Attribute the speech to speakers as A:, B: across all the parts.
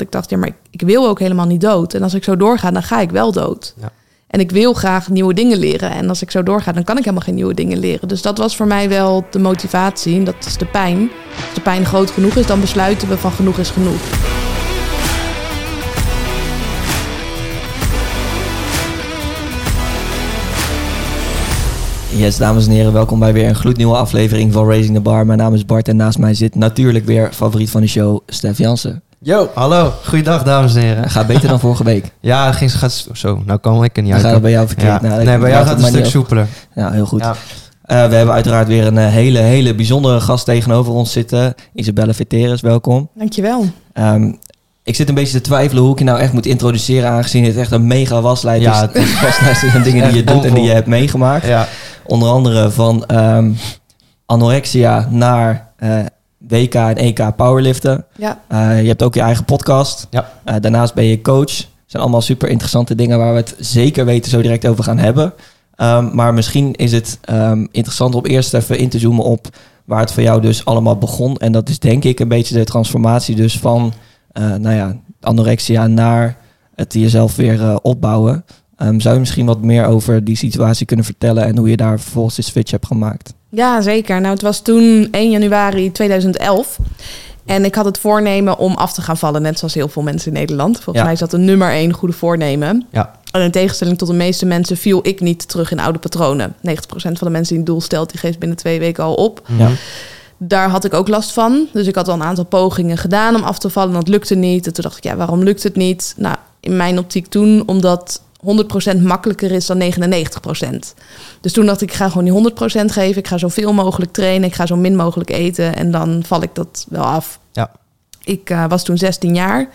A: Dat ik dacht, ja, maar ik, ik wil ook helemaal niet dood. En als ik zo doorga, dan ga ik wel dood.
B: Ja.
A: En ik wil graag nieuwe dingen leren. En als ik zo doorga, dan kan ik helemaal geen nieuwe dingen leren. Dus dat was voor mij wel de motivatie. En dat is de pijn. Als de pijn groot genoeg is, dan besluiten we van genoeg is genoeg.
C: Yes, dames en heren, welkom bij weer een gloednieuwe aflevering van Raising the Bar. Mijn naam is Bart en naast mij zit natuurlijk weer favoriet van de show, Stef Jansen.
B: Yo, hallo. Goeiedag, dames en heren.
C: Gaat beter dan vorige week.
B: Ja, het ging gaat zo. Nou kan ik er niet uit.
C: gaat het bij jou verkeerd.
B: Ja.
C: Nou,
B: nee, bij jou gaat het een stuk soepeler.
C: Ja, heel goed.
B: Ja.
C: Eh, we hebben uiteraard weer een eh, hele, hele bijzondere gast tegenover ons zitten. Isabelle Veteris, welkom.
A: Dankjewel.
C: Ehm, ik zit een beetje te twijfelen hoe ik je nou echt moet introduceren, aangezien het echt een mega waslijst
B: Ja,
C: is. Het waslijst zijn dingen die je doet en die je hebt meegemaakt.
B: Ja,
C: Onder andere van ehm, anorexia naar eh, WK en EK powerliften.
A: Ja,
C: Eh, je hebt ook je eigen podcast.
B: Ja.
C: Eh, daarnaast ben je coach. Dat zijn allemaal super interessante dingen waar we het zeker weten zo direct over gaan hebben. Ehm, maar misschien is het ehm, interessant om eerst even in te zoomen op waar het voor jou dus allemaal begon. En dat is denk ik een beetje de transformatie dus van eh, nou ja, anorexia naar het jezelf weer opbouwen. Ehm, zou je misschien wat meer over die situatie kunnen vertellen en hoe je daar vervolgens de switch hebt gemaakt?
A: Ja, zeker. Nou, het was toen 1 januari 2011. En ik had het voornemen om af te gaan vallen, net zoals heel veel mensen in Nederland. Volgens
C: Ja.
A: mij is dat een nummer één goede voornemen.
B: Ja.
A: En in tegenstelling tot de meeste mensen viel ik niet terug in oude patronen. 90% van de mensen die een doel stelt, die geeft binnen twee weken al op.
C: Ja.
A: Daar had ik ook last van. Dus ik had al een aantal pogingen gedaan om af te vallen. En dat lukte niet. En toen dacht ik, ja, waarom lukt het niet? Nou, in mijn optiek toen, omdat 100% makkelijker is dan 99%. Dus toen dacht ik, ik ga gewoon die 100% geven. Ik ga zoveel mogelijk trainen. Ik ga zo min mogelijk eten. En dan val ik dat wel af.
B: Ja.
A: Ik eh, was toen 16 jaar.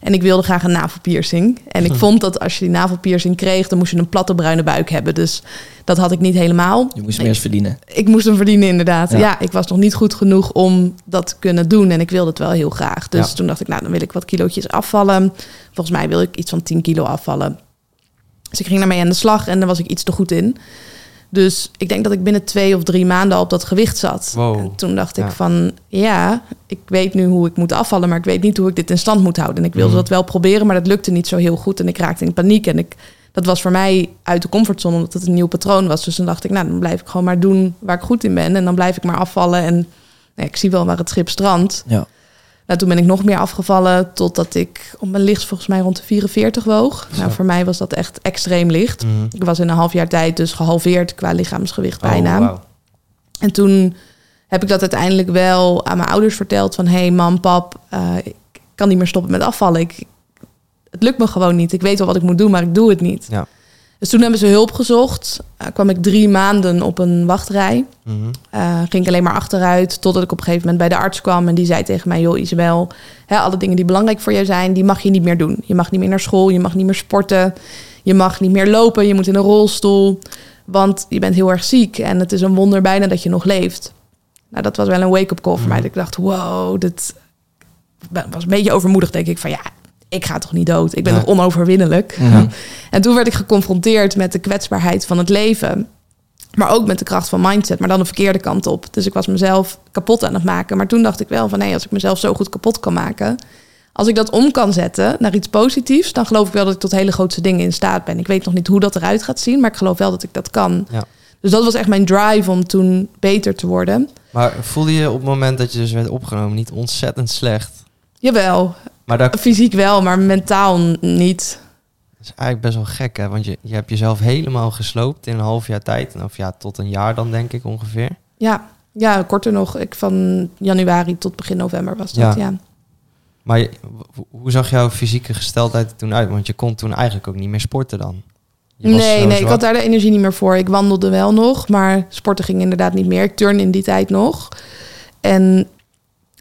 A: En ik wilde graag een navelpiercing. En ik vond dat als je die navelpiercing kreeg... dan moest je een platte bruine buik hebben. Dus dat had ik niet helemaal.
C: Je moest meer eens verdienen.
A: Ik moest hem verdienen, inderdaad.
C: Ja.
A: Ja. ik was nog niet goed genoeg om dat te kunnen doen. En ik wilde het wel heel graag. Dus
B: Ja.
A: toen dacht ik, nou, dan wil ik wat kilootjes afvallen. Volgens mij wil ik iets van 10 kilo afvallen. Dus ik ging daarmee aan de slag en daar was ik iets te goed in. Dus ik denk dat ik binnen twee of drie maanden al op dat gewicht zat.
B: Wow.
A: En toen dacht ik van, ja, ik weet nu hoe ik moet afvallen... maar ik weet niet hoe ik dit in stand moet houden. En ik wilde
B: Mhm.
A: dat wel proberen, maar dat lukte niet zo heel goed. En ik raakte in paniek. En ik, dat was voor mij uit de comfortzone, omdat het een nieuw patroon was. Dus toen dacht ik, nou, dan blijf ik gewoon maar doen waar ik goed in ben. En dan blijf ik maar afvallen. En nou, ik zie wel waar het schip strandt.
C: Ja.
A: Nou, toen ben ik nog meer afgevallen, totdat ik op mijn licht volgens mij rond de 44 woog. Nou, voor mij was dat echt extreem licht.
B: Mhm.
A: Ik was in een half jaar tijd dus gehalveerd qua lichaamsgewicht
B: Oh,
A: bijna. En toen heb ik dat uiteindelijk wel aan mijn ouders verteld. Van, hé hey, mam, pap, eh, ik kan niet meer stoppen met afvallen. Ik, het lukt me gewoon niet. Ik weet wel wat ik moet doen, maar ik doe het niet.
B: Ja.
A: Dus toen hebben ze hulp gezocht. Eh, kwam ik drie maanden op een wachtrij.
B: Mhm.
A: Eh, ging ik alleen maar achteruit. Totdat ik op een gegeven moment bij de arts kwam. En die zei tegen mij, joh Isabel... Hè, alle dingen die belangrijk voor jou zijn, die mag je niet meer doen. Je mag niet meer naar school, je mag niet meer sporten. Je mag niet meer lopen, je moet in een rolstoel. Want je bent heel erg ziek. En het is een wonder bijna dat je nog leeft. Nou, dat was wel een wake-up call voor mij. Dat ik dacht, wow, dit was een beetje overmoedig, denk ik. Van ja, ik ga toch niet dood? Ik ben
B: Ja.
A: nog onoverwinnelijk. En toen werd ik geconfronteerd met de kwetsbaarheid van het leven. Maar ook met de kracht van mindset, maar dan de verkeerde kant op. Dus ik was mezelf kapot aan het maken. Maar toen dacht ik wel van, hé, als ik mezelf zo goed kapot kan maken... als ik dat om kan zetten naar iets positiefs... dan geloof ik wel dat ik tot hele grootste dingen in staat ben. Ik weet nog niet hoe dat eruit gaat zien, maar ik geloof wel dat ik dat kan.
B: Ja.
A: Dus dat was echt mijn drive om toen beter te worden.
B: Maar voelde je op het moment dat je dus werd opgenomen niet ontzettend slecht?
A: Jawel,
B: Maar dat
A: fysiek wel, maar mentaal niet.
B: is eigenlijk best wel gek, hè? Want je, je hebt jezelf helemaal gesloopt in een half jaar tijd. Of ja, tot een jaar dan, denk ik ongeveer.
A: Ja, ja korter nog. Ik van januari tot begin november was dat,
B: Ja.
A: ja.
B: Maar je- hoe zag jouw fysieke gesteldheid er toen uit? Want je kon toen eigenlijk ook niet meer sporten dan. Je
A: Nee, nee, ik had daar de energie niet meer voor. Ik wandelde wel nog, maar sporten ging inderdaad niet meer. Ik turn in die tijd nog. En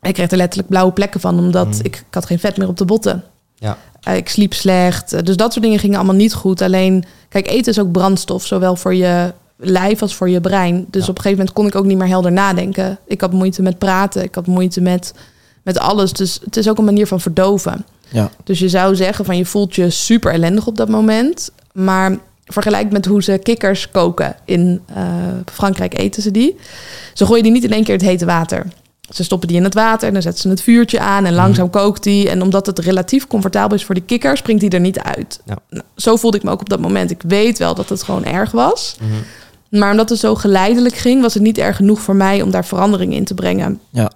A: ik kreeg er letterlijk blauwe plekken van, omdat
B: Mm.
A: ik, ik had geen vet meer op de botten.
B: Ja.
A: Eh, ik sliep slecht. Eh, Dus dat soort dingen gingen allemaal niet goed. Alleen, kijk, eten is ook brandstof, zowel voor je lijf als voor je brein. Dus
B: Ja.
A: op een gegeven moment kon ik ook niet meer helder nadenken. Ik had moeite met praten, ik had moeite met, met alles. Dus het is ook een manier van verdoven.
C: Ja.
A: Dus je zou zeggen van je voelt je super ellendig op dat moment. Maar vergelijk met hoe ze kikkers koken. In eh, Frankrijk eten ze die. Ze gooien die niet in één keer het hete water. Ze stoppen die in het water en dan zetten ze het vuurtje aan en langzaam kookt die. En omdat het relatief comfortabel is voor de kikker, springt die er niet uit.
B: Ja.
A: Nou, zo voelde ik me ook op dat moment. Ik weet wel dat het gewoon erg was.
B: Mhm.
A: Maar omdat het zo geleidelijk ging, was het niet erg genoeg voor mij om daar verandering in te brengen.
C: Ja.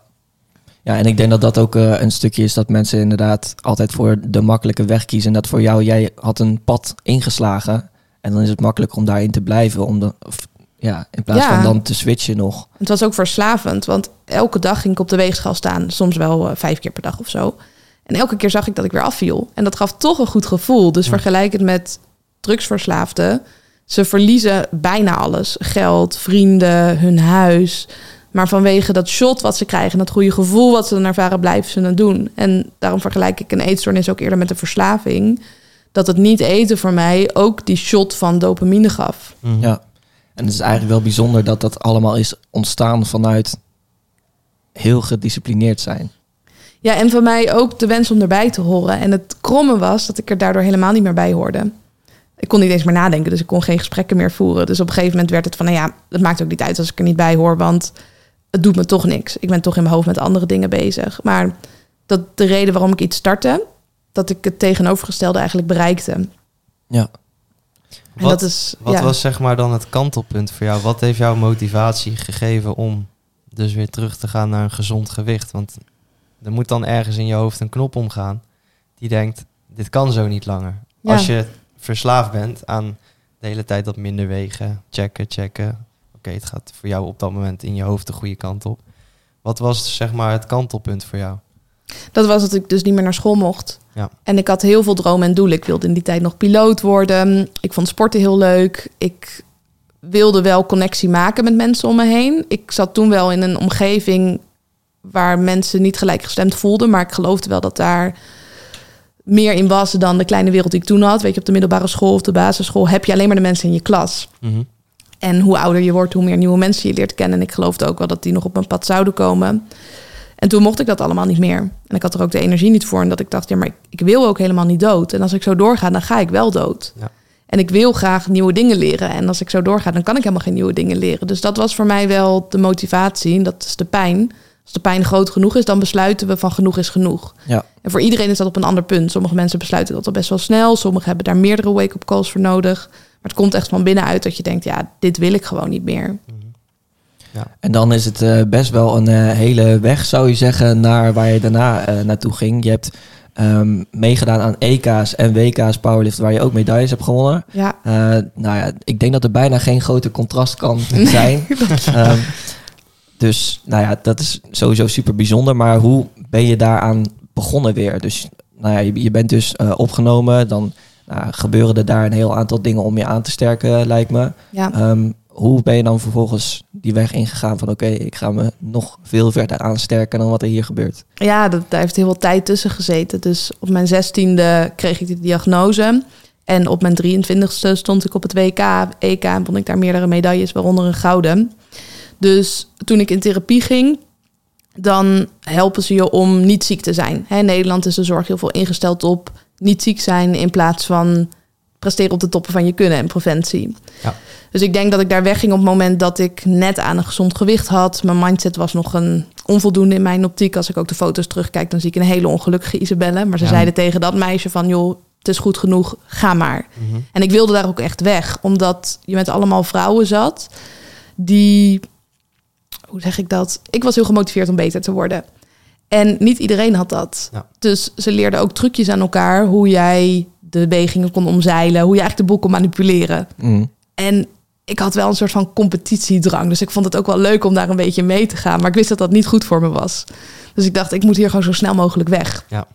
C: Ja, en ik denk dat dat ook eh, een stukje is dat mensen inderdaad altijd voor de makkelijke weg kiezen. En dat voor jou, jij had een pad ingeslagen. En dan is het makkelijker om daarin te blijven. Om de, of, ja, in plaats
A: Ja.
C: van dan te switchen nog.
A: Het was ook verslavend, want elke dag ging ik op de weegschaal staan. Soms wel eh, vijf keer per dag of zo. En elke keer zag ik dat ik weer afviel. En dat gaf toch een goed gevoel. Dus
B: Ja.
A: vergelijk het met drugsverslaafden. Ze verliezen bijna alles. Geld, vrienden, hun huis. Maar vanwege dat shot wat ze krijgen... en dat goede gevoel wat ze dan ervaren, blijven ze het doen. En daarom vergelijk ik een eetstoornis ook eerder met een verslaving. Dat het niet eten voor mij ook die shot van dopamine gaf.
B: Mhm.
C: Ja. En het is eigenlijk wel bijzonder dat dat allemaal is ontstaan vanuit heel gedisciplineerd zijn.
A: Ja, en voor mij ook de wens om erbij te horen. En het kromme was dat ik er daardoor helemaal niet meer bij hoorde. Ik kon niet eens meer nadenken, dus ik kon geen gesprekken meer voeren. Dus op een gegeven moment werd het van, nou ja, het maakt ook niet uit als ik er niet bij hoor, want het doet me toch niks. Ik ben toch in mijn hoofd met andere dingen bezig. Maar dat de reden waarom ik iets startte, dat ik het tegenovergestelde eigenlijk bereikte.
C: Ja.
A: En
B: Wat,
A: dat is,
B: wat
A: ja.
B: was zeg maar dan het kantelpunt voor jou? Wat heeft jou motivatie gegeven om dus weer terug te gaan naar een gezond gewicht? Want er moet dan ergens in je hoofd een knop omgaan die denkt, dit kan zo niet langer.
A: Ja.
B: Als je verslaafd bent aan de hele tijd dat minder wegen, checken, checken. Oké, het gaat voor jou op dat moment in je hoofd de goede kant op. Wat was zeg maar het kantelpunt voor jou?
A: Dat was dat ik dus niet meer naar school mocht.
B: Ja.
A: En ik had heel veel dromen en doelen. Ik wilde in die tijd nog piloot worden. Ik vond sporten heel leuk. Ik wilde wel connectie maken met mensen om me heen. Ik zat toen wel in een omgeving waar mensen niet gelijkgestemd voelden. Maar ik geloofde wel dat daar meer in was dan de kleine wereld die ik toen had. Weet je, op de middelbare school of de basisschool heb je alleen maar de mensen in je klas.
B: Mhm.
A: En hoe ouder je wordt, hoe meer nieuwe mensen je leert kennen. En ik geloofde ook wel dat die nog op mijn pad zouden komen. En toen mocht ik dat allemaal niet meer. En ik had er ook de energie niet voor. En dat ik dacht, ja, maar ik, ik wil ook helemaal niet dood. En als ik zo doorga, dan ga ik wel dood.
B: Ja.
A: En ik wil graag nieuwe dingen leren. En als ik zo doorga, dan kan ik helemaal geen nieuwe dingen leren. Dus dat was voor mij wel de motivatie. En dat is de pijn. Als de pijn groot genoeg is, dan besluiten we van genoeg is genoeg.
C: Ja.
A: En voor iedereen is dat op een ander punt. Sommige mensen besluiten dat al best wel snel. Sommigen hebben daar meerdere wake-up calls voor nodig. Maar het komt echt van binnenuit dat je denkt, ja, dit wil ik gewoon niet meer.
C: En dan is het eh, best wel een eh, hele weg, zou je zeggen, naar waar je daarna eh, naartoe ging. Je hebt ehm, meegedaan aan EK's en WK's powerlift, waar je ook medailles hebt gewonnen.
A: Ja,
C: Eh, nou ja, ik denk dat er bijna geen groter contrast kan zijn. Ehm, dus nou ja, dat is sowieso super bijzonder. Maar hoe ben je daaraan begonnen weer? Dus nou ja, je, je bent dus eh, opgenomen. Dan nou, gebeuren er daar een heel aantal dingen om je aan te sterken, lijkt me.
A: ja.
C: Ehm, hoe ben je dan vervolgens die weg ingegaan van oké, ik ga me nog veel verder aansterken dan wat er hier gebeurt?
A: ja dat, daar heeft heel veel tijd tussen gezeten. Dus op mijn zestiende kreeg ik die diagnose. En op mijn 23ste stond ik op het WK, EK en won ik daar meerdere medailles, waaronder een gouden. Dus toen ik in therapie ging, dan helpen ze je om niet ziek te zijn. Hè, in Nederland is de zorg heel veel ingesteld op niet ziek zijn in plaats van presteren op de toppen van je kunnen en preventie.
B: Ja.
A: Dus ik denk dat ik daar wegging op het moment dat ik net aan een gezond gewicht had. Mijn mindset was nog een onvoldoende in mijn optiek. Als ik ook de foto's terugkijk, dan zie ik een hele ongelukkige Isabelle. Maar ze
C: Ja.
A: zeiden tegen dat meisje van, joh, het is goed genoeg, ga maar.
B: Mhm.
A: En ik wilde daar ook echt weg, omdat je met allemaal vrouwen zat die, hoe zeg ik dat? Ik was heel gemotiveerd om beter te worden. En niet iedereen had dat.
B: Ja.
A: Dus ze leerden ook trucjes aan elkaar hoe jij de wegingen kon omzeilen, hoe je eigenlijk de boel kon manipuleren.
C: Mm.
A: En ik had wel een soort van competitiedrang. Dus ik vond het ook wel leuk om daar een beetje mee te gaan. Maar ik wist dat dat niet goed voor me was. Dus ik dacht, ik moet hier gewoon zo snel mogelijk weg.
B: Ja.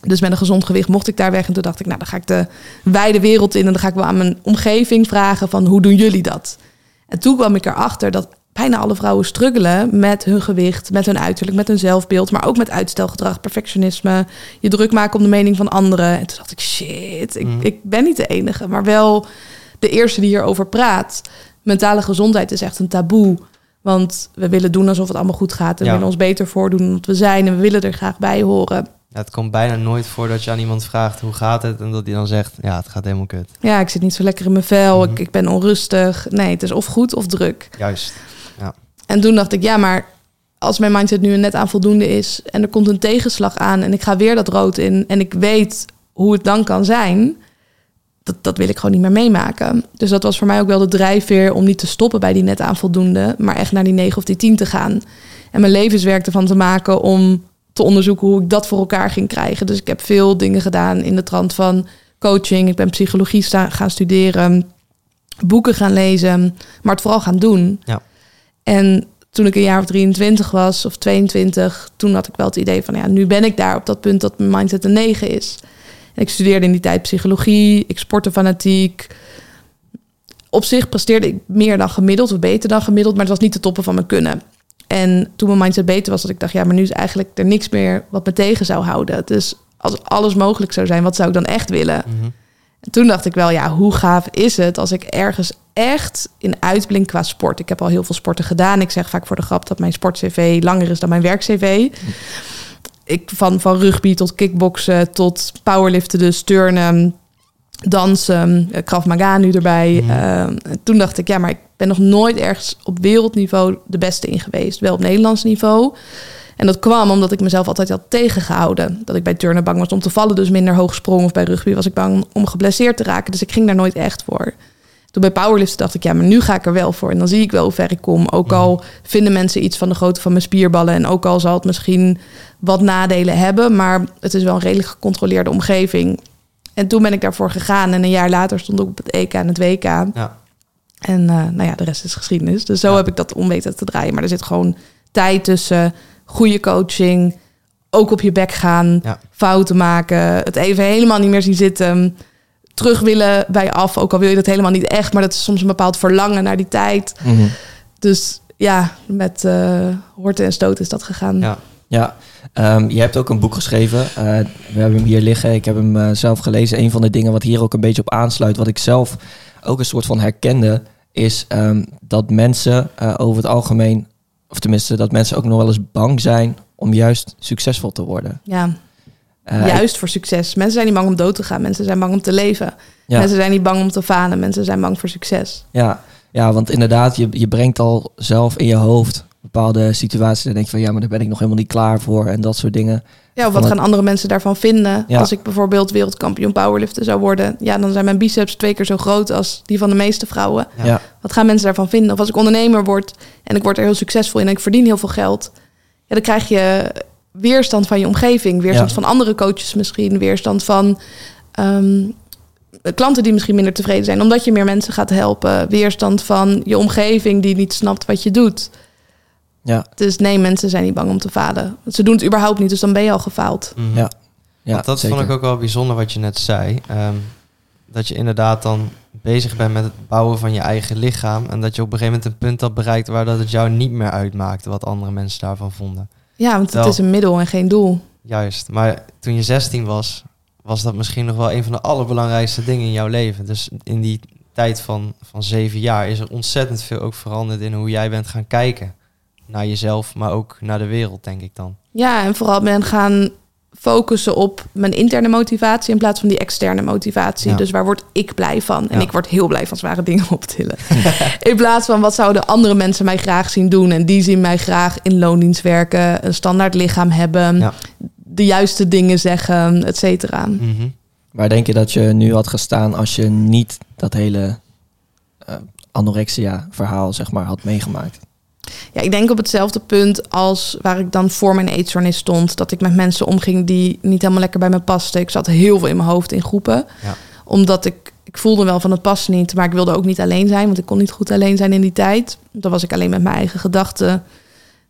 A: Dus met een gezond gewicht mocht ik daar weg. En toen dacht ik, nou, dan ga ik de wijde wereld in. En dan ga ik wel aan mijn omgeving vragen van, hoe doen jullie dat? En toen kwam ik erachter dat bijna alle vrouwen struggelen met hun gewicht, met hun uiterlijk, met hun zelfbeeld, maar ook met uitstelgedrag, perfectionisme, je druk maken om de mening van anderen. En toen dacht ik, shit, ik,
B: Mhm.
A: ik ben niet de enige, maar wel de eerste die hierover praat. Mentale gezondheid is echt een taboe. Want we willen doen alsof het allemaal goed gaat. En we
B: Ja.
A: willen ons beter voordoen dan wat we zijn. En we willen er graag bij horen.
B: Ja, het komt bijna nooit voor dat je aan iemand vraagt hoe gaat het en dat hij dan zegt ja het gaat helemaal kut.
A: Ja, ik zit niet zo lekker in mijn vel.
B: Mhm.
A: ik, ik ben onrustig. Nee, het is of goed of druk.
B: Juist.
A: En toen dacht ik, ja, maar als mijn mindset nu net aan voldoende is en er komt een tegenslag aan en ik ga weer dat rood in en ik weet hoe het dan kan zijn, dat, dat wil ik gewoon niet meer meemaken. Dus dat was voor mij ook wel de drijfveer om niet te stoppen bij die net aan voldoende, maar echt naar die 9 of die 10 te gaan. En mijn levenswerk ervan te maken om te onderzoeken hoe ik dat voor elkaar ging krijgen. Dus ik heb veel dingen gedaan in de trant van coaching. Ik ben psychologie gaan studeren, boeken gaan lezen, maar het vooral gaan doen.
B: Ja.
A: En toen ik een jaar of 23 was of 22, toen had ik wel het idee van ja, nu ben ik daar op dat punt dat mijn mindset een 9 is. Ik studeerde in die tijd psychologie, ik sportte fanatiek. Op zich presteerde ik meer dan gemiddeld of beter dan gemiddeld, maar het was niet de toppen van mijn kunnen. En toen mijn mindset beter was, dat ik dacht, ja, maar nu is eigenlijk er niks meer wat me tegen zou houden. Dus als alles mogelijk zou zijn, wat zou ik dan echt willen?
B: Mhm.
A: En toen dacht ik wel, ja, hoe gaaf is het als ik ergens echt in uitblink qua sport. Ik heb al heel veel sporten gedaan. Ik zeg vaak voor de grap dat mijn sportcv langer is dan mijn werkcv. Ik van, van rugby tot kickboksen tot powerliften, dus turnen, dansen, eh, Krav Maga nu erbij.
B: Mhm.
A: Uh, toen dacht ik, ja, maar ik ben nog nooit ergens op wereldniveau de beste in geweest. Wel op Nederlands niveau. En dat kwam omdat ik mezelf altijd had tegengehouden. Dat ik bij turnen bang was om te vallen, dus minder hoog sprong. Of bij rugby was ik bang om geblesseerd te raken. Dus ik ging daar nooit echt voor. Toen bij powerliften dacht ik, ja, maar nu ga ik er wel voor. En dan zie ik wel hoe ver ik kom. Ook al vinden mensen iets van de grootte van mijn spierballen. En ook al zal het misschien wat nadelen hebben. Maar het is wel een redelijk gecontroleerde omgeving. En toen ben ik daarvoor gegaan. En een jaar later stond ik op het EK en het WK.
B: Ja.
A: En uh, nou ja, de rest is geschiedenis. Dus zo
B: Ja.
A: heb ik dat om weten te draaien. Maar er zit gewoon tijd tussen goede coaching, ook op je bek gaan,
B: Ja.
A: fouten maken, het even helemaal niet meer zien zitten, terug willen bij af, ook al wil je dat helemaal niet echt, maar dat is soms een bepaald verlangen naar die tijd.
C: Mhm.
A: Dus ja, met eh horten en stoten is dat gegaan.
B: Ja.
C: Ja, ehm, je hebt ook een boek geschreven. Eh, we hebben hem hier liggen. Ik heb hem eh, zelf gelezen. Een van de dingen wat hier ook een beetje op aansluit, wat ik zelf ook een soort van herkende, is ehm, dat mensen over het algemeen, of tenminste dat mensen ook nog wel eens bang zijn om juist succesvol te worden.
A: Ja,
C: Eh,
A: juist voor succes. Mensen zijn niet bang om dood te gaan, mensen zijn bang om te leven.
C: ja.
A: Mensen zijn niet bang om te falen, mensen zijn bang voor succes.
C: Ja, ja want inderdaad, je, je brengt al zelf in je hoofd bepaalde situaties. En denk je van ja, maar daar ben ik nog helemaal niet klaar voor. En dat soort dingen.
A: Ja, of wat gaan andere mensen daarvan vinden?
C: Ja.
A: Als ik bijvoorbeeld wereldkampioen powerliften zou worden, ja, dan zijn mijn biceps twee keer zo groot als die van de meeste vrouwen.
B: Ja.
C: Ja.
A: Wat gaan mensen daarvan vinden? Of als ik ondernemer word en ik word er heel succesvol in en ik verdien heel veel geld, ja, dan krijg je weerstand van je omgeving, weerstand
C: Ja.
A: van andere coaches misschien, weerstand van ehm, klanten die misschien minder tevreden zijn omdat je meer mensen gaat helpen, weerstand van je omgeving die niet snapt wat je doet.
C: Ja,
A: Dus nee, mensen zijn niet bang om te falen. Ze doen het überhaupt niet, dus dan ben je al gefaald.
B: Mhm.
C: Ja. ja
B: Want dat
C: zeker.
B: vond ik ook wel bijzonder wat je net zei. Ehm, dat je inderdaad dan bezig bent met het bouwen van je eigen lichaam. En dat je op een gegeven moment een punt had bereikt waar dat het jou niet meer uitmaakte wat andere mensen daarvan vonden.
A: Ja, want het is een middel en geen doel.
B: Juist. Maar toen je 16 was, was dat misschien nog wel een van de allerbelangrijkste dingen in jouw leven. Dus in die tijd van, van zeven jaar is er ontzettend veel ook veranderd in hoe jij bent gaan kijken. Naar jezelf, maar ook naar de wereld, denk ik dan.
A: Ja, en vooral ben gaan focussen op mijn interne motivatie in plaats van die externe motivatie.
B: Ja.
A: Dus waar word ik blij van? En
B: Ja.
A: ik word heel blij van zware dingen optillen. in plaats van wat zouden andere mensen mij graag zien doen? En die zien mij graag in loondienst werken, een standaard lichaam hebben,
B: Ja.
A: de juiste dingen zeggen, et cetera.
B: Mhm.
C: Waar denk je dat je nu had gestaan als je niet dat hele eh, anorexia-verhaal zeg maar had meegemaakt?
A: Ja, ik denk op hetzelfde punt als waar ik dan voor mijn eetstoornis stond. Dat ik met mensen omging die niet helemaal lekker bij me pasten. Ik zat heel veel in mijn hoofd in groepen.
B: Ja.
A: Omdat ik, ik voelde wel van het past niet. Maar ik wilde ook niet alleen zijn. Want ik kon niet goed alleen zijn in die tijd. Dan was ik alleen met mijn eigen gedachten.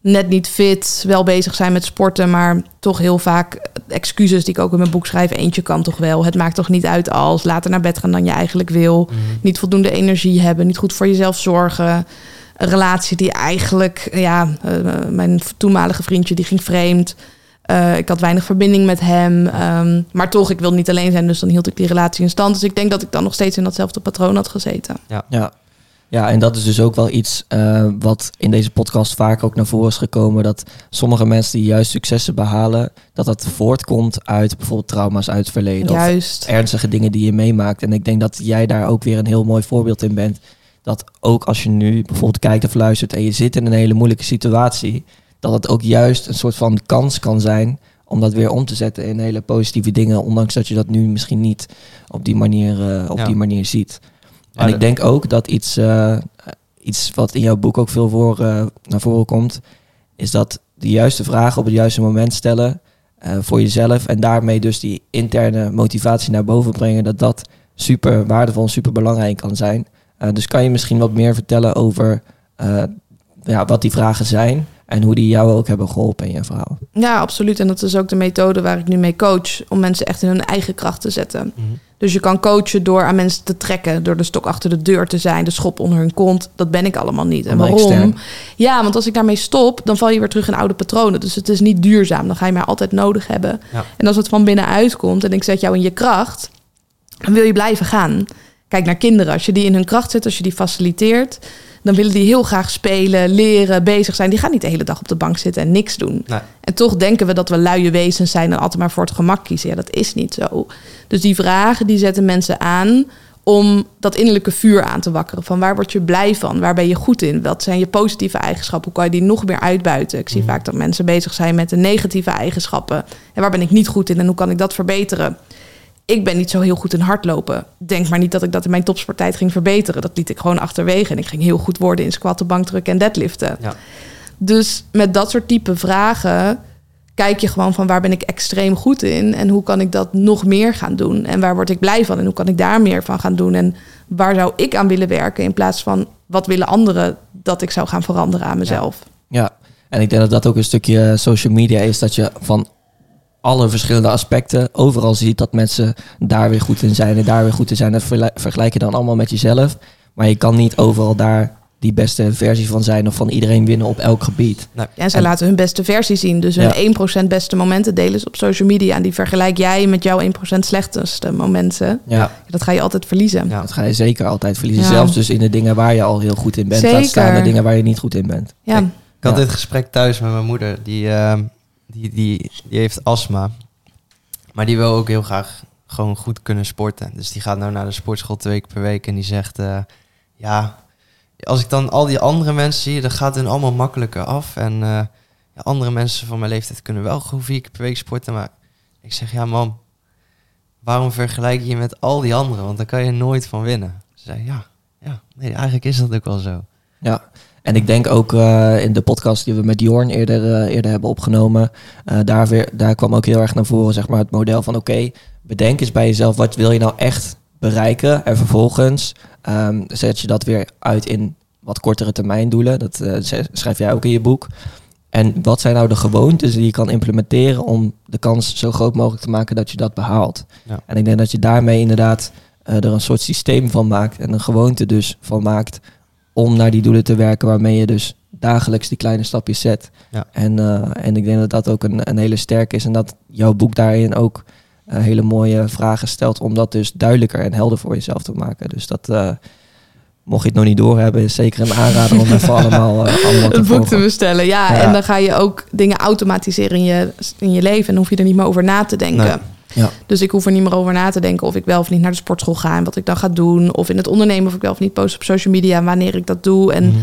A: Net niet fit, wel bezig zijn met sporten. Maar toch heel vaak excuses die ik ook in mijn boek schrijf. Eentje kan toch wel. Het maakt toch niet uit als later naar bed gaan dan je eigenlijk wil
B: Mhm.
A: niet voldoende energie hebben, niet goed voor jezelf zorgen. Een relatie die eigenlijk, ja, eh, mijn toenmalige vriendje die ging vreemd. Eh, ik had weinig verbinding met hem. ehm, maar toch, ik wilde niet alleen zijn, dus dan hield ik die relatie in stand. Dus ik denk dat ik dan nog steeds in datzelfde patroon had gezeten.
C: Ja. Ja, en dat is dus ook wel iets eh, wat in deze podcast vaak ook naar voren is gekomen. Dat sommige mensen die juist successen behalen, dat dat voortkomt uit bijvoorbeeld trauma's uit het verleden. Of
A: Juist.
C: ernstige dingen die je meemaakt. En ik denk dat jij daar ook weer een heel mooi voorbeeld in bent. Dat ook als je nu bijvoorbeeld kijkt of luistert en je zit in een hele moeilijke situatie, dat het ook juist een soort van kans kan zijn om dat weer om te zetten in hele positieve dingen, ondanks dat je dat nu misschien niet op die manier, eh, op
B: Ja.
C: die manier ziet. En ik denk ook dat iets, eh, iets wat in jouw boek ook veel voor, eh, naar voren komt, is dat de juiste vragen op het juiste moment stellen voor jezelf en daarmee dus die interne motivatie naar boven brengen, dat dat super waardevol en super belangrijk kan zijn. Eh, dus kan je misschien wat meer vertellen over eh, ja, wat die vragen zijn en hoe die jou ook hebben geholpen in je verhaal?
A: Ja, absoluut. En dat is ook de methode waar ik nu mee coach. Om mensen echt in hun eigen kracht te zetten.
B: Mhm.
A: Dus je kan coachen door aan mensen te trekken. Door de stok achter de deur te zijn. De schop onder hun kont. Dat ben ik allemaal niet. En
C: Allemaal
A: waarom?
C: extern.
A: Ja, want als ik daarmee stop, dan val je weer terug in oude patronen. Dus het is niet duurzaam. Dan ga je mij altijd nodig hebben.
B: Ja.
A: En als het van binnenuit komt en ik zet jou in je kracht, dan wil je blijven gaan. Kijk naar kinderen. Als je die in hun kracht zet, als je die faciliteert, dan willen die heel graag spelen, leren, bezig zijn. Die gaan niet de hele dag op de bank zitten en niks doen.
B: Nee.
A: En toch denken we dat we luie wezens zijn en altijd maar voor het gemak kiezen. Ja, dat is niet zo. Dus die vragen die zetten mensen aan om dat innerlijke vuur aan te wakkeren. Van waar word je blij van? Waar ben je goed in? Wat zijn je positieve eigenschappen? Hoe kan je die nog meer uitbuiten? Ik zie
B: Mhm.
A: vaak dat mensen bezig zijn met de negatieve eigenschappen. En waar ben ik niet goed in en hoe kan ik dat verbeteren? Ik ben niet zo heel goed in hardlopen. Denk maar niet dat ik dat in mijn topsporttijd ging verbeteren. Dat liet ik gewoon achterwege. En ik ging heel goed worden in squatten, bankdrukken en deadliften.
B: Ja.
A: Dus met dat soort type vragen kijk je gewoon van waar ben ik extreem goed in en hoe kan ik dat nog meer gaan doen en waar word ik blij van en hoe kan ik daar meer van gaan doen en waar zou ik aan willen werken in plaats van wat willen anderen dat ik zou gaan veranderen aan mezelf.
C: Ja, en ik denk dat dat ook een stukje social media is. Dat je van alle verschillende aspecten overal ziet dat mensen daar weer goed in zijn en daar weer goed in zijn. Dat vergelijk- je dan allemaal met jezelf. Maar je kan niet overal daar die beste versie van zijn of van iedereen winnen op elk gebied.
A: En zij
C: En-
A: laten hun beste versie zien. Dus hun
C: Ja.
A: 1% beste momenten delen ze op social media. En die vergelijk jij met jouw 1% slechtste momenten.
C: Ja,
A: Ja, dat ga je altijd verliezen.
B: Ja.
C: dat ga je zeker altijd verliezen.
A: Ja.
C: Zelfs dus in de dingen waar je al heel goed in bent. Laat
A: Zeker.
C: staan de dingen waar je niet goed in bent.
A: Ja,
B: Ik had
C: Ja.
B: dit gesprek thuis met mijn moeder. Die, ehm, die, die, die heeft astma. Maar die wil ook heel graag gewoon goed kunnen sporten. Dus die gaat nou naar de sportschool twee keer per week. En die zegt, eh, ja, als ik dan al die andere mensen zie, dan gaat het allemaal makkelijker af. En eh, andere mensen van mijn leeftijd kunnen wel gewoon vier keer per week sporten. Maar ik zeg, ja mam, waarom vergelijk je je met al die anderen? Want daar kan je nooit van winnen. Ze zei, ja, ja, nee, eigenlijk is dat ook wel zo.
C: Ja, en ik denk ook eh, in de podcast die we met Jorn eerder, eh, eerder hebben opgenomen, eh, daar, weer, daar kwam ook heel erg naar voren zeg maar, het model van oké, bedenk eens bij jezelf wat wil je nou echt bereiken en vervolgens ehm, zet je dat weer uit in wat kortere termijn doelen. Dat schrijf jij ook in je boek. En wat zijn nou de gewoontes die je kan implementeren om de kans zo groot mogelijk te maken dat je dat behaalt?
B: Ja.
C: En ik denk dat je daarmee inderdaad er een soort systeem van maakt en een gewoonte dus van maakt om naar die doelen te werken waarmee je dus dagelijks die kleine stapjes zet.
B: Ja.
C: En, eh, en ik denk dat dat ook een, een hele sterke is en dat jouw boek daarin ook eh, hele mooie vragen stelt om dat dus duidelijker en helder voor jezelf te maken. Dus dat, eh, mocht je het nog niet doorhebben, is zeker een aanrader om even allemaal,
A: het boek te bestellen. Ja,
C: Ja.
A: en dan ga je ook dingen automatiseren in je, in je leven. En hoef je er niet meer over na te denken.
B: Nee.
C: Ja.
A: Dus ik hoef er niet meer over na te denken of ik wel of niet naar de sportschool ga en wat ik dan ga doen. Of in het ondernemen of ik wel of niet post op social media en wanneer ik dat doe. En
B: Mhm.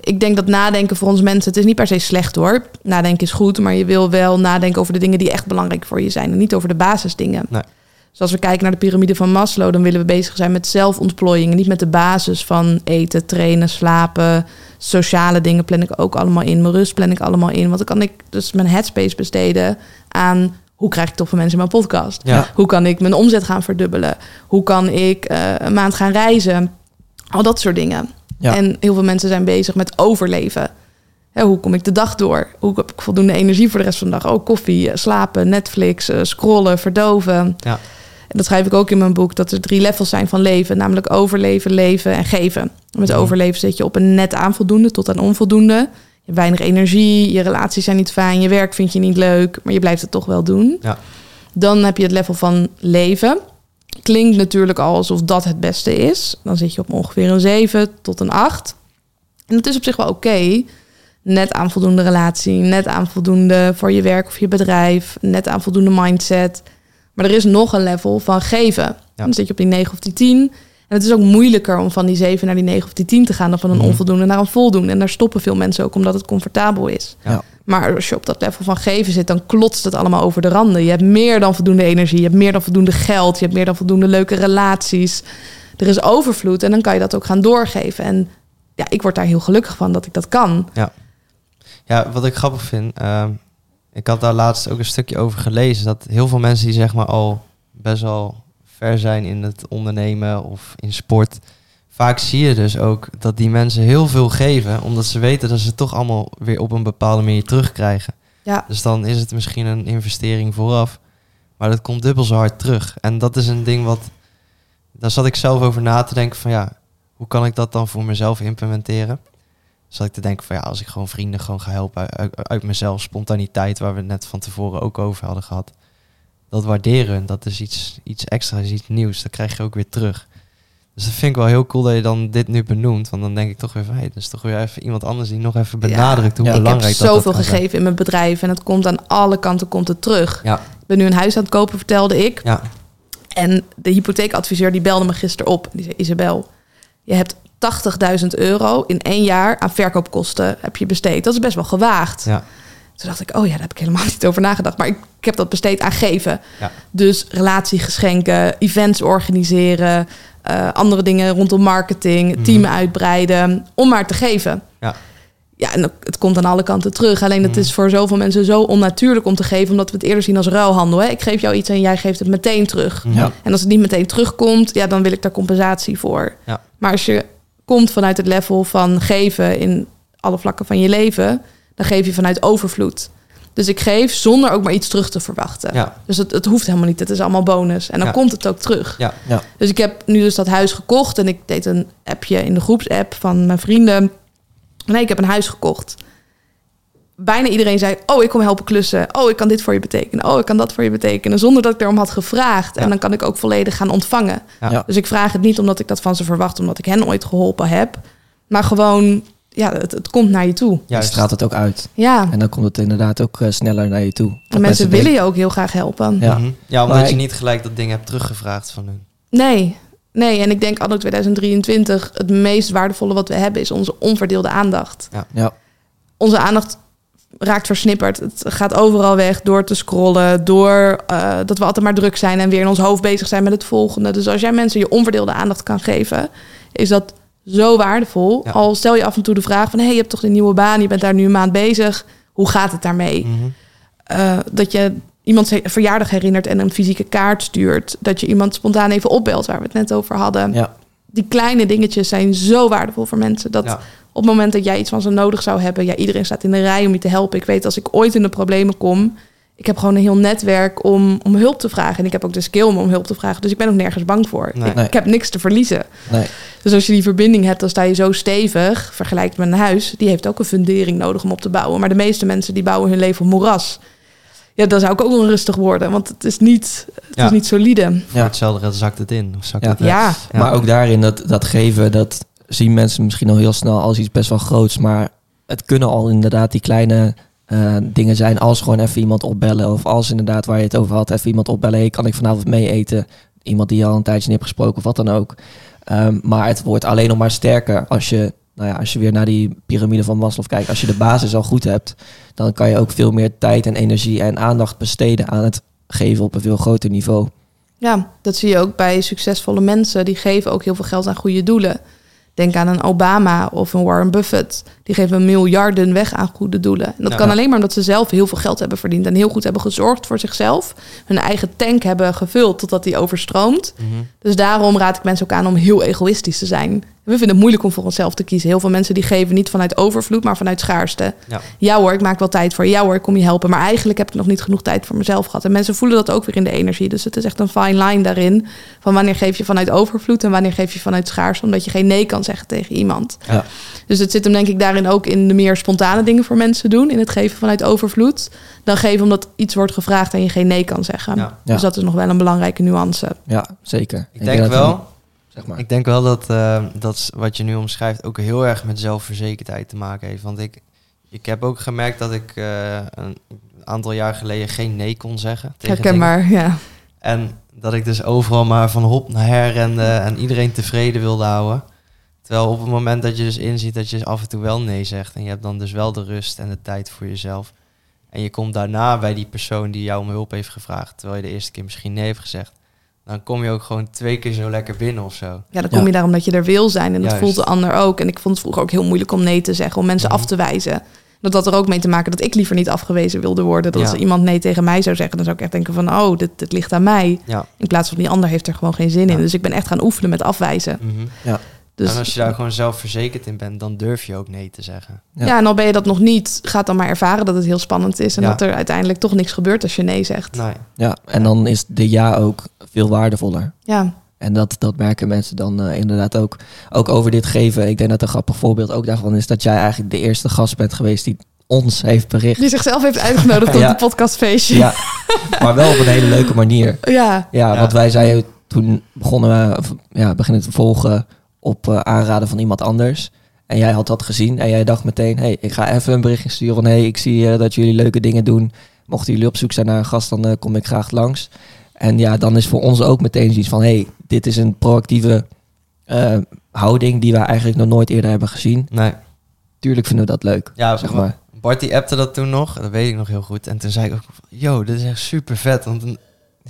A: ik denk dat nadenken voor ons mensen, het is niet per se slecht hoor. Nadenken is goed, maar je wil wel nadenken over de dingen die echt belangrijk voor je zijn. En niet over de basisdingen.
B: Nee.
A: Dus als we kijken naar de piramide van Maslow, dan willen we bezig zijn met zelfontplooiing. En niet met de basis van eten, trainen, slapen. Sociale dingen plan ik ook allemaal in. Mijn rust plan ik allemaal in. Want dan kan ik dus mijn headspace besteden aan hoe krijg ik toffe mensen in mijn podcast.
B: Ja.
A: Hoe kan ik mijn omzet gaan verdubbelen? Hoe kan ik eh, een maand gaan reizen? Al dat soort dingen.
C: Ja.
A: En heel veel mensen zijn bezig met overleven. Hè, hoe kom ik de dag door? Hoe heb ik voldoende energie voor de rest van de dag? Oh, koffie, eh, slapen, Netflix, eh, scrollen, verdoven.
B: Ja.
A: En dat schrijf ik ook in mijn boek, dat er drie levels zijn van leven. Namelijk overleven, leven en geven. Met
B: Mhm.
A: overleven zit je op een net aan voldoende tot aan onvoldoende. Hebt weinig energie, je relaties zijn niet fijn, je werk vind je niet leuk, maar je blijft het toch wel doen.
B: Ja.
A: Dan heb je het level van leven. Klinkt natuurlijk al alsof dat het beste is. Dan zit je op ongeveer een 7 tot een 8. En dat is op zich wel oké. Net aan voldoende relatie, net aan voldoende voor je werk of je bedrijf, net aan voldoende mindset. Maar er is nog een level van geven. Dan zit je op die 9 of die 10. En het is ook moeilijker om van die 7 naar die 9 of die 10 te gaan dan van een
B: Mhm.
A: onvoldoende naar een voldoende. En daar stoppen veel mensen ook omdat het comfortabel is.
B: Ja.
A: Maar als je op dat level van geven zit, dan klotst het allemaal over de randen. Je hebt meer dan voldoende energie, je hebt meer dan voldoende geld, je hebt meer dan voldoende leuke relaties. Er is overvloed en dan kan je dat ook gaan doorgeven. En ja, ik word daar heel gelukkig van dat ik dat kan.
B: Ja, wat ik grappig vind, ehm, ik had daar laatst ook een stukje over gelezen, dat heel veel mensen die zeg maar al best wel ver zijn in het ondernemen of in sport, vaak zie je dus ook dat die mensen heel veel geven, omdat ze weten dat ze het toch allemaal weer op een bepaalde manier terugkrijgen.
A: Ja.
B: Dus dan is het misschien een investering vooraf, maar dat komt dubbel zo hard terug. En dat is een ding wat, daar zat ik zelf over na te denken van ja, hoe kan ik dat dan voor mezelf implementeren? Zat ik te denken van ja, als ik gewoon vrienden gewoon ga helpen uit, uit, uit mezelf, spontaniteit, waar we het net van tevoren ook over hadden gehad. Dat waarderen, dat is iets, iets extra's, iets nieuws. Dat krijg je ook weer terug. Dus dat vind ik wel heel cool dat je dan dit nu benoemt. Want dan denk ik toch weer van, hey, dat is toch weer even iemand anders die nog even benadrukt hoe
C: Ja,
A: ik heb
B: belangrijk dat
A: zoveel
B: dat kan zijn.
A: gegeven in mijn bedrijf en het komt aan alle kanten komt het terug.
B: Ja.
A: Ik ben nu een huis aan het kopen, vertelde ik.
B: Ja,
A: En de hypotheekadviseur die belde me gisteren op. Die zei, Isabel, je hebt 80.000 euro in één jaar aan verkoopkosten heb je besteed. Dat is best wel gewaagd.
B: ja,
A: Toen dacht ik, oh ja, daar heb ik helemaal niet over nagedacht. Maar ik, ik heb dat besteed aan geven.
B: Ja.
A: Dus relatiegeschenken, events organiseren, eh, andere dingen rondom marketing,
B: Mhm.
A: team uitbreiden, om maar te geven.
B: Ja.
A: Ja, en het komt aan alle kanten terug. Alleen het
B: Mhm.
A: is voor zoveel mensen zo onnatuurlijk om te geven, omdat we het eerder zien als ruilhandel. Hè? Ik geef jou iets en jij geeft het meteen terug.
C: Ja.
A: En als het niet meteen terugkomt, ja, dan wil ik daar compensatie voor.
B: Ja.
A: Maar als je komt vanuit het level van geven in alle vlakken van je leven, dan geef je vanuit overvloed. Dus ik geef zonder ook maar iets terug te verwachten.
B: ja,
A: Dus het, het hoeft helemaal niet. Het is allemaal bonus. En dan
B: Ja.
A: komt het ook terug.
B: Ja.
C: Ja.
A: Dus ik heb nu dus dat huis gekocht. En ik deed een appje in de groepsapp van mijn vrienden. Nee, ik heb een huis gekocht. Bijna iedereen zei, oh, ik kom helpen klussen. Oh, ik kan dit voor je betekenen. Oh, ik kan dat voor je betekenen. Zonder dat ik erom had gevraagd. En dan kan ik ook volledig gaan ontvangen. Dus ik vraag het niet omdat ik dat van ze verwacht. Omdat ik hen ooit geholpen heb. Maar gewoon, ja, het, het komt naar je toe.
C: Je
B: juist.
C: straalt het ook uit.
A: Ja,
C: En dan komt het inderdaad ook eh, sneller naar je toe.
A: en mensen willen
C: denken-
A: je ook heel graag helpen.
C: Ja.
B: Mhm. ja omdat
C: Maar
B: je
C: ik-
B: niet gelijk dat ding hebt teruggevraagd van hun.
A: Nee, nee. En ik denk anno 2023, het meest waardevolle wat we hebben is onze onverdeelde aandacht.
C: Ja.
A: Onze aandacht raakt versnipperd. Het gaat overal weg door te scrollen, door eh, dat we altijd maar druk zijn en weer in ons hoofd bezig zijn met het volgende. Dus als jij mensen je onverdeelde aandacht kan geven, is dat zo waardevol.
B: Ja.
A: Al stel je af en toe de vraag van, hey, je hebt toch een nieuwe baan, je bent daar nu een maand bezig. Hoe gaat het daarmee?
B: Mhm.
A: Eh, dat je iemand verjaardag herinnert en een fysieke kaart stuurt. Dat je iemand spontaan even opbelt, waar we het net over hadden.
C: Ja.
A: Die kleine dingetjes zijn zo waardevol voor mensen. Dat
B: Ja.
A: op het moment dat jij iets van ze nodig zou hebben, ja, iedereen staat in de rij om je te helpen. Ik weet als ik ooit in de problemen kom, ik heb gewoon een heel netwerk om, om hulp te vragen. En ik heb ook de skill om om hulp te vragen. Dus ik ben ook nergens bang voor.
B: Nee.
A: Ik,
C: Nee.
A: ik heb niks te verliezen.
C: Nee.
A: Dus als je die verbinding hebt, dan sta je zo stevig. Vergelijkt met een huis, die heeft ook een fundering nodig om op te bouwen. Maar de meeste mensen die bouwen hun leven op moeras. Ja, dan zou ik ook onrustig worden, want het is niet, het
B: Ja.
A: is niet solide.
B: Voor hetzelfde geld zakt het in. Of zakt
C: Ja.
B: het.
A: Ja,
B: Ja.
C: Maar ook daarin, dat, dat geven, dat zien mensen misschien al heel snel als iets best wel groots. Maar het kunnen al inderdaad die kleine eh, dingen zijn. Als gewoon even iemand opbellen. Of als inderdaad, waar je het over had, even iemand opbellen. Hey, kan ik vanavond mee eten? Iemand die je al een tijdje niet hebt gesproken of wat dan ook. Ehm, maar het wordt alleen nog maar sterker als je, nou ja, als je weer naar die piramide van Maslow kijkt. Als je de basis al goed hebt, dan kan je ook veel meer tijd en energie en aandacht besteden aan het geven op een veel groter niveau.
A: ja, dat zie je ook bij succesvolle mensen. Die geven ook heel veel geld aan goede doelen. Denk aan een Obama of een Warren Buffett. Die geven miljarden weg aan goede doelen. En dat kan alleen maar omdat ze zelf heel veel geld hebben verdiend. En heel goed hebben gezorgd voor zichzelf. Hun eigen tank hebben gevuld totdat die overstroomt.
B: Mhm.
A: Dus daarom raad ik mensen ook aan om heel egoïstisch te zijn. We vinden het moeilijk om voor onszelf te kiezen. Heel veel mensen die geven niet vanuit overvloed, maar vanuit schaarste.
B: Ja.
A: Ja hoor, ik maak wel tijd voor. Ja hoor, ik kom je helpen. Maar eigenlijk heb ik nog niet genoeg tijd voor mezelf gehad. En mensen voelen dat ook weer in de energie. Dus het is echt een fine line daarin. Van wanneer geef je vanuit overvloed en wanneer geef je vanuit schaarste. Omdat je geen nee kan zeggen tegen iemand.
C: Ja.
A: Dus het zit hem denk ik daarin ook in de meer spontane dingen voor mensen doen. In het geven vanuit overvloed. Dan geven omdat iets wordt gevraagd en je geen nee kan zeggen.
B: Ja.
C: Ja.
A: Dus dat is nog wel een belangrijke nuance.
C: Ja, zeker.
B: Ik denk wel,
C: zeg maar.
B: Ik denk wel dat, eh, dat wat je nu omschrijft ook heel erg met zelfverzekerdheid te maken heeft. Want ik, ik heb ook gemerkt dat ik eh, een aantal jaar geleden geen nee kon zeggen. tegen dingen.
A: Herkenbaar, ja.
B: En dat ik dus overal maar van hop naar her rende en iedereen tevreden wilde houden. Terwijl op het moment dat je dus inziet dat je af en toe wel nee zegt... en je hebt dan dus wel de rust en de tijd voor jezelf... en je komt daarna bij die persoon die jou om hulp heeft gevraagd... terwijl je de eerste keer misschien nee heeft gezegd... dan kom je ook gewoon twee keer zo lekker binnen of zo.
A: Ja, dan kom
C: Ja.
A: je daarom dat je er wil zijn. En dat
B: Juist.
A: voelt de ander ook. En ik vond het vroeger ook heel moeilijk om nee te zeggen, om mensen
B: Mhm.
A: af te wijzen. Dat had er ook mee te maken dat ik liever niet afgewezen wilde worden. Dat
B: Ja.
A: als iemand nee tegen mij zou zeggen, dan zou ik echt denken van, oh, dit, dit ligt aan mij.
B: Ja.
A: In plaats van die ander heeft er gewoon geen zin in.
B: Ja.
A: Dus ik ben echt gaan oefenen met afwijzen.
B: Mhm.
A: Dus
B: en als je daar gewoon zelfverzekerd in bent, dan durf je ook nee te zeggen.
C: Ja.
A: ja. en al ben je dat nog niet, gaat dan maar ervaren dat het heel spannend is. En
B: Ja.
A: dat er uiteindelijk toch niks gebeurt als je nee zegt.
B: Nee.
C: Ja, en dan is de ja ook veel waardevoller.
A: Ja,
C: En dat, dat merken mensen dan eh, inderdaad ook. Ook over dit geven. Ik denk dat een grappig voorbeeld ook daarvan is dat jij eigenlijk de eerste gast bent geweest die ons heeft bericht.
A: die zichzelf heeft uitgenodigd op
C: Ja.
A: het podcastfeestje.
C: Ja, maar wel op een hele leuke manier.
A: ja.
C: Ja,
B: Ja.
C: want wij zeiden toen begonnen we ja, beginnen te volgen op eh, aanraden van iemand anders. En jij had dat gezien en jij dacht meteen, hey, ik ga even een berichtje sturen hey, ik zie eh, dat jullie leuke dingen doen. Mochten jullie op zoek zijn naar een gast, dan eh, kom ik graag langs. En ja, dan is voor ons ook meteen zoiets van, hey, dit is een proactieve houding die wij eigenlijk nog nooit eerder hebben gezien.
B: nee.
C: Tuurlijk vinden we dat leuk,
B: Ja,
C: zeg maar.
B: Bart die appte dat toen nog, dat weet ik nog heel goed. En toen zei ik ook, yo, dit is echt super vet. Want een-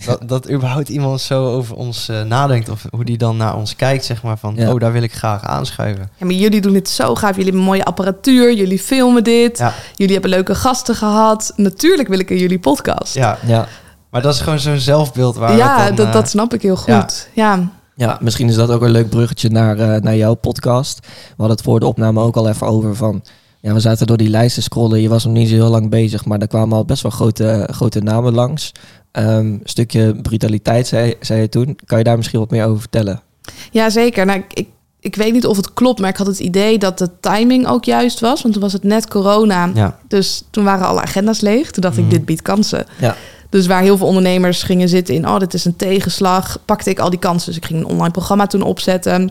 B: dat, dat überhaupt iemand zo over ons eh, nadenkt of hoe die dan naar ons kijkt, zeg maar van,
C: Ja.
B: oh, daar wil ik graag aanschuiven.
A: Ja, maar jullie doen dit zo gaaf. Jullie hebben mooie apparatuur. Jullie filmen dit.
B: Ja.
A: Jullie hebben leuke gasten gehad. Natuurlijk wil ik in jullie podcast.
B: Ja,
C: Ja,
B: maar dat is gewoon zo'n zelfbeeld waar
A: Ja,
B: we het dan,
A: dat,
B: eh,
A: dat snap ik heel goed. Ja.
C: Ja, misschien is dat ook een leuk bruggetje naar, eh, naar jouw podcast. We hadden het voor de opname ook al even over van... Ja, we zaten door die lijst te scrollen. Je was nog niet zo heel lang bezig, maar er kwamen al best wel grote, grote namen langs. Ehm, een stukje brutaliteit, zei, zei je toen. Kan je daar misschien wat meer over vertellen?
A: ja, zeker. Nou, ik, ik, weet niet of het klopt, maar ik had het idee dat de timing ook juist was. Want toen was het net corona.
B: Ja,
A: Dus toen waren alle agenda's leeg. Toen dacht
B: Mhm.
A: ik, dit biedt kansen.
C: Ja.
A: Dus waar heel veel ondernemers gingen zitten in... oh, dit is een tegenslag, pakte ik al die kansen. Dus ik ging een online programma toen opzetten...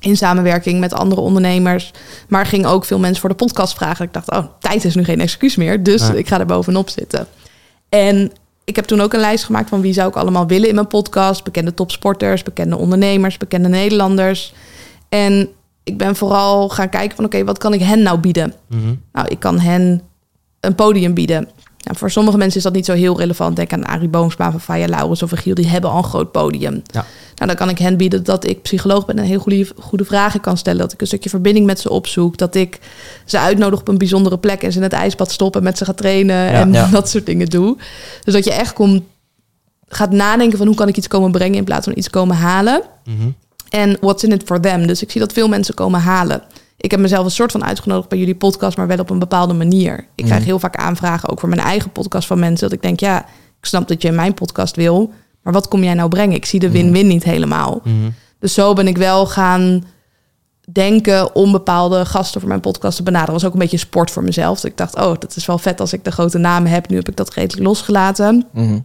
A: in samenwerking met andere ondernemers. Maar ging ook veel mensen voor de podcast vragen. Ik dacht, oh, tijd is nu geen excuus meer. Dus ik ga er bovenop zitten. En ik heb toen ook een lijst gemaakt van wie zou ik allemaal willen in mijn podcast. Bekende topsporters, bekende ondernemers, bekende Nederlanders. En ik ben vooral gaan kijken van oké, wat kan ik hen nou bieden?
B: Mhm.
A: Nou, ik kan hen een podium bieden. Nou, voor sommige mensen is dat niet zo heel relevant. Denk aan Arie Boomsma, van Faya Laurens of Giel. Die hebben al een groot podium.
B: Ja.
A: Nou, dan kan ik hen bieden dat ik psycholoog ben en heel goede, goede vragen kan stellen. Dat ik een stukje verbinding met ze opzoek. Dat ik ze uitnodig op een bijzondere plek en ze in het ijsbad stoppen met ze gaat trainen. en
C: ja.
A: dat soort dingen doe. Dus dat je echt komt, gaat nadenken van hoe kan ik iets komen brengen in plaats van iets komen halen.
B: Mhm.
A: En what's in it for them. Dus ik zie dat veel mensen komen halen. Ik heb mezelf een soort van uitgenodigd bij jullie podcast, maar wel op een bepaalde manier. Ik krijg
C: Mhm.
A: heel vaak aanvragen, ook voor mijn eigen podcast van mensen. Dat ik denk, ja, ik snap dat je mijn podcast wil. Maar wat kom jij nou brengen? Ik zie de win-win niet helemaal.
B: Mhm.
A: Dus zo ben ik wel gaan denken om bepaalde gasten voor mijn podcast te benaderen. was ook een beetje sport voor mezelf. Dus ik dacht, oh, dat is wel vet als ik de grote namen heb. Nu heb ik dat redelijk losgelaten.
C: Mhm.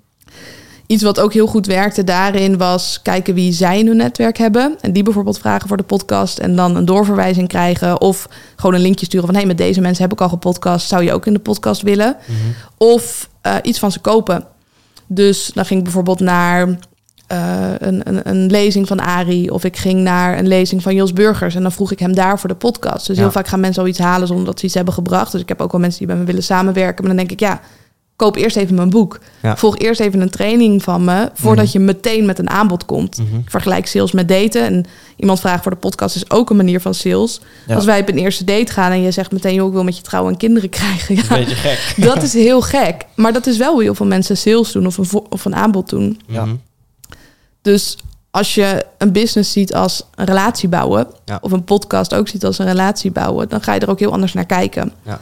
A: Iets wat ook heel goed werkte daarin was kijken wie zij in hun netwerk hebben. En die bijvoorbeeld vragen voor de podcast en dan een doorverwijzing krijgen. Of gewoon een linkje sturen van hé, hey, met deze mensen heb ik al gepodcast. Zou je ook in de podcast willen?
B: Mhm.
A: Of eh, iets van ze kopen. Dus dan ging ik bijvoorbeeld naar eh, een, een, een lezing van Ari. Of ik ging naar een lezing van Jos Burgers. En dan vroeg ik hem daar voor de podcast. Dus
B: Ja.
A: heel vaak gaan mensen al iets halen zonder dat ze iets hebben gebracht. Dus ik heb ook wel mensen die bij me willen samenwerken. Maar dan denk ik, ja, koop eerst even mijn boek.
B: Ja.
A: Volg eerst even een training van me. Voordat je meteen met een aanbod komt.
B: Mhm.
A: Ik vergelijk sales met daten. En iemand vraagt voor de podcast is ook een manier van sales.
C: Ja.
A: Als wij op een eerste date gaan en je zegt meteen... joh, ik wil met je trouwen en kinderen krijgen. Ja,
C: Beetje gek.
A: dat is heel gek. Maar dat is wel hoe heel veel mensen sales doen of een, of een aanbod doen.
C: Ja.
B: Mhm.
A: Dus als je een business ziet als een relatie bouwen...
B: Ja.
A: of een podcast ook ziet als een relatie bouwen... dan ga je er ook heel anders naar kijken.
B: Ja.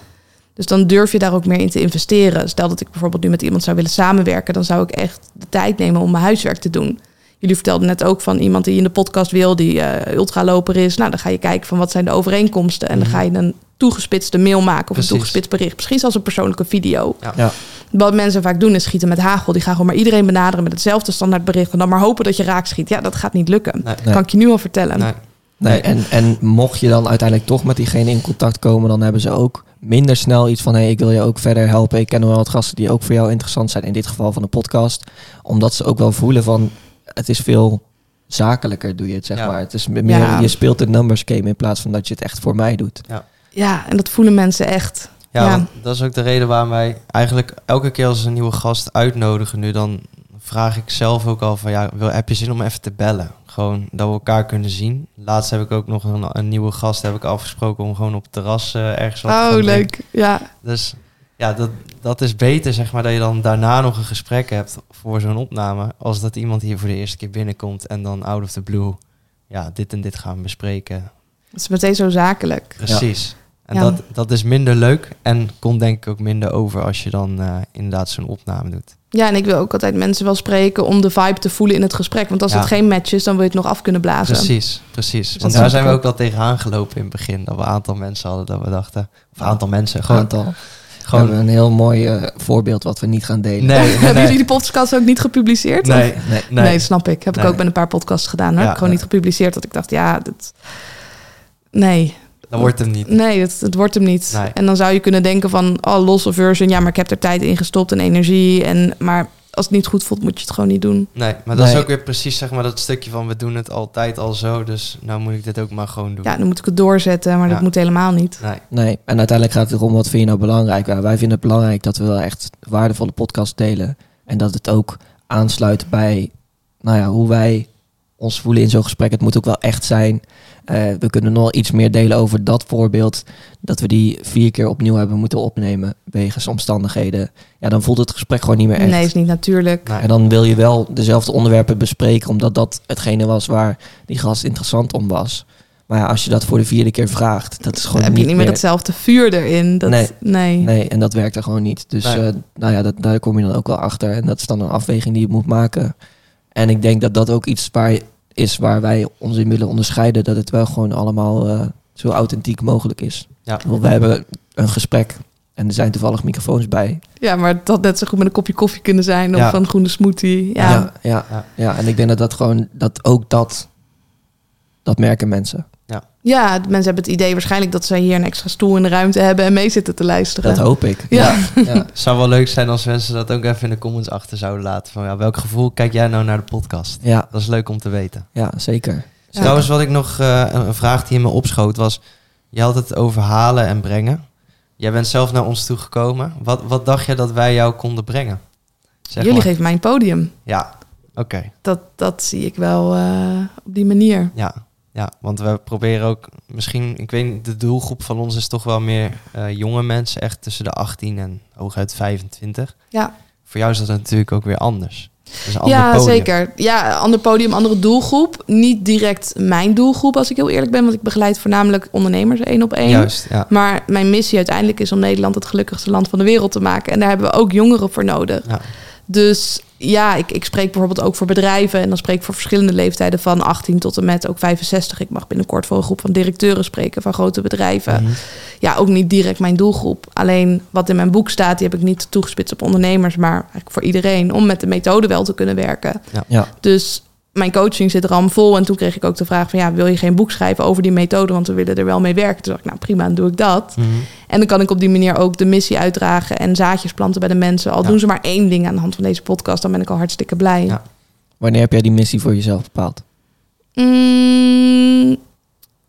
A: Dus dan durf je daar ook meer in te investeren. Stel dat ik bijvoorbeeld nu met iemand zou willen samenwerken... dan zou ik echt de tijd nemen om mijn huiswerk te doen. Jullie vertelden net ook van iemand die in de podcast wil... die eh, ultraloper is. Nou, dan ga je kijken van wat zijn de overeenkomsten... en dan
B: Mhm.
A: ga je een toegespitste mail maken... of
B: Precies.
A: een toegespitst bericht. Misschien zelfs een persoonlijke video.
C: Ja.
A: Wat mensen vaak doen is schieten met hagel. Die gaan gewoon maar iedereen benaderen met hetzelfde standaardbericht... en dan maar hopen dat je raak schiet. Ja, dat gaat niet lukken.
B: Nee.
C: Nee.
A: Kan ik je nu al vertellen.
B: Nee.
C: Nee, en, en mocht je dan uiteindelijk toch met diegene in contact komen, dan hebben ze ook minder snel iets van: hé, hey, ik wil je ook verder helpen. Ik ken nog wel wat gasten die ook voor jou interessant zijn, in dit geval van de podcast. Omdat ze ook wel voelen van: het is veel zakelijker doe je het, zeg
B: Ja.
C: maar. Het is meer,
A: Ja.
C: je speelt de numbers game in plaats van dat je het echt voor mij doet.
A: Ja, en dat voelen mensen echt.
B: Ja,
A: Ja.
B: want dat is ook de reden waarom wij eigenlijk elke keer als we een nieuwe gast uitnodigen nu, dan vraag ik zelf ook al van ja, wil, heb je zin om even te bellen? Gewoon dat we elkaar kunnen zien. Laatst heb ik ook nog een, een nieuwe gast heb ik afgesproken om gewoon op het terras eh, ergens wat te gaan
A: Oh,
B: drinken.
A: leuk. Ja.
B: Dus ja, dat, dat is beter zeg maar dat je dan daarna nog een gesprek hebt voor zo'n opname, als dat iemand hier voor de eerste keer binnenkomt en dan out of the blue, ja, dit en dit gaan we bespreken.
A: Het is meteen zo zakelijk.
B: Precies. En
A: Ja.
B: dat, dat is minder leuk en komt denk ik ook minder over als je dan eh, inderdaad zo'n opname doet.
A: Ja, en ik wil ook altijd mensen wel spreken om de vibe te voelen in het gesprek. Want als
B: Ja.
A: het geen match is, dan wil je het nog af kunnen blazen.
B: Precies, precies.
A: dat
B: Want daar zijn we
A: ook.
B: al tegenaan gelopen in het begin. Dat we een aantal mensen hadden dat we dachten... Of een aantal mensen, gewoon...
C: Aantal.
B: gewoon
C: een heel mooi eh, voorbeeld wat we niet gaan delen.
B: nee, nee,
A: Hebben jullie die podcast ook niet gepubliceerd?
B: Nee, nee,
A: Nee,
B: nee.
A: snap ik. Heb ik ook bij een paar podcasts gedaan. Hoor.
B: Ja,
A: Heb ik gewoon
B: ja.
A: niet gepubliceerd. Dat ik dacht, ja, dat... Nee,
B: Dat wordt hem niet.
A: nee het, het wordt hem niet.
B: Nee.
A: En dan zou je kunnen denken van, oh, losse version. Ja, maar ik heb er tijd in gestopt en energie. En, maar als het niet goed voelt, moet je het gewoon niet doen.
B: Nee, maar dat is ook weer precies zeg maar dat stukje van... we doen het altijd al zo, dus nou moet ik dit ook maar gewoon doen.
A: Ja, dan moet ik het doorzetten, maar
B: Ja.
A: dat moet helemaal niet.
B: Nee,
C: Nee, en uiteindelijk gaat het erom wat vind je nou belangrijk. Wij vinden het belangrijk dat we wel echt waardevolle podcast delen. En dat het ook aansluit bij nou ja, hoe wij ons voelen in zo'n gesprek. Het moet ook wel echt zijn. Eh, we kunnen nog iets meer delen over dat voorbeeld. Dat we die vier keer opnieuw hebben moeten opnemen wegens omstandigheden. Ja, dan voelt het gesprek gewoon niet meer echt.
A: Nee, is niet natuurlijk.
B: nee.
C: En dan wil je wel dezelfde onderwerpen bespreken, omdat dat hetgene was waar die gast interessant om was. Maar ja, als je dat voor de vierde keer vraagt, dat is
A: Dan
C: gewoon
A: heb je
C: niet
A: meer hetzelfde vuur erin. Dat,
C: Nee.
A: nee.
C: Nee, en dat werkt er gewoon niet. Dus
B: Nee.
C: eh, nou ja, dat, daar kom je dan ook wel achter. En dat is dan een afweging die je moet maken. En ik denk dat dat ook iets waar, is waar wij ons in willen onderscheiden. Dat het wel gewoon allemaal eh, zo authentiek mogelijk is.
B: Ja.
C: Want we hebben een gesprek en er zijn toevallig microfoons bij.
A: Ja, maar dat had net zo goed met een kopje koffie kunnen zijn of
B: Ja.
A: een groene smoothie. Ja.
C: ja, ja,
B: Ja.
C: ja. en ik denk dat dat gewoon, dat ook dat, dat merken mensen.
A: Ja, de mensen hebben het idee waarschijnlijk dat ze hier een extra stoel in de ruimte hebben en mee zitten te luisteren.
C: Dat hoop ik.
A: Ja.
C: ja.
B: Het zou wel leuk zijn als mensen dat ook even in de comments achter zouden laten. Van ja, welk gevoel kijk jij nou naar de podcast?
C: ja,
B: Dat is leuk om te weten.
C: ja, zeker.
A: Ja.
B: Trouwens, wat ik nog, eh, een vraag die in me opschoot was, je had het over halen en brengen. Jij bent zelf naar ons toegekomen. Wat, wat dacht je dat wij jou konden brengen? Zeg
A: Jullie
B: maar.
A: geven mij een podium.
B: Ja, oké.
A: Dat, dat zie ik wel eh, op die manier.
B: Ja. Ja, want we proberen ook misschien, ik weet niet, de doelgroep van ons is toch wel meer eh, jonge mensen, echt tussen de 18 en hooguit 25.
A: Ja,
B: Voor jou is dat natuurlijk ook weer anders. Een ander
A: ja
B: podium.
A: zeker. Ja, ander podium, andere doelgroep. Niet direct mijn doelgroep, als ik heel eerlijk ben. Want ik begeleid voornamelijk ondernemers één op één.
B: Juist, ja.
A: Maar mijn missie uiteindelijk is om Nederland het gelukkigste land van de wereld te maken. En daar hebben we ook jongeren voor nodig.
B: ja.
A: Dus ja, ik, ik spreek bijvoorbeeld ook voor bedrijven. En dan spreek ik voor verschillende leeftijden van 18 tot en met ook 65. Ik mag binnenkort voor een groep van directeuren spreken van grote bedrijven.
B: Mhm.
A: Ja, ook niet direct mijn doelgroep. Alleen wat in mijn boek staat, die heb ik niet toegespitst op ondernemers, maar eigenlijk voor iedereen. Om met de methode wel te kunnen werken.
C: Ja,
A: Dus mijn coaching zit er al vol. En toen kreeg ik ook de vraag van ja, wil je geen boek schrijven over die methode? Want we willen er wel mee werken. Toen dacht ik, nou prima, dan doe ik dat.
B: Mhm.
A: En dan kan ik op die manier ook de missie uitdragen en zaadjes planten bij de mensen. Al
B: Ja.
A: doen ze maar één ding aan de hand van deze podcast, dan ben ik al hartstikke blij.
B: Ja.
C: wanneer heb jij die missie voor jezelf bepaald?
A: Mm,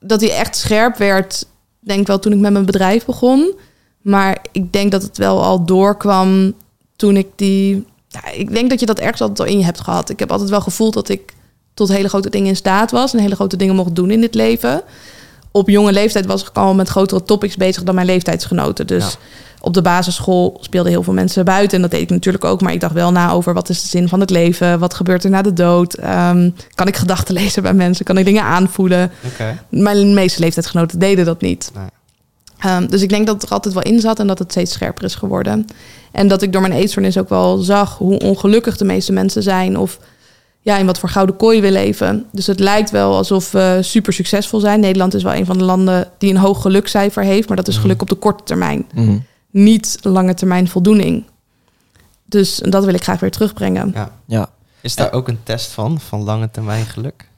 A: dat hij echt scherp werd, denk ik wel toen ik met mijn bedrijf begon. Maar ik denk dat het wel al doorkwam toen ik die... Ja, ik denk dat je dat ergens altijd al in je hebt gehad. Ik heb altijd wel gevoeld dat ik tot hele grote dingen in staat was... en hele grote dingen mocht doen in dit leven. Op jonge leeftijd was ik al met grotere topics bezig dan mijn leeftijdsgenoten. Dus
B: Ja.
A: op de basisschool speelden heel veel mensen buiten. En dat deed ik natuurlijk ook. Maar ik dacht wel na over wat is de zin van het leven? Wat gebeurt er na de dood? Ehm, kan ik gedachten lezen bij mensen? Kan ik dingen aanvoelen?
B: Oké.
A: Mijn meeste leeftijdsgenoten deden dat niet.
B: Nee.
A: Ehm, dus ik denk dat het er altijd wel in zat en dat het steeds scherper is geworden. En dat ik door mijn eetstoornis ook wel zag hoe ongelukkig de meeste mensen zijn. Of ja, in wat voor gouden kooi we leven. Dus het lijkt wel alsof we super succesvol zijn. Nederland is wel een van de landen die een hoog gelukcijfer heeft. Maar dat is
B: Mhm.
A: geluk op de korte termijn.
C: Mhm.
A: Niet lange termijn voldoening. Dus dat wil ik graag weer terugbrengen.
B: Ja.
C: Ja,
B: Is daar ook een test van, van lange termijn geluk?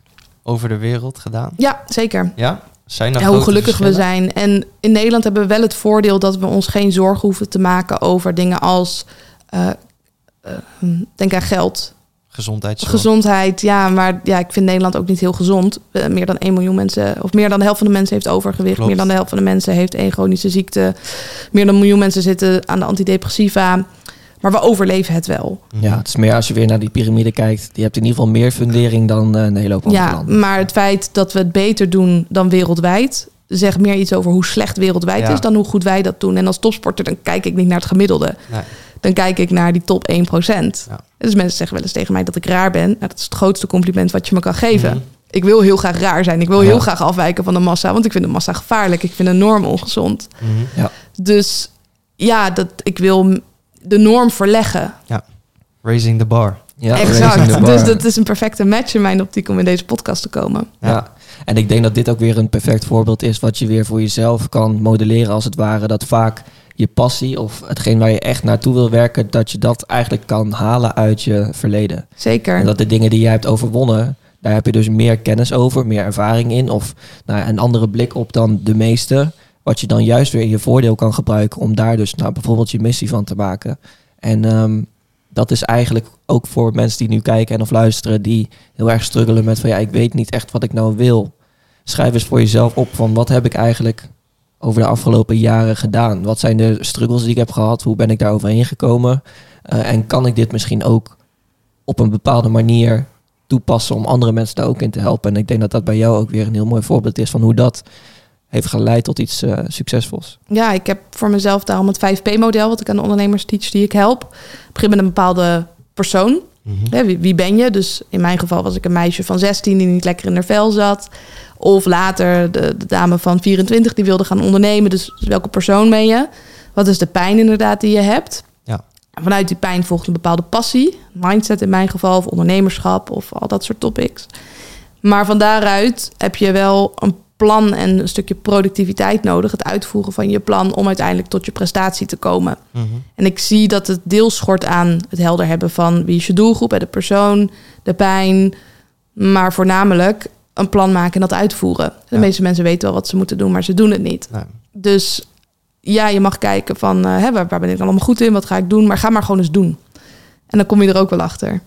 B: Over de wereld gedaan?
A: Ja, zeker.
B: Ja? Zijn er
A: Ja, hoe gelukkig we zijn. En in Nederland hebben we wel het voordeel dat we ons geen zorgen hoeven te maken over dingen als. eh, eh, denk aan geld.
B: Gezondheidszorg.
A: Gezondheid, ja, maar ja, ik vind Nederland ook niet heel gezond. Eh, meer dan 1 miljoen mensen, of meer dan de helft van de mensen heeft overgewicht.
B: Klopt.
A: Meer dan de helft van de mensen heeft één chronische ziekte. Meer dan een miljoen mensen zitten aan de antidepressiva. Maar we overleven het wel.
B: Mhm.
C: Ja, het is meer als je weer naar die piramide kijkt. Die hebt in ieder geval meer fundering dan eh, een hele hoop andere
A: Ja,
C: landen.
A: maar het feit dat we het beter doen dan wereldwijd... zegt meer iets over hoe slecht wereldwijd
B: Ja.
A: is... dan hoe goed wij dat doen. En als topsporter dan kijk ik niet naar het gemiddelde.
B: Nee.
A: Dan kijk ik naar die top 1
B: Ja.
A: Dus mensen zeggen wel eens tegen mij dat ik raar ben. Nou, dat is het grootste compliment wat je me kan geven.
B: Mhm.
A: Ik wil heel graag raar zijn. Ik wil
C: Ja.
A: heel graag afwijken van de massa. Want ik vind de massa gevaarlijk. Ik vind de norm ongezond.
B: Mhm.
A: Dus ja, dat, ik wil de norm verleggen.
B: Raising the bar.
C: Ja,
A: exact.
C: bar.
A: Dus dat is een perfecte match in mijn optiek om in deze podcast te komen.
C: Ja. En ik denk dat dit ook weer een perfect voorbeeld is wat je weer voor jezelf kan modelleren als het ware. Dat vaak je passie of hetgeen waar je echt naartoe wil werken, dat je dat eigenlijk kan halen uit je verleden.
A: Zeker.
C: En dat de dingen die jij hebt overwonnen, daar heb je dus meer kennis over, meer ervaring in of nou, een andere blik op dan de meeste. Wat je dan juist weer in je voordeel kan gebruiken om daar dus nou, bijvoorbeeld je missie van te maken. En ehm, dat is eigenlijk ook voor mensen die nu kijken en of luisteren, die heel erg struggelen met van ja, ik weet niet echt wat ik nou wil. Schrijf eens voor jezelf op van wat heb ik eigenlijk over de afgelopen jaren gedaan? Wat zijn de struggles die ik heb gehad? Hoe ben ik daar overheen gekomen? Eh, en kan ik dit misschien ook op een bepaalde manier toepassen om andere mensen daar ook in te helpen? En ik denk dat dat bij jou ook weer een heel mooi voorbeeld is van hoe dat heeft geleid tot iets eh, succesvols.
A: Ja, ik heb voor mezelf daarom het 5P-model... wat ik aan de ondernemers teach die ik help. Begin met een bepaalde persoon.
B: Mhm.
A: Wie, wie ben je? Dus in mijn geval was ik een meisje van 16 die niet lekker in haar vel zat. Of later de, de dame van 24 die wilde gaan ondernemen. Dus welke persoon ben je? Wat is de pijn inderdaad die je hebt?
B: Ja.
A: En vanuit die pijn volgt een bepaalde passie. Mindset in mijn geval, of ondernemerschap of al dat soort topics. Maar van daaruit heb je wel een plan en een stukje productiviteit nodig. Het uitvoeren van je plan om uiteindelijk tot je prestatie te komen.
B: Mhm.
A: En ik zie dat het deels schort aan het helder hebben van wie is je doelgroep, hè, de persoon, de pijn. Maar voornamelijk een plan maken en dat uitvoeren. De
B: Ja.
A: meeste mensen weten wel wat ze moeten doen, maar ze doen het niet.
B: Nee.
A: Dus ja, je mag kijken van eh, hè, waar, waar ben ik dan allemaal goed in, wat ga ik doen, maar ga maar gewoon eens doen. En dan kom je er ook wel achter.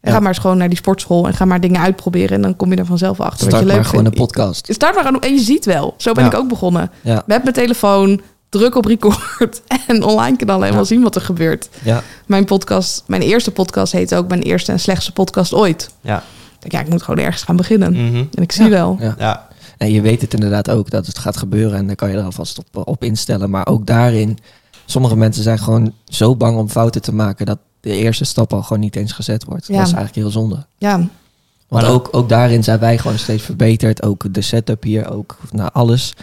A: En
C: Ja.
A: Ga maar eens gewoon naar die sportschool en ga maar dingen uitproberen en dan kom je er vanzelf achter wat
C: Start
A: je leuk
C: maar gewoon een
A: vindt.
C: podcast.
A: Start maar gewoon en je ziet wel. Zo ben
B: Ja.
A: ik ook begonnen.
C: Ja,
A: Met mijn telefoon, druk op record en online knallen en wel zien wat er gebeurt.
C: ja.
A: Mijn podcast, mijn eerste podcast heet ook mijn eerste en slechtste podcast ooit.
B: Ja.
A: Ik denk, ja, ik moet gewoon ergens gaan beginnen.
B: Mhm.
A: En ik zie
C: Ja.
A: wel.
C: ja.
B: Ja.
C: En je weet het inderdaad ook dat het gaat gebeuren en daar kan je er alvast op, op instellen. Maar ook daarin, sommige mensen zijn gewoon zo bang om fouten te maken dat de eerste stap al gewoon niet eens gezet wordt.
A: Ja.
C: Dat is eigenlijk heel zonde.
A: Ja,
C: Want
B: Maar
C: ook, ook daarin zijn wij gewoon steeds verbeterd. Ook de setup hier, ook nou, alles.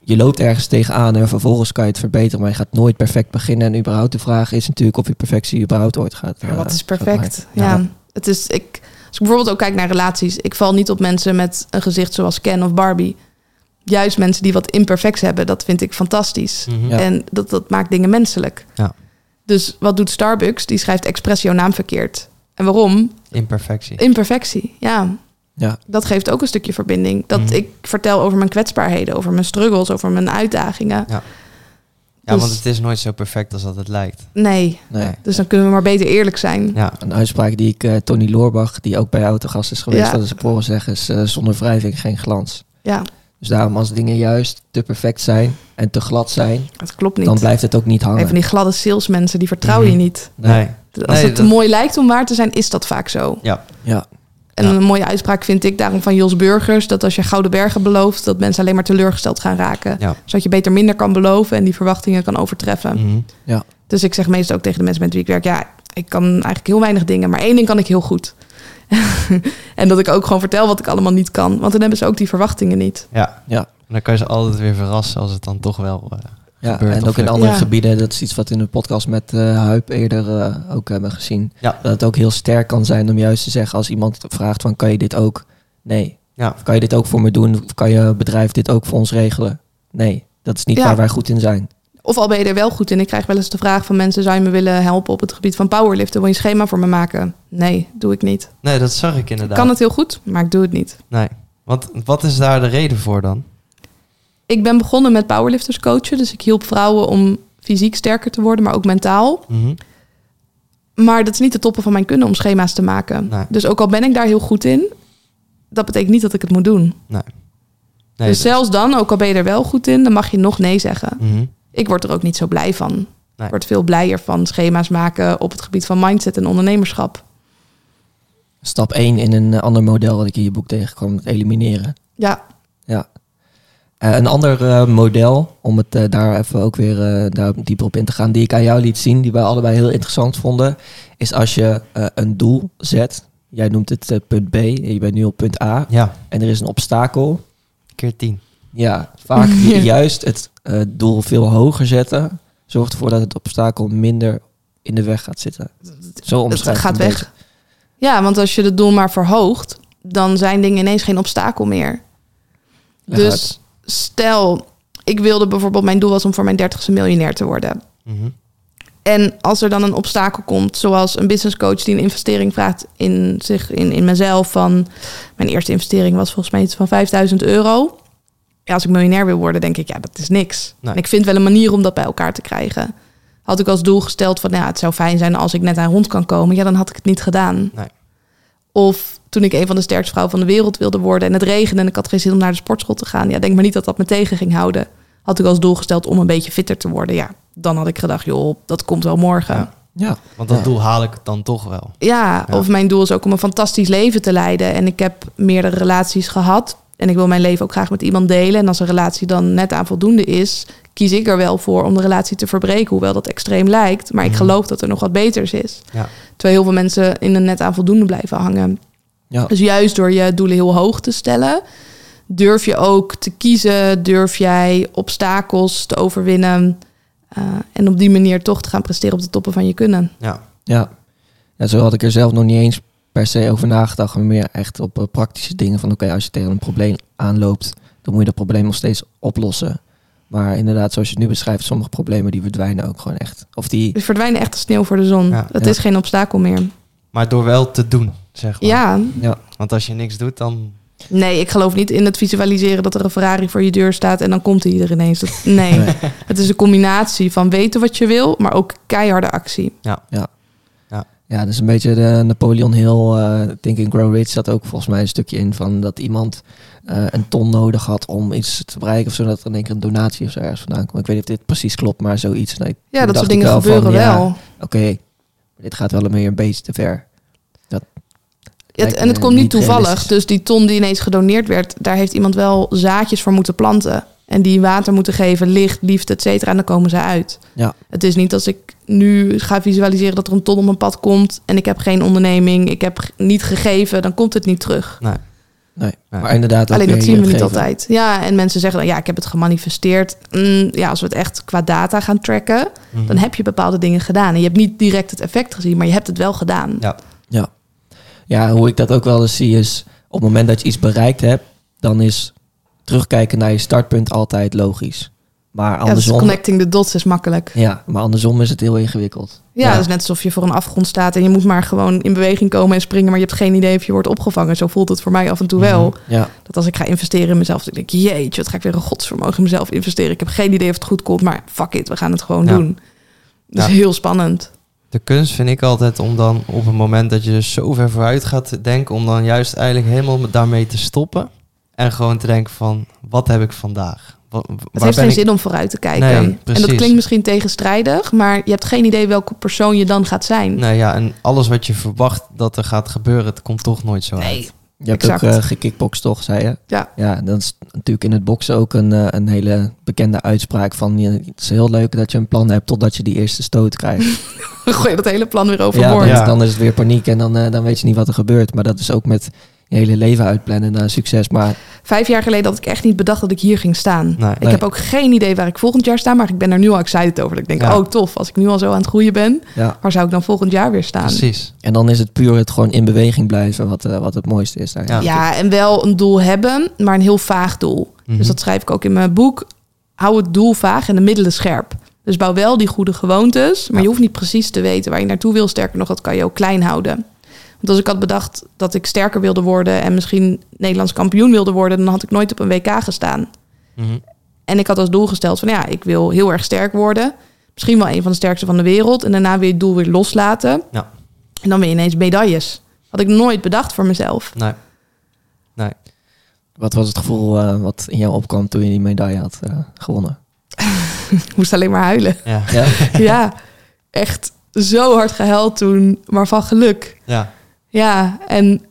C: Je loopt ergens tegenaan en vervolgens kan je het verbeteren, maar je gaat nooit perfect beginnen. En überhaupt de vraag is natuurlijk of je perfectie überhaupt ooit gaat.
A: Ja,
C: eh,
A: wat is perfect? Ja. het is, ik, als ik bijvoorbeeld ook kijk naar relaties, ik val niet op mensen met een gezicht zoals Ken of Barbie. Juist mensen die wat imperfects hebben, dat vind ik fantastisch.
B: Mhm.
C: Ja.
A: En dat, dat maakt dingen menselijk.
B: Ja.
A: Dus wat doet Starbucks? Die schrijft expres jouw naam verkeerd. En waarom?
B: Imperfectie.
A: Imperfectie, ja.
C: Ja,
A: Dat geeft ook een stukje verbinding. Dat
B: Mhm.
A: ik vertel over mijn kwetsbaarheden, over mijn struggles, over mijn uitdagingen.
B: Ja,
A: Dus-
B: want het is nooit zo perfect als dat het lijkt.
A: Nee,
C: nee.
A: dus dan kunnen we maar beter eerlijk zijn.
B: Ja.
C: Een uitspraak die ik eh, Tony Loorbach, die ook bij jou te gast is geweest,
A: Ja.
C: dat is horen zeggen, is eh, zonder wrijving geen glans.
A: Ja,
C: Dus daarom als dingen juist te perfect zijn en te glad zijn,
A: dat klopt niet.
C: dan blijft het ook niet hangen.
A: Even die gladde salesmensen, die vertrouwen
B: Mhm.
A: je niet.
B: Nee.
A: Als
B: Nee,
A: het te
B: dat-
A: mooi lijkt om waar te zijn, is dat vaak zo.
B: Ja.
C: Ja,
A: En
B: Ja.
A: een mooie uitspraak vind ik daarom van Jos Burgers... dat als je gouden bergen belooft, dat mensen alleen maar teleurgesteld gaan raken.
B: Ja.
A: Zodat je beter minder kan beloven en die verwachtingen kan overtreffen.
B: Mhm.
A: Dus ik zeg meestal ook tegen de mensen met wie ik werk... ja, ik kan eigenlijk heel weinig dingen, maar één ding kan ik heel goed. en dat ik ook gewoon vertel wat ik allemaal niet kan. Want dan hebben ze ook die verwachtingen niet.
B: Ja.
C: Ja.
B: En dan kan je ze altijd weer verrassen als het dan toch wel... eh,
C: ja.
B: Gebeurt
C: en ook in andere
A: Ja.
C: gebieden, dat is iets wat in de podcast met eh Huip eerder eh, ook hebben gezien.
B: Ja.
C: Dat het ook heel sterk kan zijn om juist te zeggen als iemand vraagt van kan je dit ook? Nee.
B: ja.
C: Of kan je dit ook voor me doen? Of kan je bedrijf dit ook voor ons regelen? Nee. Dat is niet
A: Ja.
C: waar wij goed in zijn.
A: Of al ben je er wel goed in. Ik krijg wel eens de vraag van mensen... zou je me willen helpen op het gebied van powerliften? Wil je een schema voor me maken? Nee, doe ik niet.
B: Nee, dat zag ik
A: Ik
B: inderdaad.
A: kan het heel goed, maar ik doe het niet.
B: Nee. Want wat is daar de reden voor dan?
A: Ik ben begonnen met powerlifters coachen. Dus ik hielp vrouwen om fysiek sterker te worden, maar ook mentaal.
B: Mhm.
A: Maar dat is niet de toppen van mijn kunnen om schema's te maken.
B: Nee.
A: Dus ook al ben ik daar heel goed in, dat betekent niet dat ik het moet doen.
B: Nee,
A: dus
B: dat-
A: zelfs dan, ook al ben je er wel goed in, dan mag je nog nee zeggen.
B: Mhm.
A: Ik word er ook niet zo blij van.
B: Nee.
A: Ik word veel blijer van schema's maken op het gebied van mindset en ondernemerschap.
C: Stap 1 in een eh, ander model wat ik in je boek tegenkwam, het elimineren.
A: Ja,
C: Ja. Eh, een ander eh, model, om het daar even ook weer daar dieper op in te gaan, die ik aan jou liet zien, die wij allebei heel interessant vonden, is als je een doel zet. Jij noemt het punt B, en je bent nu op punt A,
B: Ja,
C: en er is een obstakel.
B: keer tien.
C: Ja, vaak
A: Ja.
C: juist het eh, doel veel hoger zetten, zorgt ervoor dat het obstakel minder in de weg gaat zitten. Zo
A: het
C: omschrijf ik
A: gaat
C: het een
A: weg. Ja, want als je het doel maar verhoogt, dan zijn dingen ineens geen obstakel meer.
C: Leg
A: dus
C: uit.
A: stel, ik wilde bijvoorbeeld, mijn doel was om voor mijn dertigste miljonair te worden.
B: Mhm.
A: En als er dan een obstakel komt, zoals een business coach die een investering vraagt in, zich, in, in mezelf. Van mijn eerste investering was volgens mij iets van 5000 euro. Ja, als ik miljonair wil worden, denk ik, ja, dat is niks.
B: Nee.
A: En ik vind wel een manier om dat bij elkaar te krijgen. Had ik als doel gesteld van, nou, ja, het zou fijn zijn als ik net aan rond kan komen. Ja, dan had ik het niet gedaan.
B: Nee.
A: Of toen ik een van de sterkste vrouwen van de wereld wilde worden en het regende en ik had geen zin om naar de sportschool te gaan. Ja, denk maar niet dat dat me tegen ging houden. Had ik als doel gesteld om een beetje fitter te worden. Ja, dan had ik gedacht, joh, dat komt wel morgen.
B: Ja.
C: Ja,
B: Want dat
C: Ja.
B: doel haal ik dan toch wel.
A: Ja,
B: Ja.
A: of mijn doel is ook om een fantastisch leven te leiden. En ik heb meerdere relaties gehad. En ik wil mijn leven ook graag met iemand delen. En als een relatie dan net aan voldoende is, kies ik er wel voor om de relatie te verbreken. Hoewel dat extreem lijkt. Maar ik
B: Mhm.
A: geloof dat er nog wat beters is.
B: Ja.
A: Terwijl heel veel mensen in een net aan voldoende blijven hangen.
C: ja.
A: Dus juist door je doelen heel hoog te stellen, durf je ook te kiezen. Durf jij obstakels te overwinnen. eh, en op die manier toch te gaan presteren op de toppen van je kunnen.
B: Ja,
C: Ja. ja, zo had ik er zelf nog niet eens per se over nagedacht, maar meer echt op eh, praktische dingen van oké, als je tegen een probleem aanloopt, dan moet je dat probleem nog steeds oplossen. Maar inderdaad, zoals je het nu beschrijft, sommige problemen die verdwijnen ook gewoon echt. Of die,
A: Die verdwijnen echt als sneeuw voor de zon.
B: Ja.
A: het
C: Ja.
A: is geen obstakel meer.
B: maar door wel te doen, zeg maar.
A: Ja,
C: ja,
B: Want als je niks doet, dan...
A: nee, ik geloof niet in het visualiseren dat er een Ferrari voor je deur staat en dan komt hij er ineens. Dat, nee.
C: Nee.
A: het is een combinatie van weten wat je wil, maar ook keiharde actie.
C: ja, dat is een beetje de Napoleon Hill, eh Think and Grow Rich, zat ook volgens mij een stukje in van dat iemand eh, een ton nodig had om iets te bereiken of zo, dat er in één keer een donatie of zo ergens vandaan kwam. Ik weet niet of dit precies klopt, maar zoiets. Nee,
A: Ja, dat soort dingen
C: wel van,
A: gebeuren
C: ja,
A: wel.
C: Oké, dit gaat wel een meer een beetje te ver.
A: Het,
C: lijkt
A: en het komt niet toevallig. Dus die ton die ineens gedoneerd werd, daar heeft iemand wel zaadjes voor moeten planten. En die water moeten geven, licht, liefde, et cetera. En dan komen ze uit.
C: Ja.
A: Het is niet als ik nu ga visualiseren dat er een ton op mijn pad komt... en ik heb geen onderneming, ik heb niet gegeven, dan komt het niet terug.
B: Nee.
C: Nee, maar inderdaad.
A: Alleen dat zien we niet
C: geven.
A: altijd. Ja, en mensen zeggen dan, ja, ik heb het gemanifesteerd. Mm, ja, als we het echt qua data gaan tracken...
B: Mhm.
A: dan heb je bepaalde dingen gedaan. En je hebt niet direct het effect gezien, maar je hebt het wel gedaan.
B: Ja.
C: Ja. ja, hoe ik dat ook wel eens zie is... op het moment dat je iets bereikt hebt... dan is terugkijken naar je startpunt altijd logisch. Maar
A: Ja, dus
C: andersom...
A: connecting the dots is makkelijk.
C: Ja, maar andersom is het heel ingewikkeld.
A: Ja,
C: Ja.
A: dat is net alsof je voor een afgrond staat en je moet maar gewoon in beweging komen en springen, maar je hebt geen idee of je wordt opgevangen. Zo voelt het voor mij af en toe wel.
B: Mhm.
C: Ja,
A: Dat als ik ga investeren in mezelf, dan denk ik, jeetje, wat ga ik weer een godsvermogen in mezelf investeren. Ik heb geen idee of het goed komt, maar fuck it, we gaan het gewoon
B: Ja.
A: doen. Dat is
B: Ja.
A: heel spannend.
B: De kunst vind ik altijd om dan op het moment dat je dus zo ver vooruit gaat denken, om dan juist eigenlijk helemaal met- daarmee te stoppen. En gewoon te denken van, wat heb ik vandaag? Wa-
A: Het
B: waar
A: heeft
B: ben
A: geen
B: ik-
A: zin om vooruit te kijken.
B: Nee,
A: en dat klinkt misschien tegenstrijdig, maar je hebt geen idee welke persoon je dan gaat zijn.
B: Nou ja, en alles wat je verwacht dat er gaat gebeuren, het komt toch nooit zo
A: Nee.
B: uit.
C: je hebt
A: Exact.
C: ook uh, gekickboxd toch, zei je?
A: Ja.
C: Ja, dat is natuurlijk in het boksen ook een, eh, een hele bekende uitspraak van... je- het is heel leuk dat je een plan hebt totdat je die eerste stoot krijgt.
A: Gooi je dat hele plan weer overboord.
C: dan,
B: Ja.
C: dan is het weer paniek en dan, eh, dan weet je niet wat er gebeurt. Maar dat is ook met je hele leven uitplannen naar succes. Maar
A: Vijf jaar geleden had ik echt niet bedacht dat ik hier ging staan.
B: Nee.
A: Ik
C: Nee.
A: heb ook geen idee waar ik volgend jaar sta, maar ik ben er nu al excited over. Dat Ik denk,
B: Ja.
A: oh tof, als ik nu al zo aan het groeien ben,
C: ja,
A: waar zou ik dan volgend jaar weer staan?
B: Precies.
C: en dan is het puur het gewoon in beweging blijven wat, eh, wat het mooiste is. Daar.
B: Ja.
A: Ja, en wel een doel hebben, maar een heel vaag doel.
B: Mhm.
A: Dus dat schrijf ik ook in mijn boek. Hou het doel vaag en de middelen scherp. Dus bouw wel die goede gewoontes, maar
B: Ja.
A: je hoeft niet precies te weten waar je naartoe wil. Sterker nog, dat kan je ook klein houden. Want als ik had bedacht dat ik sterker wilde worden en misschien Nederlands kampioen wilde worden, dan had ik nooit op een WK gestaan.
B: Mhm.
A: En ik had als doel gesteld van ja, ik wil heel erg sterk worden. misschien wel een van de sterkste van de wereld. En daarna weer het doel weer loslaten.
B: Ja.
A: En dan weer ineens medailles. Had ik nooit bedacht voor mezelf.
B: Nee. Nee.
C: Wat was het gevoel eh, wat in jou opkwam toen je die medaille had eh, gewonnen?
A: Ik moest alleen maar huilen.
B: Ja.
C: Ja?
A: ja, echt zo hard gehuild toen, maar van geluk.
B: Ja.
A: Ja, en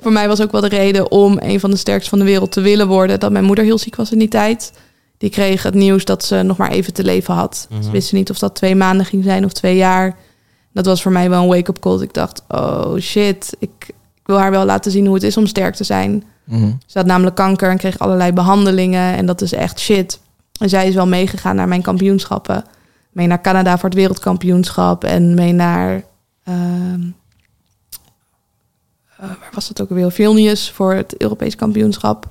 A: voor mij was ook wel de reden om een van de sterkste van de wereld te willen worden. Dat mijn moeder heel ziek was in die tijd. Die kreeg het nieuws dat ze nog maar even te leven had. Ze
B: Mhm.
A: wisten niet of dat twee maanden ging zijn of twee jaar. Dat was voor mij wel een wake-up call. Ik dacht, oh shit, ik, ik wil haar wel laten zien hoe het is om sterk te zijn.
C: Mhm.
A: Ze had namelijk kanker en kreeg allerlei behandelingen. En dat is echt shit. En zij is wel meegegaan naar mijn kampioenschappen. Mee naar Canada voor het wereldkampioenschap. En mee naar... ehm, eh, waar was dat ook alweer? Vilnius voor het Europees kampioenschap.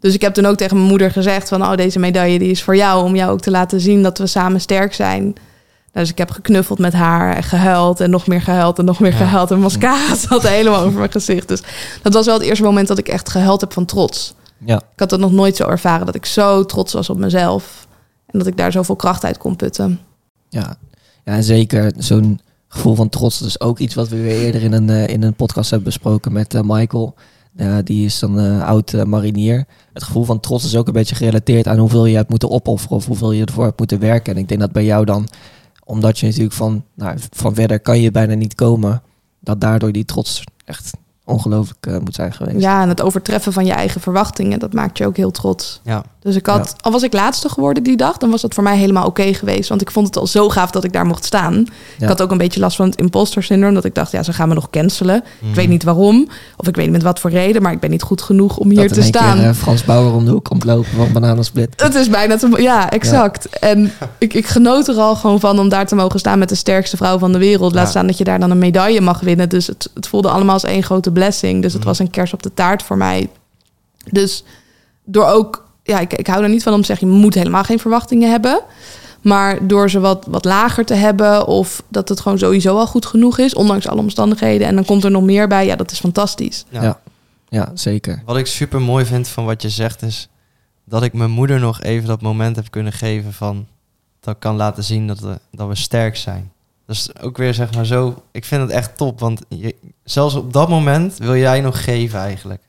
A: Dus ik heb toen ook tegen mijn moeder gezegd van... oh, deze medaille die is voor jou. Om jou ook te laten zien dat we samen sterk zijn. Nou, Dus ik heb geknuffeld met haar en gehuild en nog meer gehuild en nog meer
B: Ja.
A: gehuild. En mascara zat helemaal over mijn gezicht. Dus dat was wel het eerste moment dat ik echt gehuild heb van trots.
C: Ja.
A: Ik had dat nog nooit zo ervaren, dat ik zo trots was op mezelf. En dat ik daar zoveel kracht uit kon putten.
C: Ja, ja zeker zo'n gevoel van trots. Dat is ook iets wat we weer eerder in een, eh, in een podcast hebben besproken met eh, Michael. Eh, die is dan eh, oud marinier. Het gevoel van trots is ook een beetje gerelateerd aan hoeveel je hebt moeten opofferen of hoeveel je ervoor hebt moeten werken. En ik denk dat bij jou dan, omdat je natuurlijk van, nou, van verder kan je bijna niet komen, dat daardoor die trots echt ongelooflijk moet zijn geweest.
A: Ja, en het overtreffen van je eigen verwachtingen, dat maakt je ook heel trots.
B: Ja.
A: Dus ik had, al was ik laatste geworden die dag, dan was dat voor mij helemaal oké geweest. Want ik vond het al zo gaaf dat ik daar mocht staan.
C: Ja.
A: Ik had ook een beetje last van het imposter syndroom. Dat ik dacht, ja, ze gaan me nog cancelen. Ik weet niet waarom. Of ik weet niet met wat voor reden. Maar ik ben niet goed genoeg om hier te staan.
C: Keer, eh, Frans Bauer om de hoek komt lopen van Bananensplit.
A: Het is bijna te... Ja, exact. En ik, ik genoot er al gewoon van om daar te mogen staan met de sterkste vrouw van de wereld. Laat staan dat je daar dan een medaille mag winnen. Dus het, het voelde allemaal als één grote blessing. Dus het
B: Mhm.
A: was een kers op de taart voor mij. Dus door ook... Ja, ik, ik hou er niet van om te zeggen, je moet helemaal geen verwachtingen hebben. Maar door ze wat, wat lager te hebben... of dat het gewoon sowieso al goed genoeg is... ondanks alle omstandigheden... en dan komt er nog meer bij, ja, dat is fantastisch.
B: Ja.
C: Ja. Ja, zeker.
B: Wat ik super mooi vind van wat je zegt is dat ik mijn moeder nog even dat moment heb kunnen geven van dat ik kan laten zien dat we, dat we sterk zijn. Dus ook weer zeg maar zo, ik vind het echt top, want je, zelfs op dat moment wil jij nog geven eigenlijk.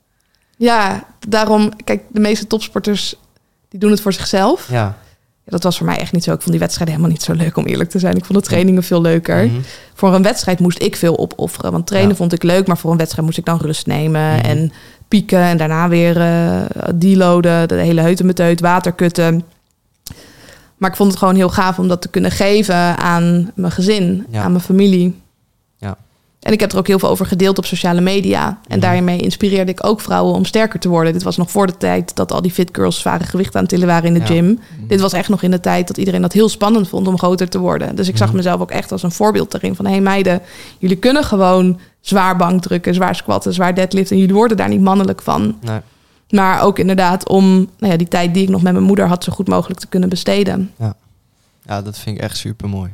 A: Ja, daarom... Kijk, de meeste topsporters... die doen het voor zichzelf.
B: Ja.
A: Ja, dat was voor mij echt niet zo. Ik vond die wedstrijden helemaal niet zo leuk om eerlijk te zijn. Ik vond de trainingen veel leuker.
B: Mhm.
A: Voor een wedstrijd moest ik veel opofferen. Want trainen
B: Ja.
A: vond ik leuk, maar voor een wedstrijd moest ik dan rust nemen
B: Mhm.
A: en pieken en daarna weer eh deloaden, de hele heutemeteut, waterkutten. Maar ik vond het gewoon heel gaaf om dat te kunnen geven aan mijn gezin,
B: Ja.
A: aan mijn familie.
B: Ja.
A: En ik heb er ook heel veel over gedeeld op sociale media. En
B: Mhm.
A: daarmee inspireerde ik ook vrouwen om sterker te worden. Dit was nog voor de tijd dat al die fit girls zware gewicht aan het tillen waren in de
B: Ja.
A: gym. Dit was echt nog in de tijd dat iedereen dat heel spannend vond om groter te worden. Dus ik zag
B: Mhm.
A: mezelf ook echt als een voorbeeld daarin. Van hé hey meiden, jullie kunnen gewoon zwaar bankdrukken, zwaar squatten, zwaar deadliften. En jullie worden daar niet mannelijk van.
B: Nee.
A: Maar ook inderdaad om nou ja, die tijd die ik nog met mijn moeder had zo goed mogelijk te kunnen besteden.
B: Ja, dat vind ik echt super mooi.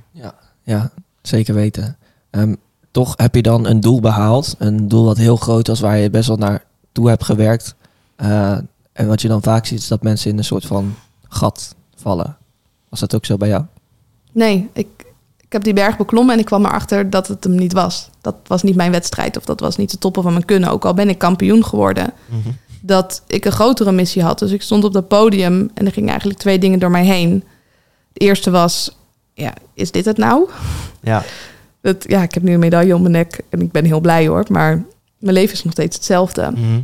C: Ja, zeker weten. Ehm, toch heb je dan een doel behaald. Een doel wat heel groot was, waar je best wel naartoe hebt gewerkt. Eh, en wat je dan vaak ziet, is dat mensen in een soort van gat vallen. Was dat ook zo bij jou?
A: Nee, ik, ik heb die berg beklommen en ik kwam erachter dat het hem niet was. Dat was niet mijn wedstrijd of dat was niet de toppen van mijn kunnen. Ook al ben ik kampioen geworden.
B: Mhm.
A: dat ik een grotere missie had. Dus ik stond op dat podium en er gingen eigenlijk twee dingen door mij heen. De eerste was, ja, is dit het nou?
B: Ja,
A: Dat, ja, ik heb nu een medaille om mijn nek en ik ben heel blij hoor, maar mijn leven is nog steeds hetzelfde.
B: Mhm.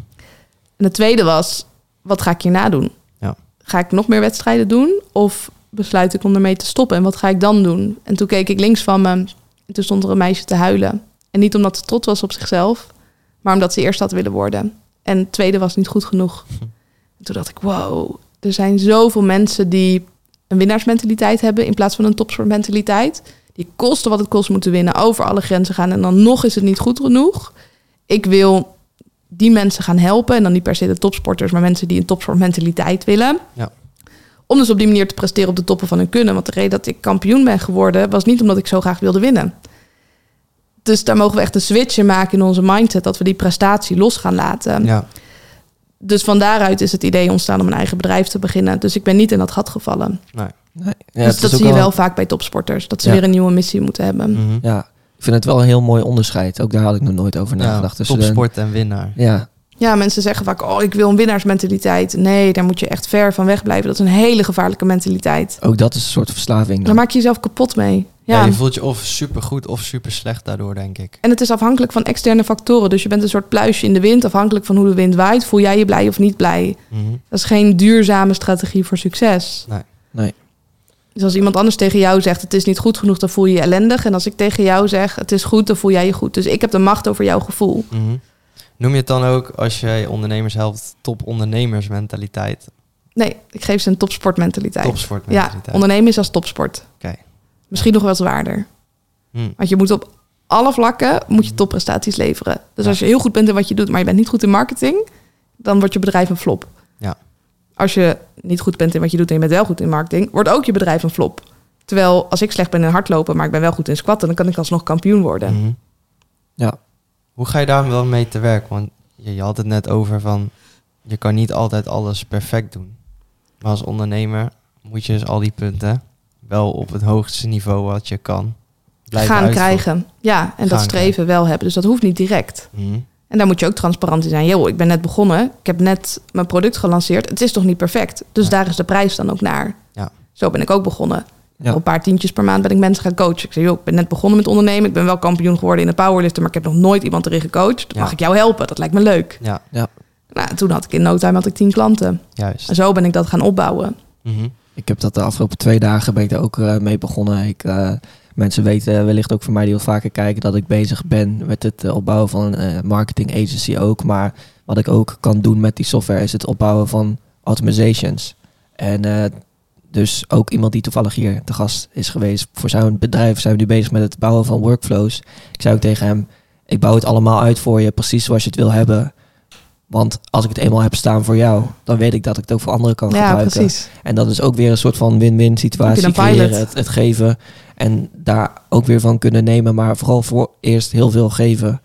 A: En het tweede was, wat ga ik hierna doen?
B: Ja.
A: Ga ik nog meer wedstrijden doen of besluit ik om ermee te stoppen? En wat ga ik dan doen? En toen keek ik links van me en toen stond er een meisje te huilen. En niet omdat ze trots was op zichzelf, maar omdat ze eerst had willen worden. En het tweede was niet goed genoeg. En toen dacht ik, wow, er zijn zoveel mensen die een winnaarsmentaliteit hebben in plaats van een topsportmentaliteit. Die kosten wat het kost moeten winnen, over alle grenzen gaan en dan nog is het niet goed genoeg. Ik wil die mensen gaan helpen. En dan niet per se de topsporters, maar mensen die een topsportmentaliteit willen.
B: Ja.
A: Om dus op die manier te presteren op de toppen van hun kunnen. Want de reden dat ik kampioen ben geworden, was niet omdat ik zo graag wilde winnen. Dus daar mogen we echt een switch in maken in onze mindset. Dat we die prestatie los gaan laten.
B: ja.
A: Dus van daaruit is het idee ontstaan om een eigen bedrijf te beginnen. Dus ik ben niet in dat gat gevallen.
B: Nee.
C: Nee. Ja,
A: dus dat zie je wel vaak bij topsporters. Dat ze
C: Ja.
A: weer een nieuwe missie moeten hebben.
B: Mhm.
C: Ja, ik vind het wel een heel mooi onderscheid. Ook daar had ik nog nooit over
B: Ja,
C: nagedacht. tussen de-
B: topsport en winnaar.
C: Ja,
A: Ja, mensen zeggen vaak, oh, ik wil een winnaarsmentaliteit. Nee, daar moet je echt ver van weg blijven. Dat is een hele gevaarlijke mentaliteit.
C: ook dat is een soort verslaving.
A: Daar
C: dan.
A: maak je jezelf kapot mee.
B: Ja.
A: Ja.
B: je voelt je of super goed of super slecht daardoor, denk ik.
A: En het is afhankelijk van externe factoren. Dus je bent een soort pluisje in de wind. Afhankelijk van hoe de wind waait, voel jij je blij of niet blij.
B: Mhm.
A: Dat is geen duurzame strategie voor succes.
B: Nee.
C: Nee.
A: Dus als iemand anders tegen jou zegt, het is niet goed genoeg, dan voel je je ellendig. En als ik tegen jou zeg, het is goed, dan voel jij je goed. Dus ik heb de macht over jouw gevoel.
B: Mhm. Noem je het dan ook, als je ondernemers helpt, top-ondernemersmentaliteit?
A: Nee, ik geef ze een topsportmentaliteit. Ja,
B: Topsportmentaliteit.
A: ondernemen is als topsport.
B: Oké.
A: Misschien nog wel zwaarder.
B: Hm.
A: Want je moet op alle vlakken moet je topprestaties leveren. Dus
B: Ja.
A: als je heel goed bent in wat je doet, maar je bent niet goed in marketing, dan wordt je bedrijf een flop.
B: Ja.
A: Als je niet goed bent in wat je doet en je bent wel goed in marketing, wordt ook je bedrijf een flop. Terwijl als ik slecht ben in hardlopen, maar ik ben wel goed in squatten, dan kan ik alsnog kampioen worden.
B: Mhm.
C: Ja.
B: Hoe ga je daar wel mee te werk? Want je, je had het net over van, je kan niet altijd alles perfect doen. Maar als ondernemer moet je dus al die punten wel op het hoogste niveau wat je kan blijven
A: Gaan
B: uitvoeren.
A: krijgen. Ja, en dat streven wel hebben. Dus dat hoeft niet direct.
B: Mhm.
A: En daar moet je ook transparant in zijn. Yo, ik ben net begonnen. Ik heb net mijn product gelanceerd. Het is toch niet perfect? Dus
B: Ja.
A: daar is de prijs dan ook naar.
B: Ja.
A: Zo ben ik ook begonnen.
C: Ja.
A: Een paar tientjes per maand ben ik mensen gaan coachen. Ik zei, joh, ik ben net begonnen met ondernemen. Ik ben wel kampioen geworden in de powerliften, maar ik heb nog nooit iemand erin gecoacht.
B: Ja.
A: Mag ik jou helpen? Dat lijkt me leuk.
B: Ja,
A: Nou, en toen had ik in no time had ik tien klanten.
B: juist.
A: En zo ben ik dat gaan opbouwen.
B: Mhm.
C: Ik heb dat de afgelopen twee dagen ben ik daar ook eh, mee begonnen. Ik, eh, mensen weten wellicht ook van mij die wat vaker kijken dat ik bezig ben met het eh, opbouwen van een eh, marketing agency ook. Maar wat ik ook kan doen met die software is het opbouwen van automatizations. En eh, dus ook iemand die toevallig hier te gast is geweest. Voor zijn bedrijf zijn we nu bezig met het bouwen van workflows. Ik zei ook tegen hem, ik bouw het allemaal uit voor je, precies zoals je het wil hebben. Want als ik het eenmaal heb staan voor jou, dan weet ik dat ik het ook voor anderen kan
A: Ja,
C: gebruiken.
A: precies.
C: En dat is ook weer een soort van win-win situatie creëren. Het, het geven en daar ook weer van kunnen nemen. Maar vooral voor eerst heel veel geven.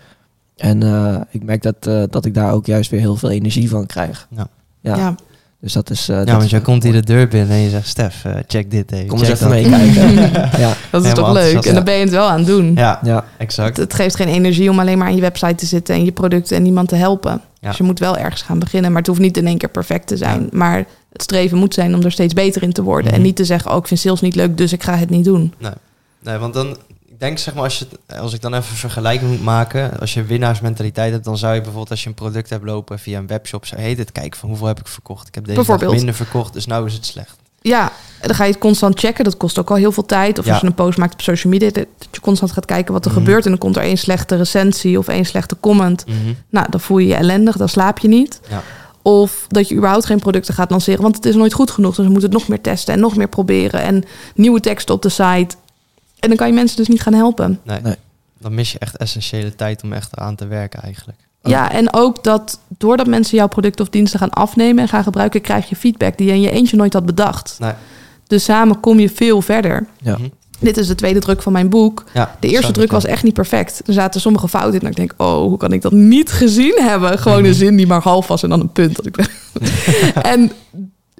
C: En eh, ik merk dat, eh, dat ik daar ook juist weer heel veel energie van krijg.
B: Ja.
C: Ja.
A: Ja.
C: Dus dat is... eh,
B: Ja,
C: dat
B: want jij komt hier de deur binnen en je zegt, Stef, check dit even.
C: Kom eens even
B: dat."
C: meekijken. ja,
A: Dat is
B: Helemaal
A: toch leuk? En dan
B: ja.
A: ben je het wel aan het doen.
B: Ja,
C: ja.
B: exact.
A: Het, het geeft geen energie om alleen maar aan je website te zitten en je producten en niemand te helpen.
B: Ja.
A: Dus je moet wel ergens gaan beginnen. Maar het hoeft niet in één keer perfect te zijn. Maar het streven moet zijn om er steeds beter in te worden.
B: Mhm.
A: En niet te zeggen, oh, ik vind sales niet leuk, dus ik ga het niet doen.
B: Nee, want dan, ik denk zeg maar, als, je, als ik dan even een vergelijking moet maken, als je winnaarsmentaliteit hebt, dan zou je bijvoorbeeld als je een product hebt lopen via een webshop, zou heet het kijken van hoeveel heb ik verkocht. Ik heb deze dag minder verkocht, dus nou is het slecht.
A: Ja, dan ga je het constant checken. Dat kost ook al heel veel tijd. Of
B: Ja.
A: als je een post maakt op social media, dat je constant gaat kijken wat er
B: Mhm.
A: gebeurt. En dan komt er één slechte recensie of één slechte comment.
B: Mhm.
A: Nou, dan voel je je ellendig, dan slaap je niet.
B: Ja.
A: Of dat je überhaupt geen producten gaat lanceren, want het is nooit goed genoeg. Dus we moeten het nog meer testen en nog meer proberen. En nieuwe teksten op de site. En dan kan je mensen dus niet gaan helpen.
B: Nee.
C: Nee.
B: Dan mis je echt essentiële tijd om echt aan te werken eigenlijk.
C: Oh.
A: Ja, en ook dat doordat mensen jouw producten of diensten gaan afnemen en gaan gebruiken, krijg je feedback die je in je eentje nooit had bedacht.
B: Nee.
A: Dus samen kom je veel verder.
C: Ja.
B: Mhm.
A: Dit is de tweede druk van mijn boek.
B: ja
A: De eerste druk was echt niet perfect. Er zaten sommige fouten in. En ik denk, oh, hoe kan ik dat niet gezien hebben? Gewoon
B: Mhm.
A: een zin die maar half was en dan een punt. Dat ik... en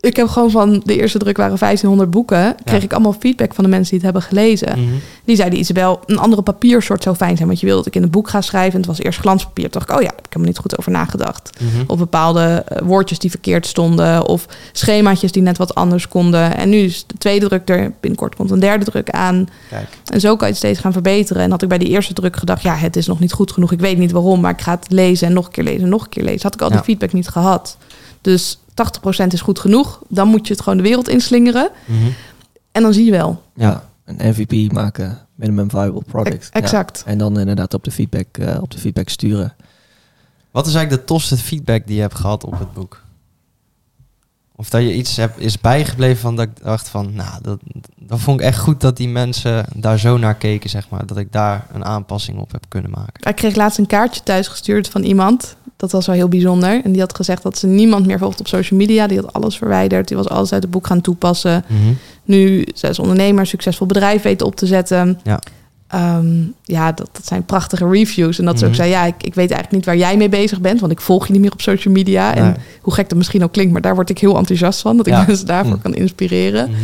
A: ik heb gewoon van de eerste druk waren 1500 boeken. Kreeg ik allemaal feedback van de mensen die het hebben gelezen.
B: Mhm.
A: Die zeiden Isabel, een andere papiersoort zou fijn zijn. Want je wil dat ik in een boek ga schrijven. En het was eerst glanspapier. Toen dacht ik, oh ja, daar heb ik helemaal niet goed over nagedacht.
B: Mhm.
A: Of bepaalde eh, woordjes die verkeerd stonden. Of schemaatjes die net wat anders konden. En nu is de tweede druk er. Binnenkort komt een derde druk aan.
B: Kijk,
A: En zo kan je het steeds gaan verbeteren. En had ik bij die eerste druk gedacht, ja, het is nog niet goed genoeg. Ik weet niet waarom, maar ik ga het lezen en nog een keer lezen en nog een keer lezen. Had ik al die feedback niet gehad. Dus 80% is goed genoeg. Dan moet je het gewoon de wereld inslingeren.
B: Mhm.
A: En dan zie je wel.
C: ja, een MVP maken, minimum viable product.
A: E- exact.
C: Ja. En dan inderdaad op de feedback, eh, op de feedback sturen.
B: Wat is eigenlijk de tofste feedback die je hebt gehad op het boek? Of dat je iets hebt, is bijgebleven van dat ik dacht van, nou, dat, dat vond ik echt goed dat die mensen daar zo naar keken, zeg maar. Dat ik daar een aanpassing op heb kunnen maken.
A: Ik kreeg laatst een kaartje thuis gestuurd van iemand. Dat was wel heel bijzonder. En die had gezegd dat ze niemand meer volgt op social media. Die had alles verwijderd. Die was alles uit het boek gaan toepassen.
B: Mhm.
A: Nu ze is ondernemer, succesvol bedrijf weten op te zetten.
B: Ja.
A: Ehm, ja, dat, dat zijn prachtige reviews. En dat ze ook
B: Mhm.
A: zei, ja, ik, ik weet eigenlijk niet waar jij mee bezig bent. Want ik volg je niet meer op social media. En hoe gek dat misschien ook klinkt, maar daar word ik heel enthousiast van. Dat ik mensen daarvoor
C: Mm.
A: kan inspireren.
B: Mhm.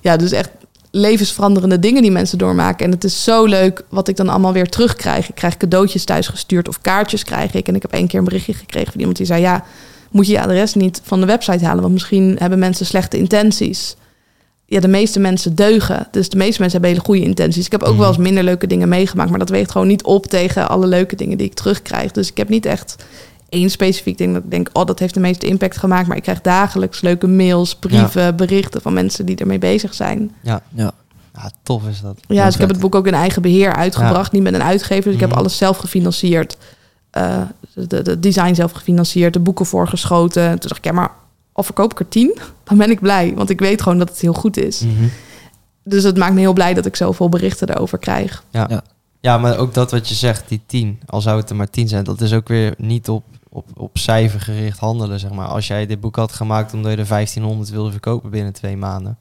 A: ja, dus echt levensveranderende dingen die mensen doormaken. En het is zo leuk wat ik dan allemaal weer terugkrijg. Ik krijg cadeautjes thuis gestuurd of kaartjes krijg ik. En ik heb één keer een berichtje gekregen van iemand die zei... ja, moet je je adres niet van de website halen... want misschien hebben mensen slechte intenties. Ja, de meeste mensen deugen. Dus de meeste mensen hebben hele goede intenties. Ik heb ook wel eens minder leuke dingen meegemaakt... maar dat weegt gewoon niet op tegen alle leuke dingen die ik terugkrijg. Dus ik heb niet echt één specifiek ding dat ik denk... oh, dat heeft de meeste impact gemaakt. Maar ik krijg dagelijks leuke mails, brieven, berichten... van mensen die ermee bezig zijn.
C: Ja.
B: Ja, tof is dat.
A: Ja, dus ik heb het boek ook in eigen beheer uitgebracht. Niet met een uitgever. Dus ik heb
B: Mhm.
A: alles zelf gefinancierd. Eh, de, de design zelf gefinancierd. De boeken voorgeschoten. Toen dacht ik, ja, maar al verkoop ik er tien, dan ben ik blij. Want ik weet gewoon dat het heel goed is.
B: Mhm.
A: Dus het maakt me heel blij dat ik zoveel berichten erover krijg.
B: Ja.
C: Ja.
B: ja, maar ook dat wat je zegt, die 10, al zou het er maar 10 zijn, dat is ook weer niet op, op, op cijfer gericht handelen, zeg maar. Als jij dit boek had gemaakt omdat je er 1500 wilde verkopen binnen twee maanden,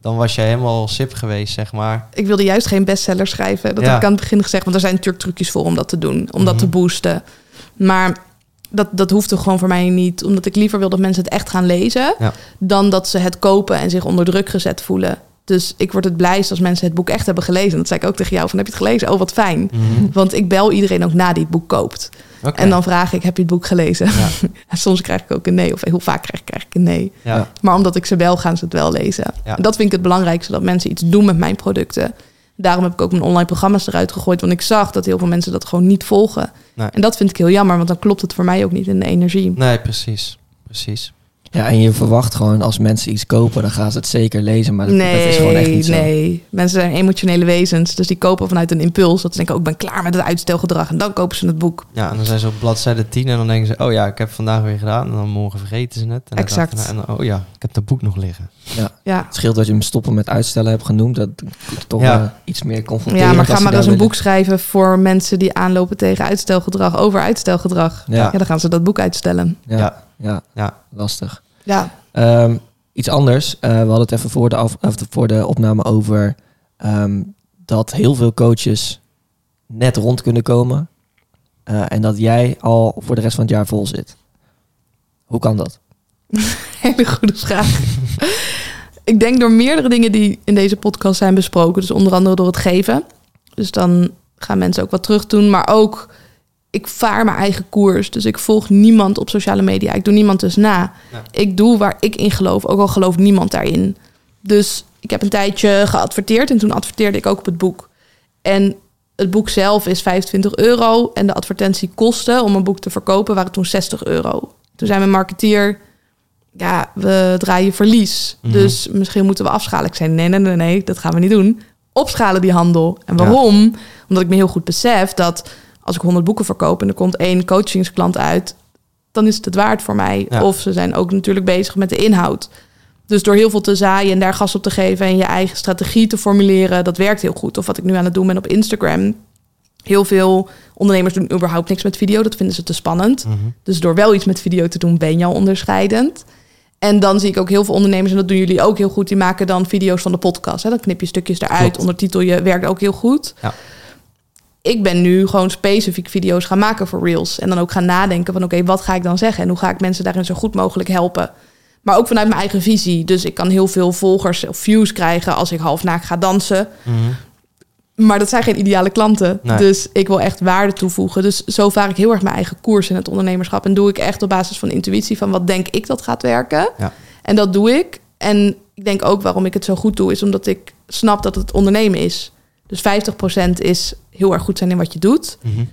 B: dan was jij helemaal sip geweest, zeg maar.
A: Ik wilde juist geen bestseller schrijven. Dat
B: Ja.
A: heb ik aan het begin gezegd. Want er zijn natuurlijk trucjes voor om dat te doen. Om dat
B: Mhm.
A: te boosten. Maar dat, dat hoeft er gewoon voor mij niet. Omdat ik liever wil dat mensen het echt gaan lezen.
B: Ja.
A: Dan dat ze het kopen en zich onder druk gezet voelen. Dus ik word het blijst als mensen het boek echt hebben gelezen. Dat zei ik ook tegen jou. Van, heb je het gelezen? Oh, wat fijn. Want ik bel iedereen ook na die het boek koopt. En dan vraag ik, heb je het boek gelezen?
B: Ja.
A: En soms krijg ik ook een nee. Of heel vaak krijg, krijg ik een nee.
B: Ja.
A: Maar omdat ik ze bel, gaan ze het wel lezen.
B: Ja.
A: En dat vind ik het belangrijkste, dat mensen iets doen met mijn producten. Daarom heb ik ook mijn online programma's eruit gegooid. Want ik zag dat heel veel mensen dat gewoon niet volgen.
B: Nee.
A: En dat vind ik heel jammer, want dan klopt het voor mij ook niet in de energie.
B: Nee, precies. Precies.
C: Ja, en je verwacht gewoon als mensen iets kopen, dan gaan ze het zeker lezen. Maar dat, dat is gewoon echt
A: Nee,
C: niet zo.
A: nee. Mensen zijn emotionele wezens. Dus die kopen vanuit een impuls. Dat ze denken, oh, ik ben klaar met het uitstelgedrag. En dan kopen ze het boek.
B: Ja, en dan zijn ze op bladzijde 10 en dan denken ze, oh ja, ik heb het vandaag weer gedaan. En dan morgen vergeten ze het. En dan
A: Exact.
B: En dan, oh ja, ik heb het boek nog liggen.
A: Ja.
C: Het scheelt dat je hem stoppen met uitstellen hebt genoemd. Dat toch
B: Ja.
C: iets meer confronterend.
A: ja, maar ga maar eens een
C: willen.
A: boek schrijven voor mensen die aanlopen tegen uitstelgedrag. Over uitstelgedrag.
C: Ja,
A: Ja, dan gaan ze dat boek uitstellen.
C: ja,
B: Ja.
C: ja.
B: Ja.
C: lastig.
A: Ja,
C: Ehm, iets anders. Eh, we hadden het even voor de, af, of voor de opname over ehm, dat heel veel coaches net rond kunnen komen. eh, en dat jij al voor de rest van het jaar vol zit. Hoe kan dat?
A: hele goede vraag. ik denk door meerdere dingen die in deze podcast zijn besproken. Dus onder andere door het geven. Dus dan gaan mensen ook wat terug doen. Maar ook, ik vaar mijn eigen koers. Dus ik volg niemand op sociale media. Ik doe niemand dus na.
B: Ja.
A: Ik doe waar ik in geloof. Ook al gelooft niemand daarin. Dus ik heb een tijdje geadverteerd. En toen adverteerde ik ook op het boek. En het boek zelf is 25 euro. En de advertentiekosten om een boek te verkopen waren toen 60 euro. Toen zei mijn marketeer ja, we draaien verlies.
B: Mhm.
A: Dus misschien moeten we afschalen. Ik zei, nee, nee, nee, nee, dat gaan we niet doen. Opschalen die handel. En waarom? Omdat ik me heel goed besef dat als ik 100 boeken verkoop... en er komt één coachingsklant uit... dan is het het waard voor mij.
B: Ja.
A: Of ze zijn ook natuurlijk bezig met de inhoud. Dus door heel veel te zaaien en daar gas op te geven... en je eigen strategie te formuleren, dat werkt heel goed. Of wat ik nu aan het doen ben op Instagram... Heel veel ondernemers doen überhaupt niks met video. Dat vinden ze te spannend.
B: Mhm.
A: Dus door wel iets met video te doen, ben je al onderscheidend. En dan zie ik ook heel veel ondernemers, en dat doen jullie ook heel goed, die maken dan video's van de podcast. Hè? Dan knip je stukjes eruit,
B: Klopt.
A: ondertitel je, werkt ook heel goed.
B: Ja.
A: Ik ben nu gewoon specifiek video's gaan maken voor Reels. En dan ook gaan nadenken van oké, wat ga ik dan zeggen? En hoe ga ik mensen daarin zo goed mogelijk helpen? Maar ook vanuit mijn eigen visie. Dus ik kan heel veel volgers of views krijgen als ik half naakt ga dansen.
B: Mhm.
A: Maar dat zijn geen ideale klanten.
B: Nee.
A: Dus ik wil echt waarde toevoegen. Dus zo vaar ik heel erg mijn eigen koers in het ondernemerschap. En doe ik echt op basis van intuïtie van wat denk ik dat gaat werken.
B: Ja.
A: En dat doe ik. En ik denk ook waarom ik het zo goed doe, is omdat ik snap dat het ondernemen is. Dus 50% is heel erg goed zijn in wat je doet.
B: Mhm.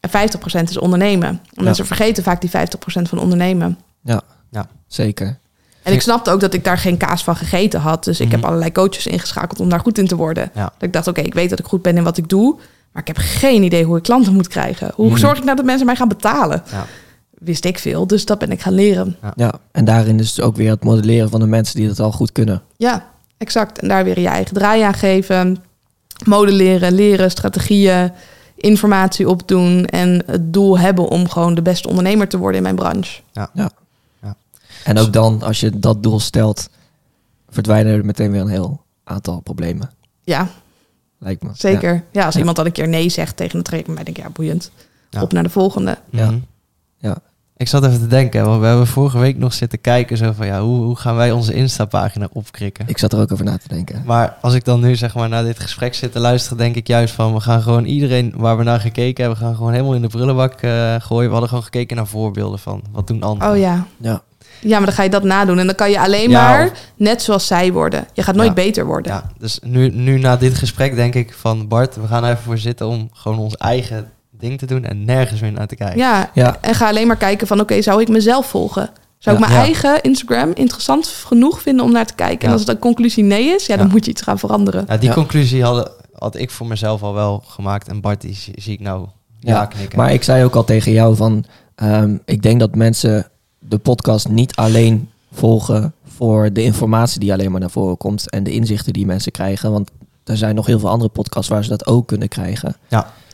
A: En 50% is ondernemen. En
C: Ja.
A: mensen vergeten vaak die 50% van ondernemen.
C: Zeker.
A: En ik snapte ook dat ik daar geen kaas van gegeten had. Dus ik
B: Mhm.
A: heb allerlei coaches ingeschakeld om daar goed in te worden.
B: Ja.
A: Dat ik dacht, oké, ik weet dat ik goed ben in wat ik doe. Maar ik heb geen idee hoe ik klanten moet krijgen. Hoe
B: Mhm.
A: zorg ik nou dat mensen mij gaan betalen?
B: Ja.
A: Wist ik veel, dus dat ben ik gaan leren.
C: Ja, en daarin is het ook weer het modelleren van de mensen die dat al goed kunnen.
A: Ja, exact. En daar weer je eigen draai aan geven. Modelleren, leren, strategieën, informatie opdoen. En het doel hebben om gewoon de beste ondernemer te worden in mijn branche.
C: En ook dan, als je dat doel stelt, verdwijnen er meteen weer een heel aantal problemen.
A: Ja,
C: Lijkt me.
A: zeker. Ja, als
C: Ja.
A: iemand dan een keer nee zegt tegen een traject, dan denk ik, ja, boeiend.
B: Ja.
A: Op naar de volgende.
C: Ja.
B: Mhm. Ik zat even te denken, want we hebben vorige week nog zitten kijken. Zo van ja, hoe, hoe gaan wij onze Insta-pagina opkrikken?
C: Ik zat er ook over na te denken.
B: Maar als ik dan nu zeg maar naar dit gesprek zit te luisteren, denk ik juist van we gaan gewoon iedereen waar we naar gekeken hebben, gaan gewoon helemaal in de prullenbak eh, gooien. We hadden gewoon gekeken naar voorbeelden van wat doen anderen.
A: Oh ja.
C: Ja.
A: Ja, maar dan ga je dat nadoen. En dan kan je alleen
B: Ja,
A: maar
B: of-
A: net zoals zij worden. Je gaat nooit
B: Ja.
A: beter worden.
B: Ja, dus nu, nu na dit gesprek denk ik van Bart, we gaan er even voor zitten om gewoon ons eigen ding te doen en nergens meer naar te kijken.
A: Ja,
C: Ja.
A: en ga alleen maar kijken van... oké, zou ik mezelf volgen? Zou
C: Ja.
A: ik mijn
B: Ja.
A: eigen Instagram interessant genoeg vinden om naar te kijken? En
B: Ja.
A: als de conclusie nee is, ja, dan
B: Ja.
A: moet je iets gaan veranderen.
B: Ja, die
C: Ja.
B: conclusie hadden, had ik voor mezelf al wel gemaakt en Bart die zie, zie ik nou ja,
C: Ja,
B: knikken.
C: Maar ik zei ook al tegen jou van, ehm, ik denk dat mensen de podcast niet alleen volgen voor de informatie die alleen maar naar voren komt en de inzichten die mensen krijgen. Want er zijn nog heel veel andere podcasts waar ze dat ook kunnen krijgen.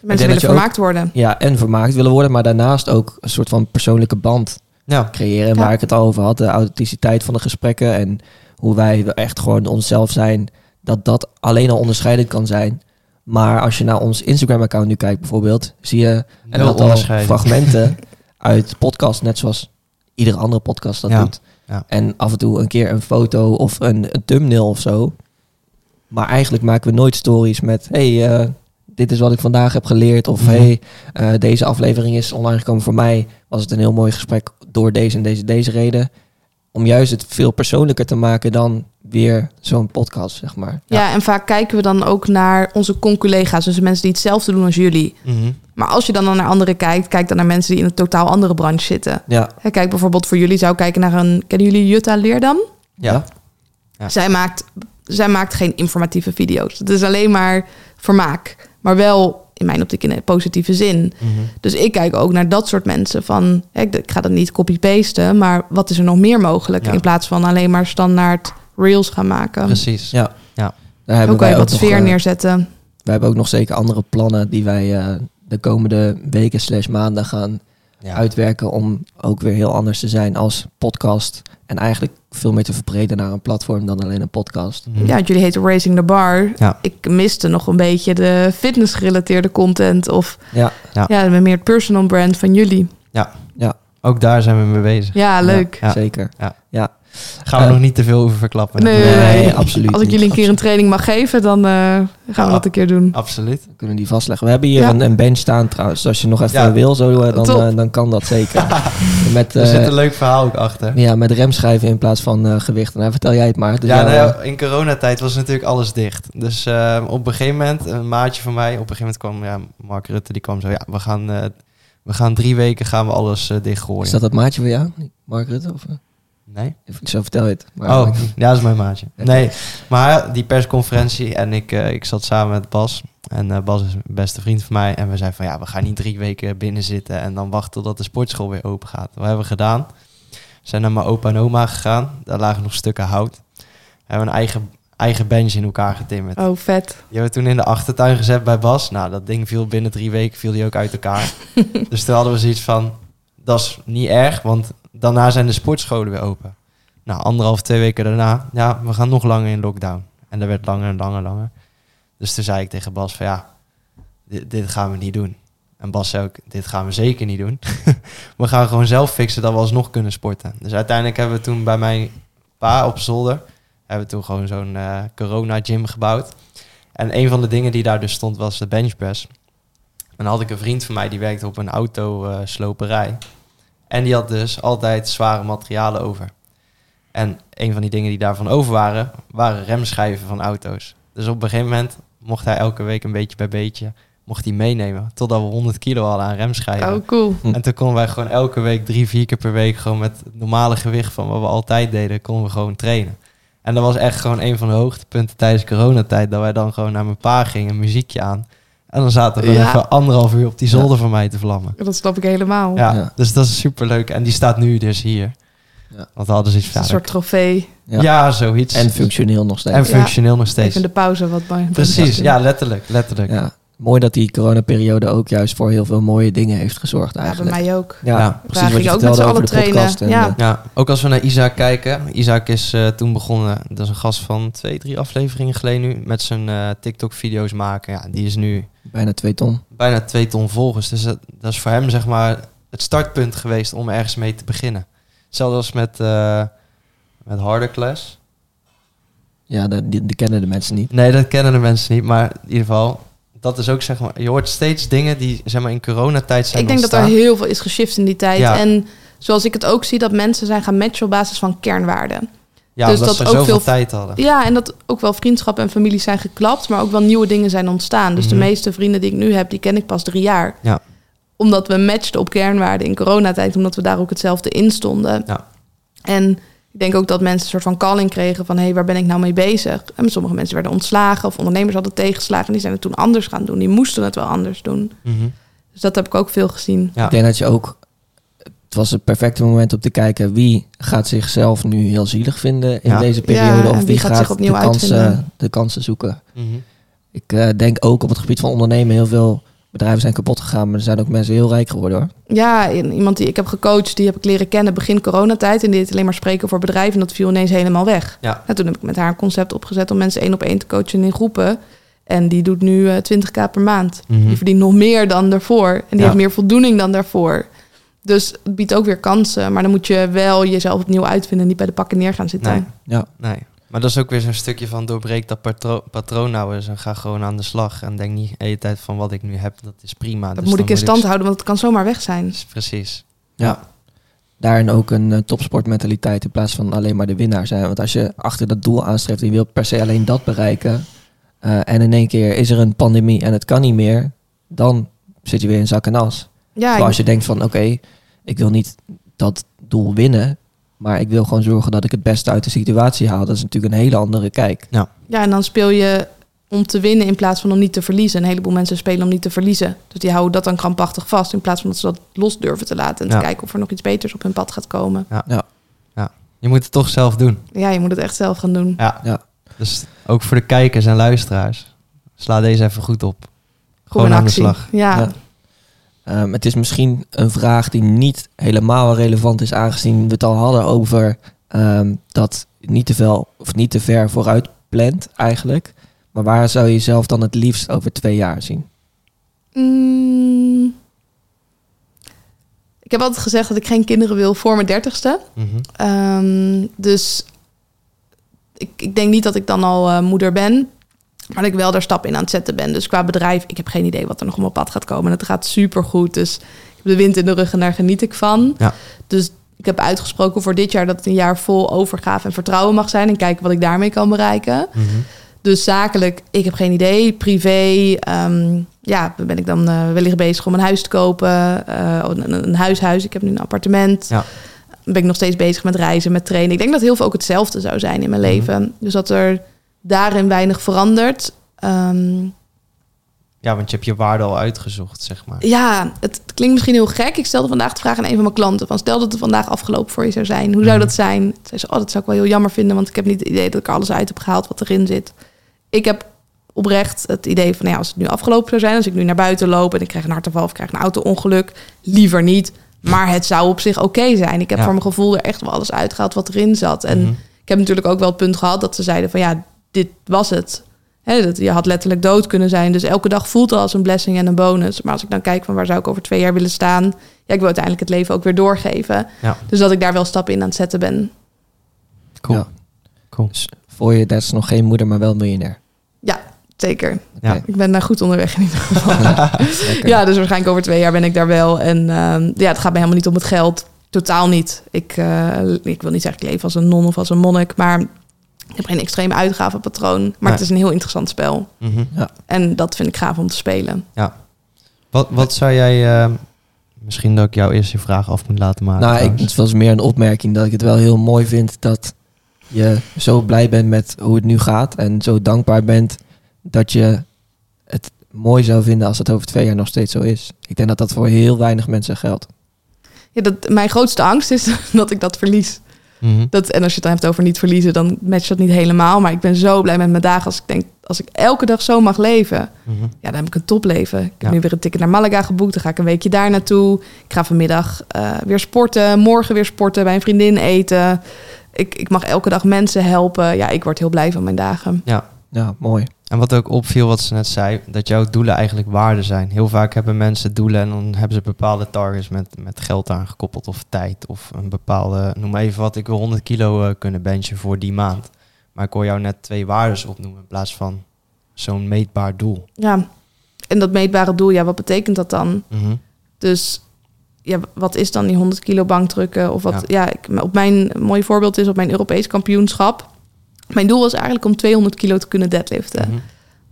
A: Mensen willen
C: ook-
A: vermaakt worden.
C: Ja, en vermaakt willen worden, maar daarnaast ook een soort van persoonlijke band
B: ja,
C: creëren.
A: Ja.
C: Waar ik het al over had, de authenticiteit van de gesprekken en hoe wij echt gewoon onszelf zijn. Dat dat alleen al onderscheidend kan zijn. Maar als je naar ons Instagram-account nu kijkt bijvoorbeeld, zie je een aantal fragmenten uit podcast, net zoals iedere andere podcast dat
B: Ja,
C: doet.
B: ja.
C: En af en toe een keer een foto of een, een thumbnail of zo. Maar eigenlijk maken we nooit stories met... hey, eh, dit is wat ik vandaag heb geleerd. Of
B: Mhm.
C: hey, eh, deze aflevering is online gekomen voor mij. Was het een heel mooi gesprek door deze en deze, deze reden. Om juist het veel persoonlijker te maken dan weer zo'n podcast, zeg maar.
A: Ja. en vaak kijken we dan ook naar onze conculega's. Dus mensen die hetzelfde doen als jullie.
B: Mhm.
A: Maar als je dan, dan naar anderen kijkt, kijk dan naar mensen die in een totaal andere branche zitten.
C: Ja,
A: Kijk bijvoorbeeld voor jullie zou ik kijken naar een... Kennen jullie Jutta Leerdam?
B: ja. Ja.
A: Zij, maakt, zij maakt geen informatieve video's. Het is alleen maar vermaak. Maar wel, in mijn optiek, in een positieve zin.
B: Mhm.
A: Dus ik kijk ook naar dat soort mensen van... hè, ik, ik ga dat niet copy-pasten, maar wat is er nog meer mogelijk?
B: Ja.
A: In plaats van alleen maar standaard reels gaan maken.
B: Precies.
C: ja.
B: Ja.
C: Daar hebben
A: Ook
C: wij ook
A: wat
C: nog,
A: sfeer
C: eh,
A: neerzetten.
C: We hebben ook nog zeker andere plannen die wij eh, de komende weken slash maanden gaan
B: Ja.
C: uitwerken om ook weer heel anders te zijn als podcast. En eigenlijk veel meer te verbreden naar een platform dan alleen een podcast.
B: Mhm.
A: Ja, jullie heten Raising the Bar.
B: Ja.
A: Ik miste nog een beetje de fitness-gerelateerde content. Of
C: Ja,
B: Ja.
A: ja, meer het personal brand van jullie.
B: Ook daar zijn we mee bezig.
A: Ja, leuk.
B: Ja.
C: zeker.
B: Gaan we
C: Eh,
B: nog niet te veel over verklappen.
A: Nee, nee,
C: Nee,
A: nee.
C: absoluut
A: Als ik jullie een keer een training mag geven, dan eh, gaan we
B: Ja.
A: dat een keer doen.
B: Absoluut.
C: We kunnen die vastleggen. We hebben hier
A: Ja.
C: een, een bench staan trouwens. Dus als je nog even
B: Ja.
C: wil, zo, eh, dan, dan kan dat zeker. met,
B: Er zit een leuk verhaal ook achter.
C: ja, met remschijven in plaats van eh, gewicht. Nou, vertel jij het maar. Dus
B: ja, nou ja, in coronatijd was natuurlijk alles dicht. Dus eh, op een gegeven moment, een maatje van mij, op een gegeven moment kwam ja, Mark Rutte, die kwam zo, ja, we gaan, we gaan drie weken gaan we alles eh, dichtgooien.
C: is dat dat maatje van jou, Mark Rutte? Of?
B: Nee?
C: Zo vertel je het. Maar,
B: Oh, ja, dat is mijn maatje. Nee, maar die persconferentie en ik, eh, ik zat samen met Bas. En eh, Bas is een beste vriend van mij. En we zeiden van ja, we gaan niet drie weken binnen zitten en dan wachten totdat de sportschool weer open gaat. Wat hebben we gedaan? We zijn naar mijn opa en oma gegaan. Daar lagen nog stukken hout. We hebben een eigen, eigen bench in elkaar getimmerd.
A: Oh, vet.
B: Die hebben we toen in de achtertuin gezet bij Bas. Nou, dat ding viel binnen drie weken viel die ook uit elkaar. dus toen hadden we zoiets van, dat is niet erg, want daarna zijn de sportscholen weer open. Nou, anderhalf, twee weken daarna, ja, we gaan nog langer in lockdown. En dat werd langer en langer langer. Dus toen zei ik tegen Bas van, ja, dit, gaan we niet doen. En Bas zei ook, dit gaan we zeker niet doen. we gaan gewoon zelf fixen dat we alsnog kunnen sporten. Dus uiteindelijk hebben we toen bij mijn pa op zolder, hebben we toen gewoon zo'n eh, corona gym gebouwd. En een van de dingen die daar dus stond was de benchpress. En dan had ik een vriend van mij die werkte op een autosloperij. en die had dus altijd zware materialen over. En een van die dingen die daarvan over waren, waren remschijven van auto's. Dus op een gegeven moment mocht hij elke week een beetje bij beetje mocht hij meenemen. Totdat we 100 kilo hadden aan remschijven.
A: Oh, cool.
C: Hm.
B: En toen konden wij gewoon elke week drie, vier keer per week gewoon met het normale gewicht van wat we altijd deden, konden we gewoon trainen. En dat was echt gewoon een van de hoogtepunten tijdens coronatijd. Dat wij dan gewoon naar mijn pa gingen, muziekje aan. En dan zaten we
A: Ja.
B: even anderhalf uur op die zolder van mij te vlammen.
A: Dat snap ik helemaal.
B: Ja,
C: Ja.
B: dus dat is super leuk. En die staat nu dus hier.
C: Ja.
B: Want we hadden zoiets van...
A: een soort trofee.
C: Ja.
B: Ja, zoiets.
C: En functioneel nog steeds.
B: En functioneel nog steeds.
A: Even de pauze wat bij.
B: Precies, ja, letterlijk. letterlijk.
C: Ja. Mooi dat die coronaperiode ook juist voor heel veel mooie dingen heeft gezorgd
A: Ja, bij
C: eigenlijk.
A: mij ook.
C: Ja,
B: Ja.
C: precies wat je
A: ook met
C: vertelde over
A: allen
C: de
A: trainen.
C: podcast. En,
A: Ja.
B: Ja, ook als we naar Isaac kijken. Isaac is eh, toen begonnen, dat is een gast van twee, drie afleveringen geleden nu, met zijn eh, TikTok-video's maken. Ja, die is nu
C: bijna twee ton.
B: bijna twee ton volgers. Dus dat, dat is voor hem zeg maar het startpunt geweest om ergens mee te beginnen. Hetzelfde als met, eh met Harder Class.
C: Ja, die, die kennen de mensen niet.
B: Nee, dat kennen de mensen niet. Maar in ieder geval, dat is ook zeg maar... Je hoort steeds dingen die zeg maar, in coronatijd zijn
A: Ik denk dat er heel veel is geshift in die tijd.
B: Ja.
A: En zoals ik het ook zie, dat mensen zijn gaan matchen op basis van kernwaarden.
B: Ja,
A: dus
B: omdat
A: dat
B: ze
A: ook
B: zoveel
A: veel-
B: tijd hadden.
A: Ja, en dat ook wel vriendschappen en families zijn geklapt, maar ook wel nieuwe dingen zijn ontstaan. Dus
B: Mhm.
A: de meeste vrienden die ik nu heb, die ken ik pas drie jaar.
B: Ja.
A: Omdat we matchten op kernwaarden in coronatijd, omdat we daar ook hetzelfde in stonden.
B: Ja.
A: En ik denk ook dat mensen een soort van calling kregen van... hé, hey, waar ben ik nou mee bezig? En sommige mensen werden ontslagen of ondernemers hadden tegenslagen... en die zijn het toen anders gaan doen. Die moesten het wel anders doen.
B: Mhm.
A: Dus dat heb ik ook veel gezien.
B: Ja.
C: Ik denk dat je ook... Het was het perfecte moment om te kijken wie gaat zichzelf nu heel zielig vinden in
B: Ja.
C: deze periode. of
A: wie
C: wie
A: gaat
C: gaat,
A: zich opnieuw
C: de, kansen,
A: uitvinden.
C: de kansen zoeken.
B: Mhm.
C: Ik eh, denk ook op het gebied van ondernemen heel veel bedrijven zijn kapot gegaan. Maar er zijn ook mensen heel rijk geworden hoor.
A: Ja, en iemand die ik heb gecoacht, die heb ik leren kennen begin coronatijd. En die deed alleen maar spreken voor bedrijven. En dat viel ineens helemaal weg.
B: Ja.
A: En toen heb ik met haar een concept opgezet om mensen één op één te coachen in groepen. En die doet nu eh 20k per maand.
B: Mhm.
A: Die verdient nog meer dan daarvoor. En die
B: Ja.
A: heeft meer voldoening dan daarvoor. Dus het biedt ook weer kansen. Maar dan moet je wel jezelf opnieuw uitvinden en niet bij de pakken neer gaan zitten.
B: Nee.
C: Ja,
B: Nee. Maar dat is ook weer zo'n stukje van doorbreek dat patro- patroon nou eens en ga gewoon aan de slag. En denk niet de hele tijd van wat ik nu heb, dat is prima.
A: Dat
B: Dus
A: moet ik in stand houden, want het kan zomaar weg zijn.
B: Precies.
C: Ja. daarin ook een eh, topsportmentaliteit in plaats van alleen maar de winnaar zijn. Want als je achter dat doel aanstreeft en je wilt per se alleen dat bereiken. eh, en in één keer is er een pandemie en het kan niet meer. Dan zit je weer in zak en as.
A: Ja,
C: Terwijl als je denkt van oké, ik wil niet dat doel winnen. Maar ik wil gewoon zorgen dat ik het beste uit de situatie haal. Dat is natuurlijk een hele andere kijk.
A: Ja, en dan speel je om te winnen in plaats van om niet te verliezen. Een heleboel mensen spelen om niet te verliezen. Dus die houden dat dan krampachtig vast in plaats van dat ze dat los durven te laten. En
B: Ja.
A: te kijken of er nog iets beters op hun pad gaat komen.
B: Je moet het toch zelf doen.
A: Ja, je moet het echt zelf gaan doen.
B: Ja.
C: Ja.
B: Dus ook voor de kijkers en luisteraars. Sla deze even goed op.
A: Kom
B: Gewoon
A: in
B: aan de
A: actie.
B: slag.
A: Ja.
C: Ehm, het is misschien een vraag die niet helemaal relevant is, aangezien we het al hadden over ehm, dat niet te veel of niet te ver vooruit plant eigenlijk. Maar waar zou je jezelf dan het liefst over twee jaar zien?
A: Mm. Ik heb altijd gezegd dat ik geen kinderen wil voor mijn dertigste.
B: Mhm.
A: Ehm, dus ik, ik denk niet dat ik dan al eh, moeder ben. Maar dat ik wel daar stap in aan het zetten ben. Dus qua bedrijf, ik heb geen idee wat er nog op mijn pad gaat komen. En het gaat super goed. Dus ik heb de wind in de rug en daar geniet ik van.
B: Ja.
A: Dus ik heb uitgesproken voor dit jaar dat het een jaar vol overgave en vertrouwen mag zijn. En kijken wat ik daarmee kan bereiken.
B: Mhm.
A: Dus zakelijk, ik heb geen idee. Privé, ehm, ja, ben ik dan eh, wellicht bezig om een huis te kopen. eh, een, een huishuis. Ik heb nu een appartement.
B: Ja.
A: Ben ik nog steeds bezig met reizen, met trainen. Ik denk dat heel veel ook hetzelfde zou zijn in mijn
B: Mhm.
A: leven. Dus dat er daarin weinig verandert. Ehm,
B: Ja, want je hebt je waarde al uitgezocht, zeg maar.
A: ja, het, klinkt misschien heel gek. Ik stelde vandaag de vraag aan een van mijn klanten. Van, stel dat het vandaag afgelopen voor je zou zijn. Hoe zou
B: Mhm.
A: dat zijn? Zei ze, oh, dat zou ik wel heel jammer vinden. Want ik heb niet het idee dat ik er alles uit heb gehaald wat erin zit. Ik heb oprecht het idee van, nou ja, als het nu afgelopen zou zijn. Als ik nu naar buiten loop en ik krijg een hartaanval of krijg een auto-ongeluk. Liever niet. Maar het zou op zich oké zijn. Ik heb
B: Ja.
A: voor mijn gevoel er echt wel alles uitgehaald wat erin zat. En
B: Mhm.
A: ik heb natuurlijk ook wel het punt gehad dat ze zeiden van ja, dit was het. Hè, dat, je had letterlijk dood kunnen zijn. Dus elke dag voelt al als een blessing en een bonus. Maar als ik dan kijk van waar zou ik over twee jaar willen staan. Ja, ik wil uiteindelijk het leven ook weer doorgeven.
B: Ja.
A: Dus dat ik daar wel stappen in aan het zetten ben.
B: Cool.
C: Ja.
B: Cool.
C: Dus voor je, dat is nog geen moeder, maar wel miljonair.
A: Zeker.
B: Ja.
C: Oké.
A: Ik ben daar goed onderweg in ieder geval. Ja, dus waarschijnlijk over twee jaar ben ik daar wel. En ehm, ja, het gaat me helemaal niet om het geld. Totaal niet. Ik, eh, ik wil niet zeggen ik leef als een non of als een monnik. Maar ik heb geen extreem uitgavenpatroon. Maar
B: Nee.
A: het is een heel interessant spel.
B: Mhm.
A: En dat vind ik gaaf om te spelen.
B: Wat, wat zou jij... eh, misschien dat ik jou eerst je vraag af moet laten maken.
C: Nou, ik, het was meer een opmerking dat ik het wel heel mooi vind dat je zo blij bent met hoe het nu gaat. En zo dankbaar bent dat je het mooi zou vinden als het over twee jaar nog steeds zo is. Ik denk dat dat voor heel weinig mensen geldt.
A: Ja, dat, mijn grootste angst is dat ik dat verlies.
B: Mhm.
A: Dat, en als je het dan hebt over niet verliezen, dan matcht dat niet helemaal. Maar ik ben zo blij met mijn dagen als ik denk, als ik elke dag zo mag leven.
B: Mhm.
A: Ja, dan heb ik een topleven. Ik heb
B: Ja.
A: nu weer een ticket naar Malaga geboekt. Dan ga ik een weekje daar naartoe. Ik ga vanmiddag eh, weer sporten. Morgen weer sporten. Bij een vriendin eten. Ik, ik mag elke dag mensen helpen. Ja, ik word heel blij van mijn dagen.
B: Ja,
C: Ja, mooi.
B: En wat ook opviel, wat ze net zei, dat jouw doelen eigenlijk waarden zijn. Heel vaak hebben mensen doelen en dan hebben ze bepaalde targets met, met geld aangekoppeld of tijd. Of een bepaalde, noem even wat, ik wil 100 kilo eh, kunnen benchen voor die maand. Maar ik hoor jou net twee waarden opnoemen in plaats van zo'n meetbaar doel.
A: Ja, en dat meetbare doel, ja, wat betekent dat dan?
B: Mhm.
A: Dus ja, wat is dan die 100 kilo bankdrukken? Of wat,
B: Ja.
A: ja, ik, op mijn mooi voorbeeld is op mijn Europees kampioenschap. Mijn doel was eigenlijk om 200 kilo te kunnen deadliften.
B: Mhm.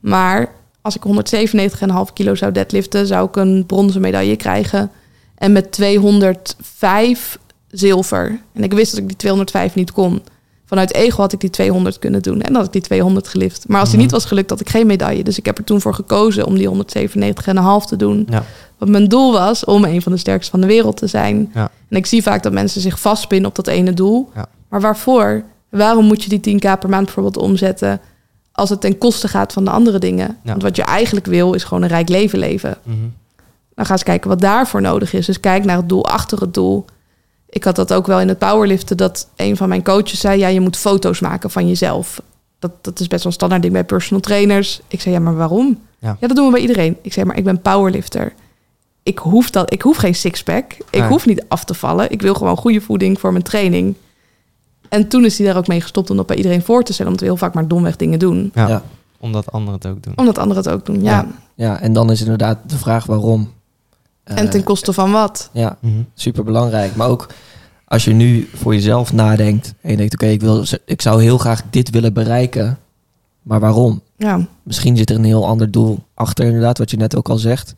A: Maar als ik 197,5 kilo zou deadliften, zou ik een bronzen medaille krijgen. En met 205 zilver. En ik wist dat ik die 205 niet kon. Vanuit ego had ik die 200 kunnen doen. En had ik die 200 gelift. Maar als die
B: Mhm.
A: niet was gelukt, had ik geen medaille. Dus ik heb er toen voor gekozen om die 197,5 te doen.
B: Ja.
A: Want mijn doel was om een van de sterkste van de wereld te zijn.
B: Ja.
A: En ik zie vaak dat mensen zich vastpinnen op dat ene doel.
B: Ja.
A: Maar waarvoor? Waarom moet je die 10k per maand bijvoorbeeld omzetten... als het ten koste gaat van de andere dingen?
B: Ja.
A: Want wat je eigenlijk wil, is gewoon een rijk leven leven.
B: Mhm.
A: Dan ga eens kijken wat daarvoor nodig is. Dus kijk naar het doel achter het doel. Ik had dat ook wel in het powerliften... dat een van mijn coaches zei... ja, je moet foto's maken van jezelf. Dat, dat is best wel een standaard ding bij personal trainers. Ik zei, ja, maar waarom?
B: Ja.
A: Ja, dat doen we bij iedereen. Ik zei, maar ik ben powerlifter. Ik hoef, dat, ik hoef geen sixpack. Ik hoef niet af te vallen. Ik wil gewoon goede voeding voor mijn training. En toen is hij daar ook mee gestopt om dat bij iedereen voor te stellen. Omdat we heel vaak maar domweg dingen doen.
B: Ja.
C: Ja.
B: Omdat anderen het ook doen.
A: Omdat anderen het ook doen, ja.
C: Ja. Ja, en dan is inderdaad de vraag waarom.
A: En ten
C: Eh,
A: koste van wat?
C: Ja,
B: Mhm.
C: super belangrijk. Maar ook als je nu voor jezelf nadenkt en je denkt, oké, ik wil, ik zou heel graag dit willen bereiken, maar waarom?
A: Ja,
C: Misschien zit er een heel ander doel achter, inderdaad, wat je net ook al zegt.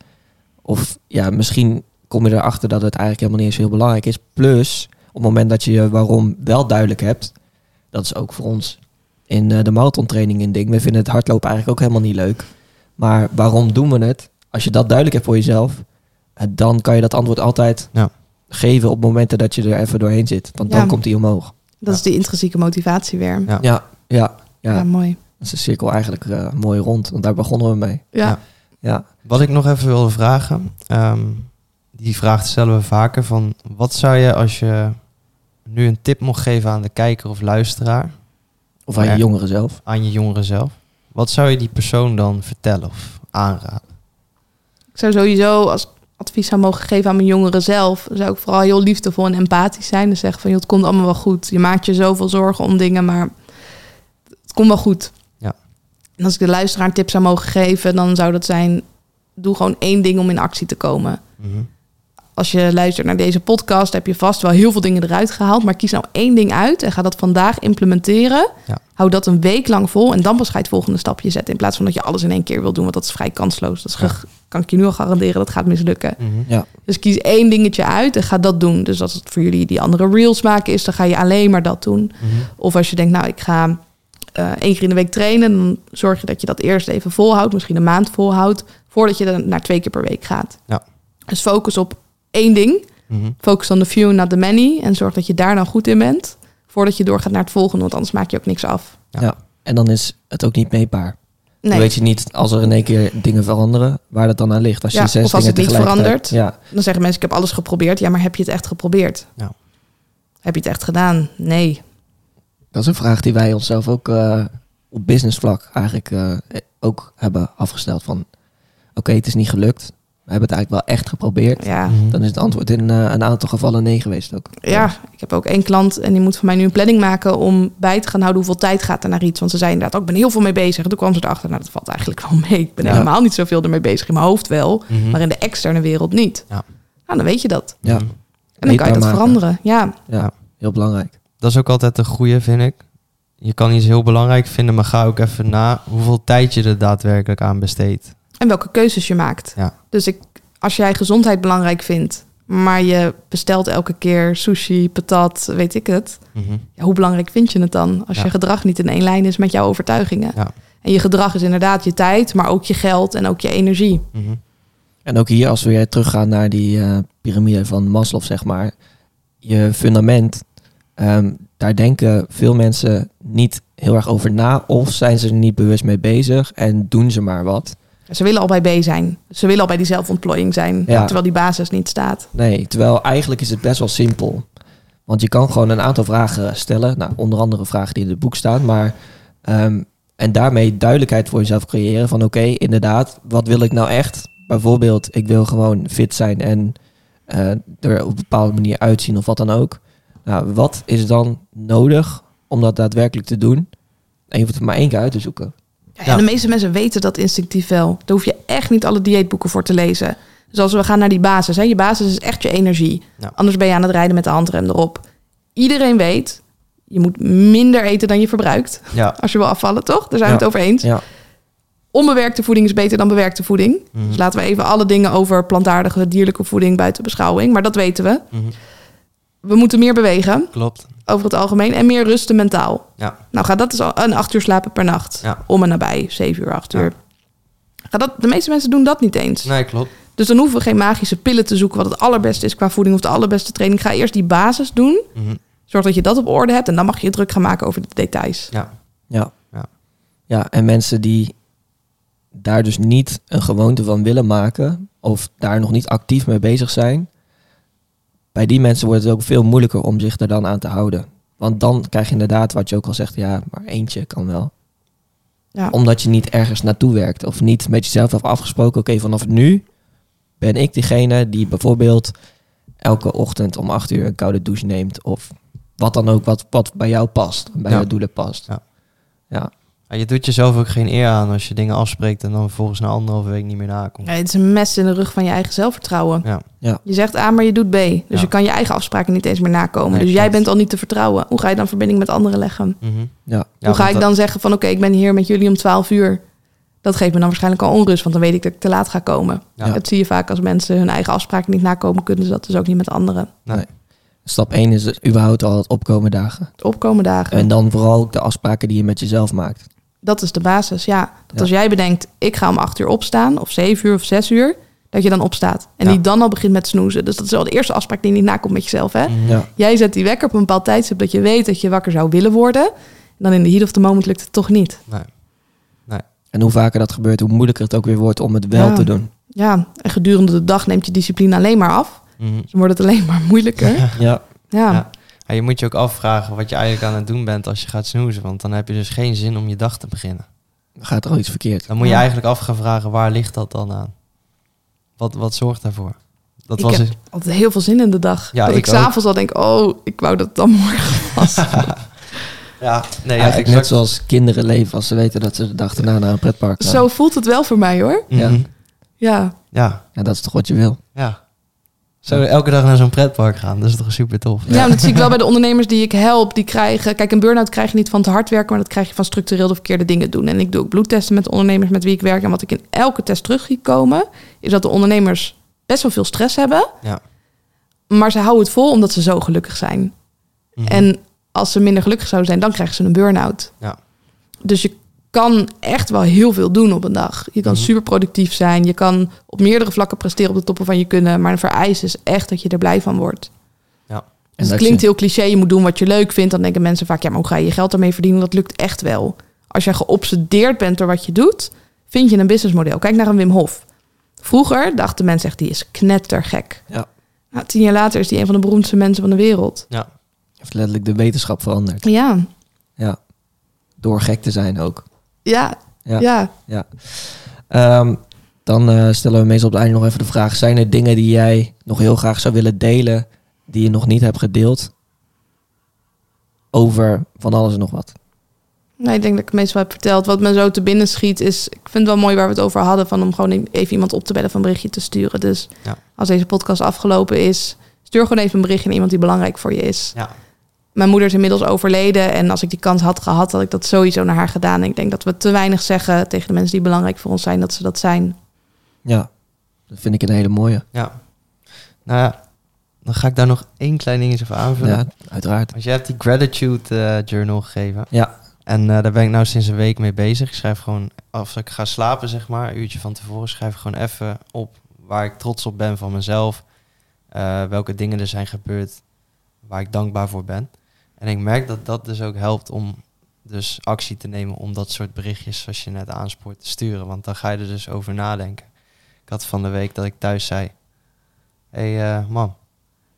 C: Of ja, misschien kom je erachter dat het eigenlijk helemaal niet eens heel belangrijk is. Plus, het moment dat je je waarom wel duidelijk hebt, dat is ook voor ons in eh, de marathontraining een ding. We vinden het hardlopen eigenlijk ook helemaal niet leuk. Maar waarom doen we het? Als je dat duidelijk hebt voor jezelf, eh, dan kan je dat antwoord altijd
B: Ja.
C: geven op momenten dat je er even doorheen zit. Want dan komt die omhoog.
A: dat
B: Ja.
A: is die intrinsieke motivatie weer.
B: Ja.
C: Ja, ja, ja.
A: Ja, mooi.
C: Dat is de cirkel eigenlijk eh, mooi rond. Want daar begonnen we mee.
A: Ja.
B: Ja.
C: Ja.
B: Wat ik nog even wilde vragen, ehm, die vraag stellen we vaker van wat zou je als je nu een tip mocht geven aan de kijker of luisteraar,
C: Of aan je jongeren zelf.
B: aan je jongeren zelf, wat zou je die persoon dan vertellen of aanraden?
A: Ik zou sowieso als advies zou mogen geven aan mijn jongeren zelf, zou ik vooral heel liefdevol en empathisch zijn. Dus zeggen van, joh, het komt allemaal wel goed. Je maakt je zoveel zorgen om dingen, maar het komt wel goed.
B: Ja.
A: En als ik de luisteraar een tip zou mogen geven, dan zou dat zijn, doe gewoon één ding om in actie te komen.
B: Mhm.
A: Als je luistert naar deze podcast, heb je vast wel heel veel dingen eruit gehaald. Maar kies nou één ding uit en ga dat vandaag implementeren.
B: Ja.
A: Hou dat een week lang vol en dan pas ga je het volgende stapje zetten. In plaats van dat je alles in één keer wil doen, want dat is vrij kansloos. Dat is
B: Ja.
A: ge- kan ik je nu al garanderen, dat gaat mislukken.
B: Mhm.
C: Ja.
A: Dus kies één dingetje uit en ga dat doen. Dus als het voor jullie die andere reels maken is, dan ga je alleen maar dat doen.
B: Mhm.
A: Of als je denkt, nou, ik ga eh één keer in de week trainen, dan zorg je dat je dat eerst even volhoudt, misschien een maand volhoudt, voordat je dan naar twee keer per week gaat.
B: Ja.
A: Dus focus op één ding.
B: Mhm.
A: Focus on the few, not the many. En zorg dat je daar dan goed in bent, voordat je doorgaat naar het volgende, want anders maak je ook niks af.
B: Ja.
C: Ja. En dan is het ook niet meetbaar.
A: Nee,
C: Dan weet je niet als er in één keer dingen veranderen, waar dat dan aan ligt. Als je
A: Ja,
C: zes
A: of als het niet verandert.
C: Ja,
A: dan zeggen mensen, ik heb alles geprobeerd. Ja, maar heb je het echt geprobeerd?
B: Ja.
A: Heb je het echt gedaan? Nee.
C: dat is een vraag die wij onszelf ook eh, op businessvlak eigenlijk eh, ook hebben afgesteld. Van oké, het is niet gelukt. We hebben het eigenlijk wel echt geprobeerd.
A: Ja.
B: Mhm.
C: Dan is het antwoord in eh, een aantal gevallen nee geweest ook.
A: Ja, ik heb ook één klant en die moet van mij nu een planning maken om bij te gaan houden hoeveel tijd gaat er naar iets. Want ze zei inderdaad, ook, ik ben heel veel mee bezig. En toen kwam ze erachter, nou dat valt eigenlijk wel mee. Ik ben
C: Ja.
A: helemaal niet zoveel ermee bezig in mijn hoofd wel,
B: Mhm.
A: maar in de externe wereld niet.
B: Ja.
A: Nou, dan weet je dat.
C: Ja.
B: Mhm.
A: En dan kan je dat
C: maken.
A: veranderen. Ja,
C: Ja,
B: Ja.
C: heel belangrijk.
B: Dat is ook altijd een goede, vind ik. Je kan iets heel belangrijk vinden, maar ga ook even na hoeveel tijd je er daadwerkelijk aan besteedt.
A: En welke keuzes je maakt.
B: Ja.
A: Dus ik, als jij gezondheid belangrijk vindt, maar je bestelt elke keer sushi, patat, weet ik het.
B: Mhm.
A: Ja, hoe belangrijk vind je het dan? Als
B: Ja.
A: je gedrag niet in één lijn is met jouw overtuigingen.
B: Ja.
A: En je gedrag is inderdaad je tijd, maar ook je geld en ook je energie.
B: Mhm.
C: En ook hier, als we weer teruggaan naar die eh, piramide van Maslow, zeg maar. Je fundament, ehm, daar denken veel mensen niet heel erg over na. Of zijn ze er niet bewust mee bezig en doen ze maar wat.
A: Ze willen al bij B zijn. Ze willen al bij die zelfontplooiing zijn.
C: Ja.
A: Terwijl die basis niet staat.
C: Nee, terwijl eigenlijk is het best wel simpel. Want je kan gewoon een aantal vragen stellen. Nou, onder andere vragen die in het boek staan. Maar ehm, En daarmee duidelijkheid voor jezelf creëren van oké, inderdaad, wat wil ik nou echt? Bijvoorbeeld, ik wil gewoon fit zijn en eh, er op een bepaalde manier uitzien of wat dan ook. Nou, wat is dan nodig om dat daadwerkelijk te doen? En je hoeft het maar één keer uit te zoeken.
A: Ja, en de meeste mensen weten dat instinctief wel. Daar hoef je echt niet alle dieetboeken voor te lezen. Dus als we gaan naar die basis, hè, je basis is echt je energie.
B: Ja.
A: Anders ben je aan het rijden met de handrem erop. Iedereen weet, je moet minder eten dan je verbruikt.
B: Ja.
A: Als je wil afvallen, toch? Daar zijn we het over eens. Onbewerkte voeding is beter dan bewerkte voeding.
B: Mhm.
A: Dus laten we even alle dingen over plantaardige, dierlijke voeding buiten beschouwing. Maar dat weten we.
B: Mhm.
A: We moeten meer bewegen,
B: Klopt.
A: over het algemeen. En meer rusten mentaal.
B: Ja.
A: Nou, ga dat dus al een acht uur slapen per nacht.
B: Ja.
A: Om en nabij, zeven uur, acht
B: Ja.
A: uur. Ga dat, de meeste mensen doen dat niet eens.
B: Nee, klopt.
A: Dus dan hoeven we geen magische pillen te zoeken... wat het allerbeste is qua voeding of de allerbeste training. Ga eerst die basis doen.
B: Mhm.
A: Zorg dat je dat op orde hebt. En dan mag je je druk gaan maken over de details.
B: Ja.
C: ja.
B: Ja.
C: Ja, en mensen die daar dus niet een gewoonte van willen maken of daar nog niet actief mee bezig zijn, bij die mensen wordt het ook veel moeilijker om zich er dan aan te houden. Want dan krijg je inderdaad wat je ook al zegt, ja, maar eentje kan wel.
A: Ja.
C: Omdat je niet ergens naartoe werkt of niet met jezelf hebt afgesproken, oké, vanaf nu ben ik diegene die bijvoorbeeld elke ochtend om acht uur een koude douche neemt of wat dan ook wat, wat bij jou past, bij
B: Ja.
C: jouw doelen past.
B: Ja.
C: ja.
B: Ja, je doet jezelf ook geen eer aan als je dingen afspreekt en dan vervolgens na anderhalve week niet meer nakomt.
A: Ja, het is een mes in de rug van je eigen zelfvertrouwen.
B: Ja.
C: Ja.
A: Je zegt A, maar je doet B. Dus
B: Ja.
A: je kan je eigen afspraken niet eens meer nakomen.
B: Nee,
A: dus jij bent al niet te vertrouwen. Hoe ga je dan verbinding met anderen leggen?
B: Mhm.
C: Ja.
B: Ja,
A: Hoe ga ik
B: dat-
A: dan zeggen van oké, ik ben hier met jullie om 12 uur. Dat geeft me dan waarschijnlijk al onrust, want dan weet ik dat ik te laat ga komen.
B: Ja.
A: Dat zie je vaak als mensen hun eigen afspraken niet nakomen, kunnen ze dat dus ook niet met anderen.
B: Nee.
C: Stap 1 is dus überhaupt al het opkomen dagen.
A: Opkomen dagen.
C: En dan vooral ook de afspraken die je met jezelf maakt.
A: Dat is de basis, ja. Dat
C: Ja.
A: als jij bedenkt, ik ga om 8 uur opstaan, of 7 uur of 6 uur, dat je dan opstaat. En
B: Ja.
A: niet dan al begint met snoezen. Dus dat is al de eerste afspraak die je niet nakomt met jezelf, hè?
C: Ja.
A: Jij zet die wekker op een bepaald tijdstip dat je weet dat je wakker zou willen worden. En dan in de heat of the moment lukt het toch niet.
B: Nee.
C: En hoe vaker dat gebeurt, hoe moeilijker het ook weer wordt om het wel
A: Ja.
C: te doen.
A: Ja, en gedurende de dag neemt je discipline alleen maar af.
B: Mhm.
A: Dus dan wordt het alleen maar moeilijker. Ja,
C: Ja.
B: Ja. Je moet je ook afvragen wat je eigenlijk aan het doen bent als je gaat snoezen. Want dan heb je dus geen zin om je dag te beginnen.
C: Dan gaat er al iets verkeerd.
B: Dan moet je
A: Ja.
B: eigenlijk af gaan vragen, waar ligt dat dan aan? Wat, wat zorgt daarvoor? Dat
A: Ik
B: was
A: heb
B: dus-
A: altijd heel veel zin in de dag.
B: Ja,
A: dat
B: ik
A: ik, s'avonds al denk, oh, ik wou dat het dan morgen was.
B: Ja, nee, ja,
C: Eigenlijk
B: exact.
C: net zoals kinderen leven als ze weten dat ze de dag erna naar een pretpark gaan.
A: Zo voelt het wel voor mij hoor.
B: Mhm.
C: Ja.
A: Ja,
B: Ja,
C: Ja, dat is toch wat je wil.
B: ja. Zo elke dag naar zo'n pretpark gaan, dat is toch super tof?
A: ja. dat zie ik wel bij de ondernemers die ik help. Die krijgen, kijk, een burn-out krijg je niet van te hard werken, maar dat krijg je van structureel de verkeerde dingen doen. En ik doe ook bloedtesten met de ondernemers met wie ik werk. En wat ik in elke test terug zie komen, is dat de ondernemers best wel veel stress hebben.
B: Ja.
A: Maar ze houden het vol omdat ze zo gelukkig zijn.
B: Mhm.
A: En als ze minder gelukkig zouden zijn, dan krijgen ze een burn-out.
B: Ja.
A: Dus je kan echt wel heel veel doen op een dag. Je kan
B: Mhm.
A: super productief zijn. Je kan op meerdere vlakken presteren op de toppen van je kunnen. Maar een vereis is echt dat je er blij van wordt.
C: En
A: Dus het
C: dat
A: klinkt
C: je-
A: heel cliché. Je moet doen wat je leuk vindt. Dan denken mensen vaak, ja, maar hoe ga je je geld ermee verdienen? Dat lukt echt wel. Als je geobsedeerd bent door wat je doet, vind je een businessmodel. Kijk naar een Wim Hof. Vroeger dachten mensen echt, die is knettergek.
C: Ja.
A: Nou, tien jaar later is die een van de beroemdste mensen van de wereld.
B: Ja.
C: heeft letterlijk de wetenschap veranderd.
A: Ja,
C: Ja. Door gek te zijn ook.
A: Ja,
C: Ja.
A: ja.
C: Ja. Ehm, dan eh, stellen we meestal op het einde nog even de vraag: zijn er dingen die jij nog heel graag zou willen delen, die je nog niet hebt gedeeld? Over van alles en nog wat.
A: Nee, ik denk dat ik het meestal heb verteld. Wat me zo te binnen schiet is... Ik vind het wel mooi waar we het over hadden... van om gewoon even iemand op te bellen of een berichtje te sturen. Dus
B: Ja.
A: als deze podcast afgelopen is... stuur gewoon even een berichtje naar iemand die belangrijk voor je is.
B: Ja.
A: Mijn moeder is inmiddels overleden... en als ik die kans had gehad, had ik dat sowieso naar haar gedaan. En ik denk dat we te weinig zeggen tegen de mensen die belangrijk voor ons zijn... dat ze dat zijn.
C: Ja, dat vind ik een hele mooie.
B: ja. Nou ja, dan ga ik daar nog één klein dingetje voor aanvullen.
C: Ja, uiteraard.
B: Want je hebt die gratitude eh, journal gegeven.
C: Ja,
B: En eh, daar ben ik nou sinds een week mee bezig. Ik schrijf gewoon, als ik ga slapen, zeg maar, een uurtje van tevoren, schrijf ik gewoon even op waar ik trots op ben van mezelf. eh, welke dingen er zijn gebeurd waar ik dankbaar voor ben. En ik merk dat dat dus ook helpt om dus actie te nemen om dat soort berichtjes, zoals je net aanspoort, te sturen. Want dan ga je er dus over nadenken. Ik had van de week dat ik thuis zei, hé hey, eh, mam,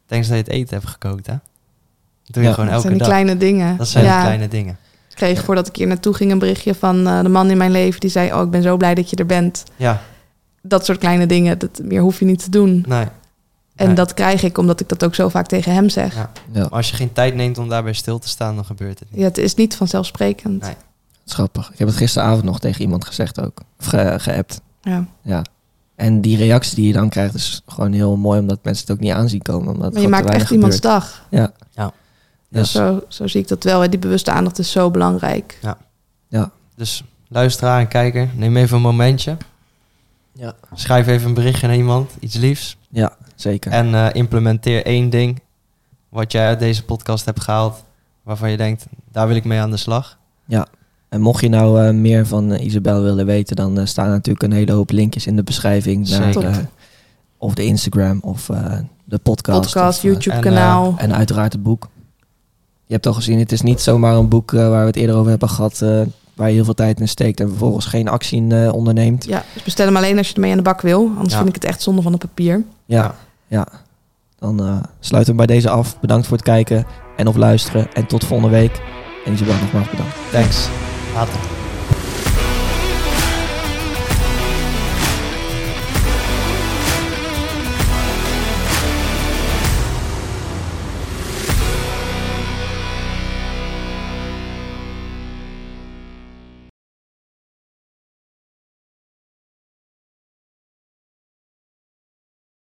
B: thanks dat je het eten hebt gekookt, hè? Dat doe je
C: Ja,
B: gewoon
A: dat
B: elke
A: zijn die
B: dag.
A: kleine dingen.
B: Dat zijn
A: ja.
B: de kleine dingen.
A: Ik kreeg voordat ik hier naartoe ging een berichtje van eh, de man in mijn leven. Die zei, oh, ik ben zo blij dat je er bent.
B: Ja,
A: Dat soort kleine dingen, dat, meer hoef je niet te doen.
B: nee.
A: En dat krijg ik omdat ik dat ook zo vaak tegen hem zeg.
B: Ja.
C: Ja,
B: Maar als je geen tijd neemt om daarbij stil te staan, dan gebeurt het niet.
A: Ja, het is niet vanzelfsprekend.
B: Nee.
C: dat is grappig. Ik heb het gisteravond nog tegen iemand gezegd ook. Of ge- geappt.
A: Ja.
C: Ja. En die reactie die je dan krijgt is gewoon heel mooi, omdat mensen het ook niet aanzien komen. Omdat
A: Maar je maakt echt iemands dag.
C: Ja.
B: Ja.
C: Dus
A: Zo, zo zie ik dat wel. hè. Die bewuste aandacht is zo belangrijk.
B: Dus luisteraar en kijker, neem even een momentje.
C: Ja.
B: Schrijf even een berichtje naar iemand, iets liefs.
C: zeker.
B: En eh, implementeer één ding wat jij uit deze podcast hebt gehaald. Waarvan je denkt, daar wil ik mee aan de slag.
C: En mocht je nou eh, meer van eh, Isabel willen weten, dan staan natuurlijk een hele hoop linkjes in de beschrijving. Naar,
B: Zeker.
C: eh, of de Instagram of eh, de podcast.
A: Podcast, YouTube-kanaal.
C: en uiteraard het boek. Je hebt al gezien, het is niet zomaar een boek waar we het eerder over hebben gehad. Waar je heel veel tijd in steekt en vervolgens geen actie in eh, onderneemt.
A: Ja, dus bestel hem alleen als je ermee aan de bak wil. Anders
B: Ja.
A: vind ik het echt zonde van het papier.
C: Ja, ja. Dan eh, sluiten we bij deze af. Bedankt voor het kijken en of luisteren. En tot volgende week. En Isabel nogmaals bedankt.
B: Thanks. Later.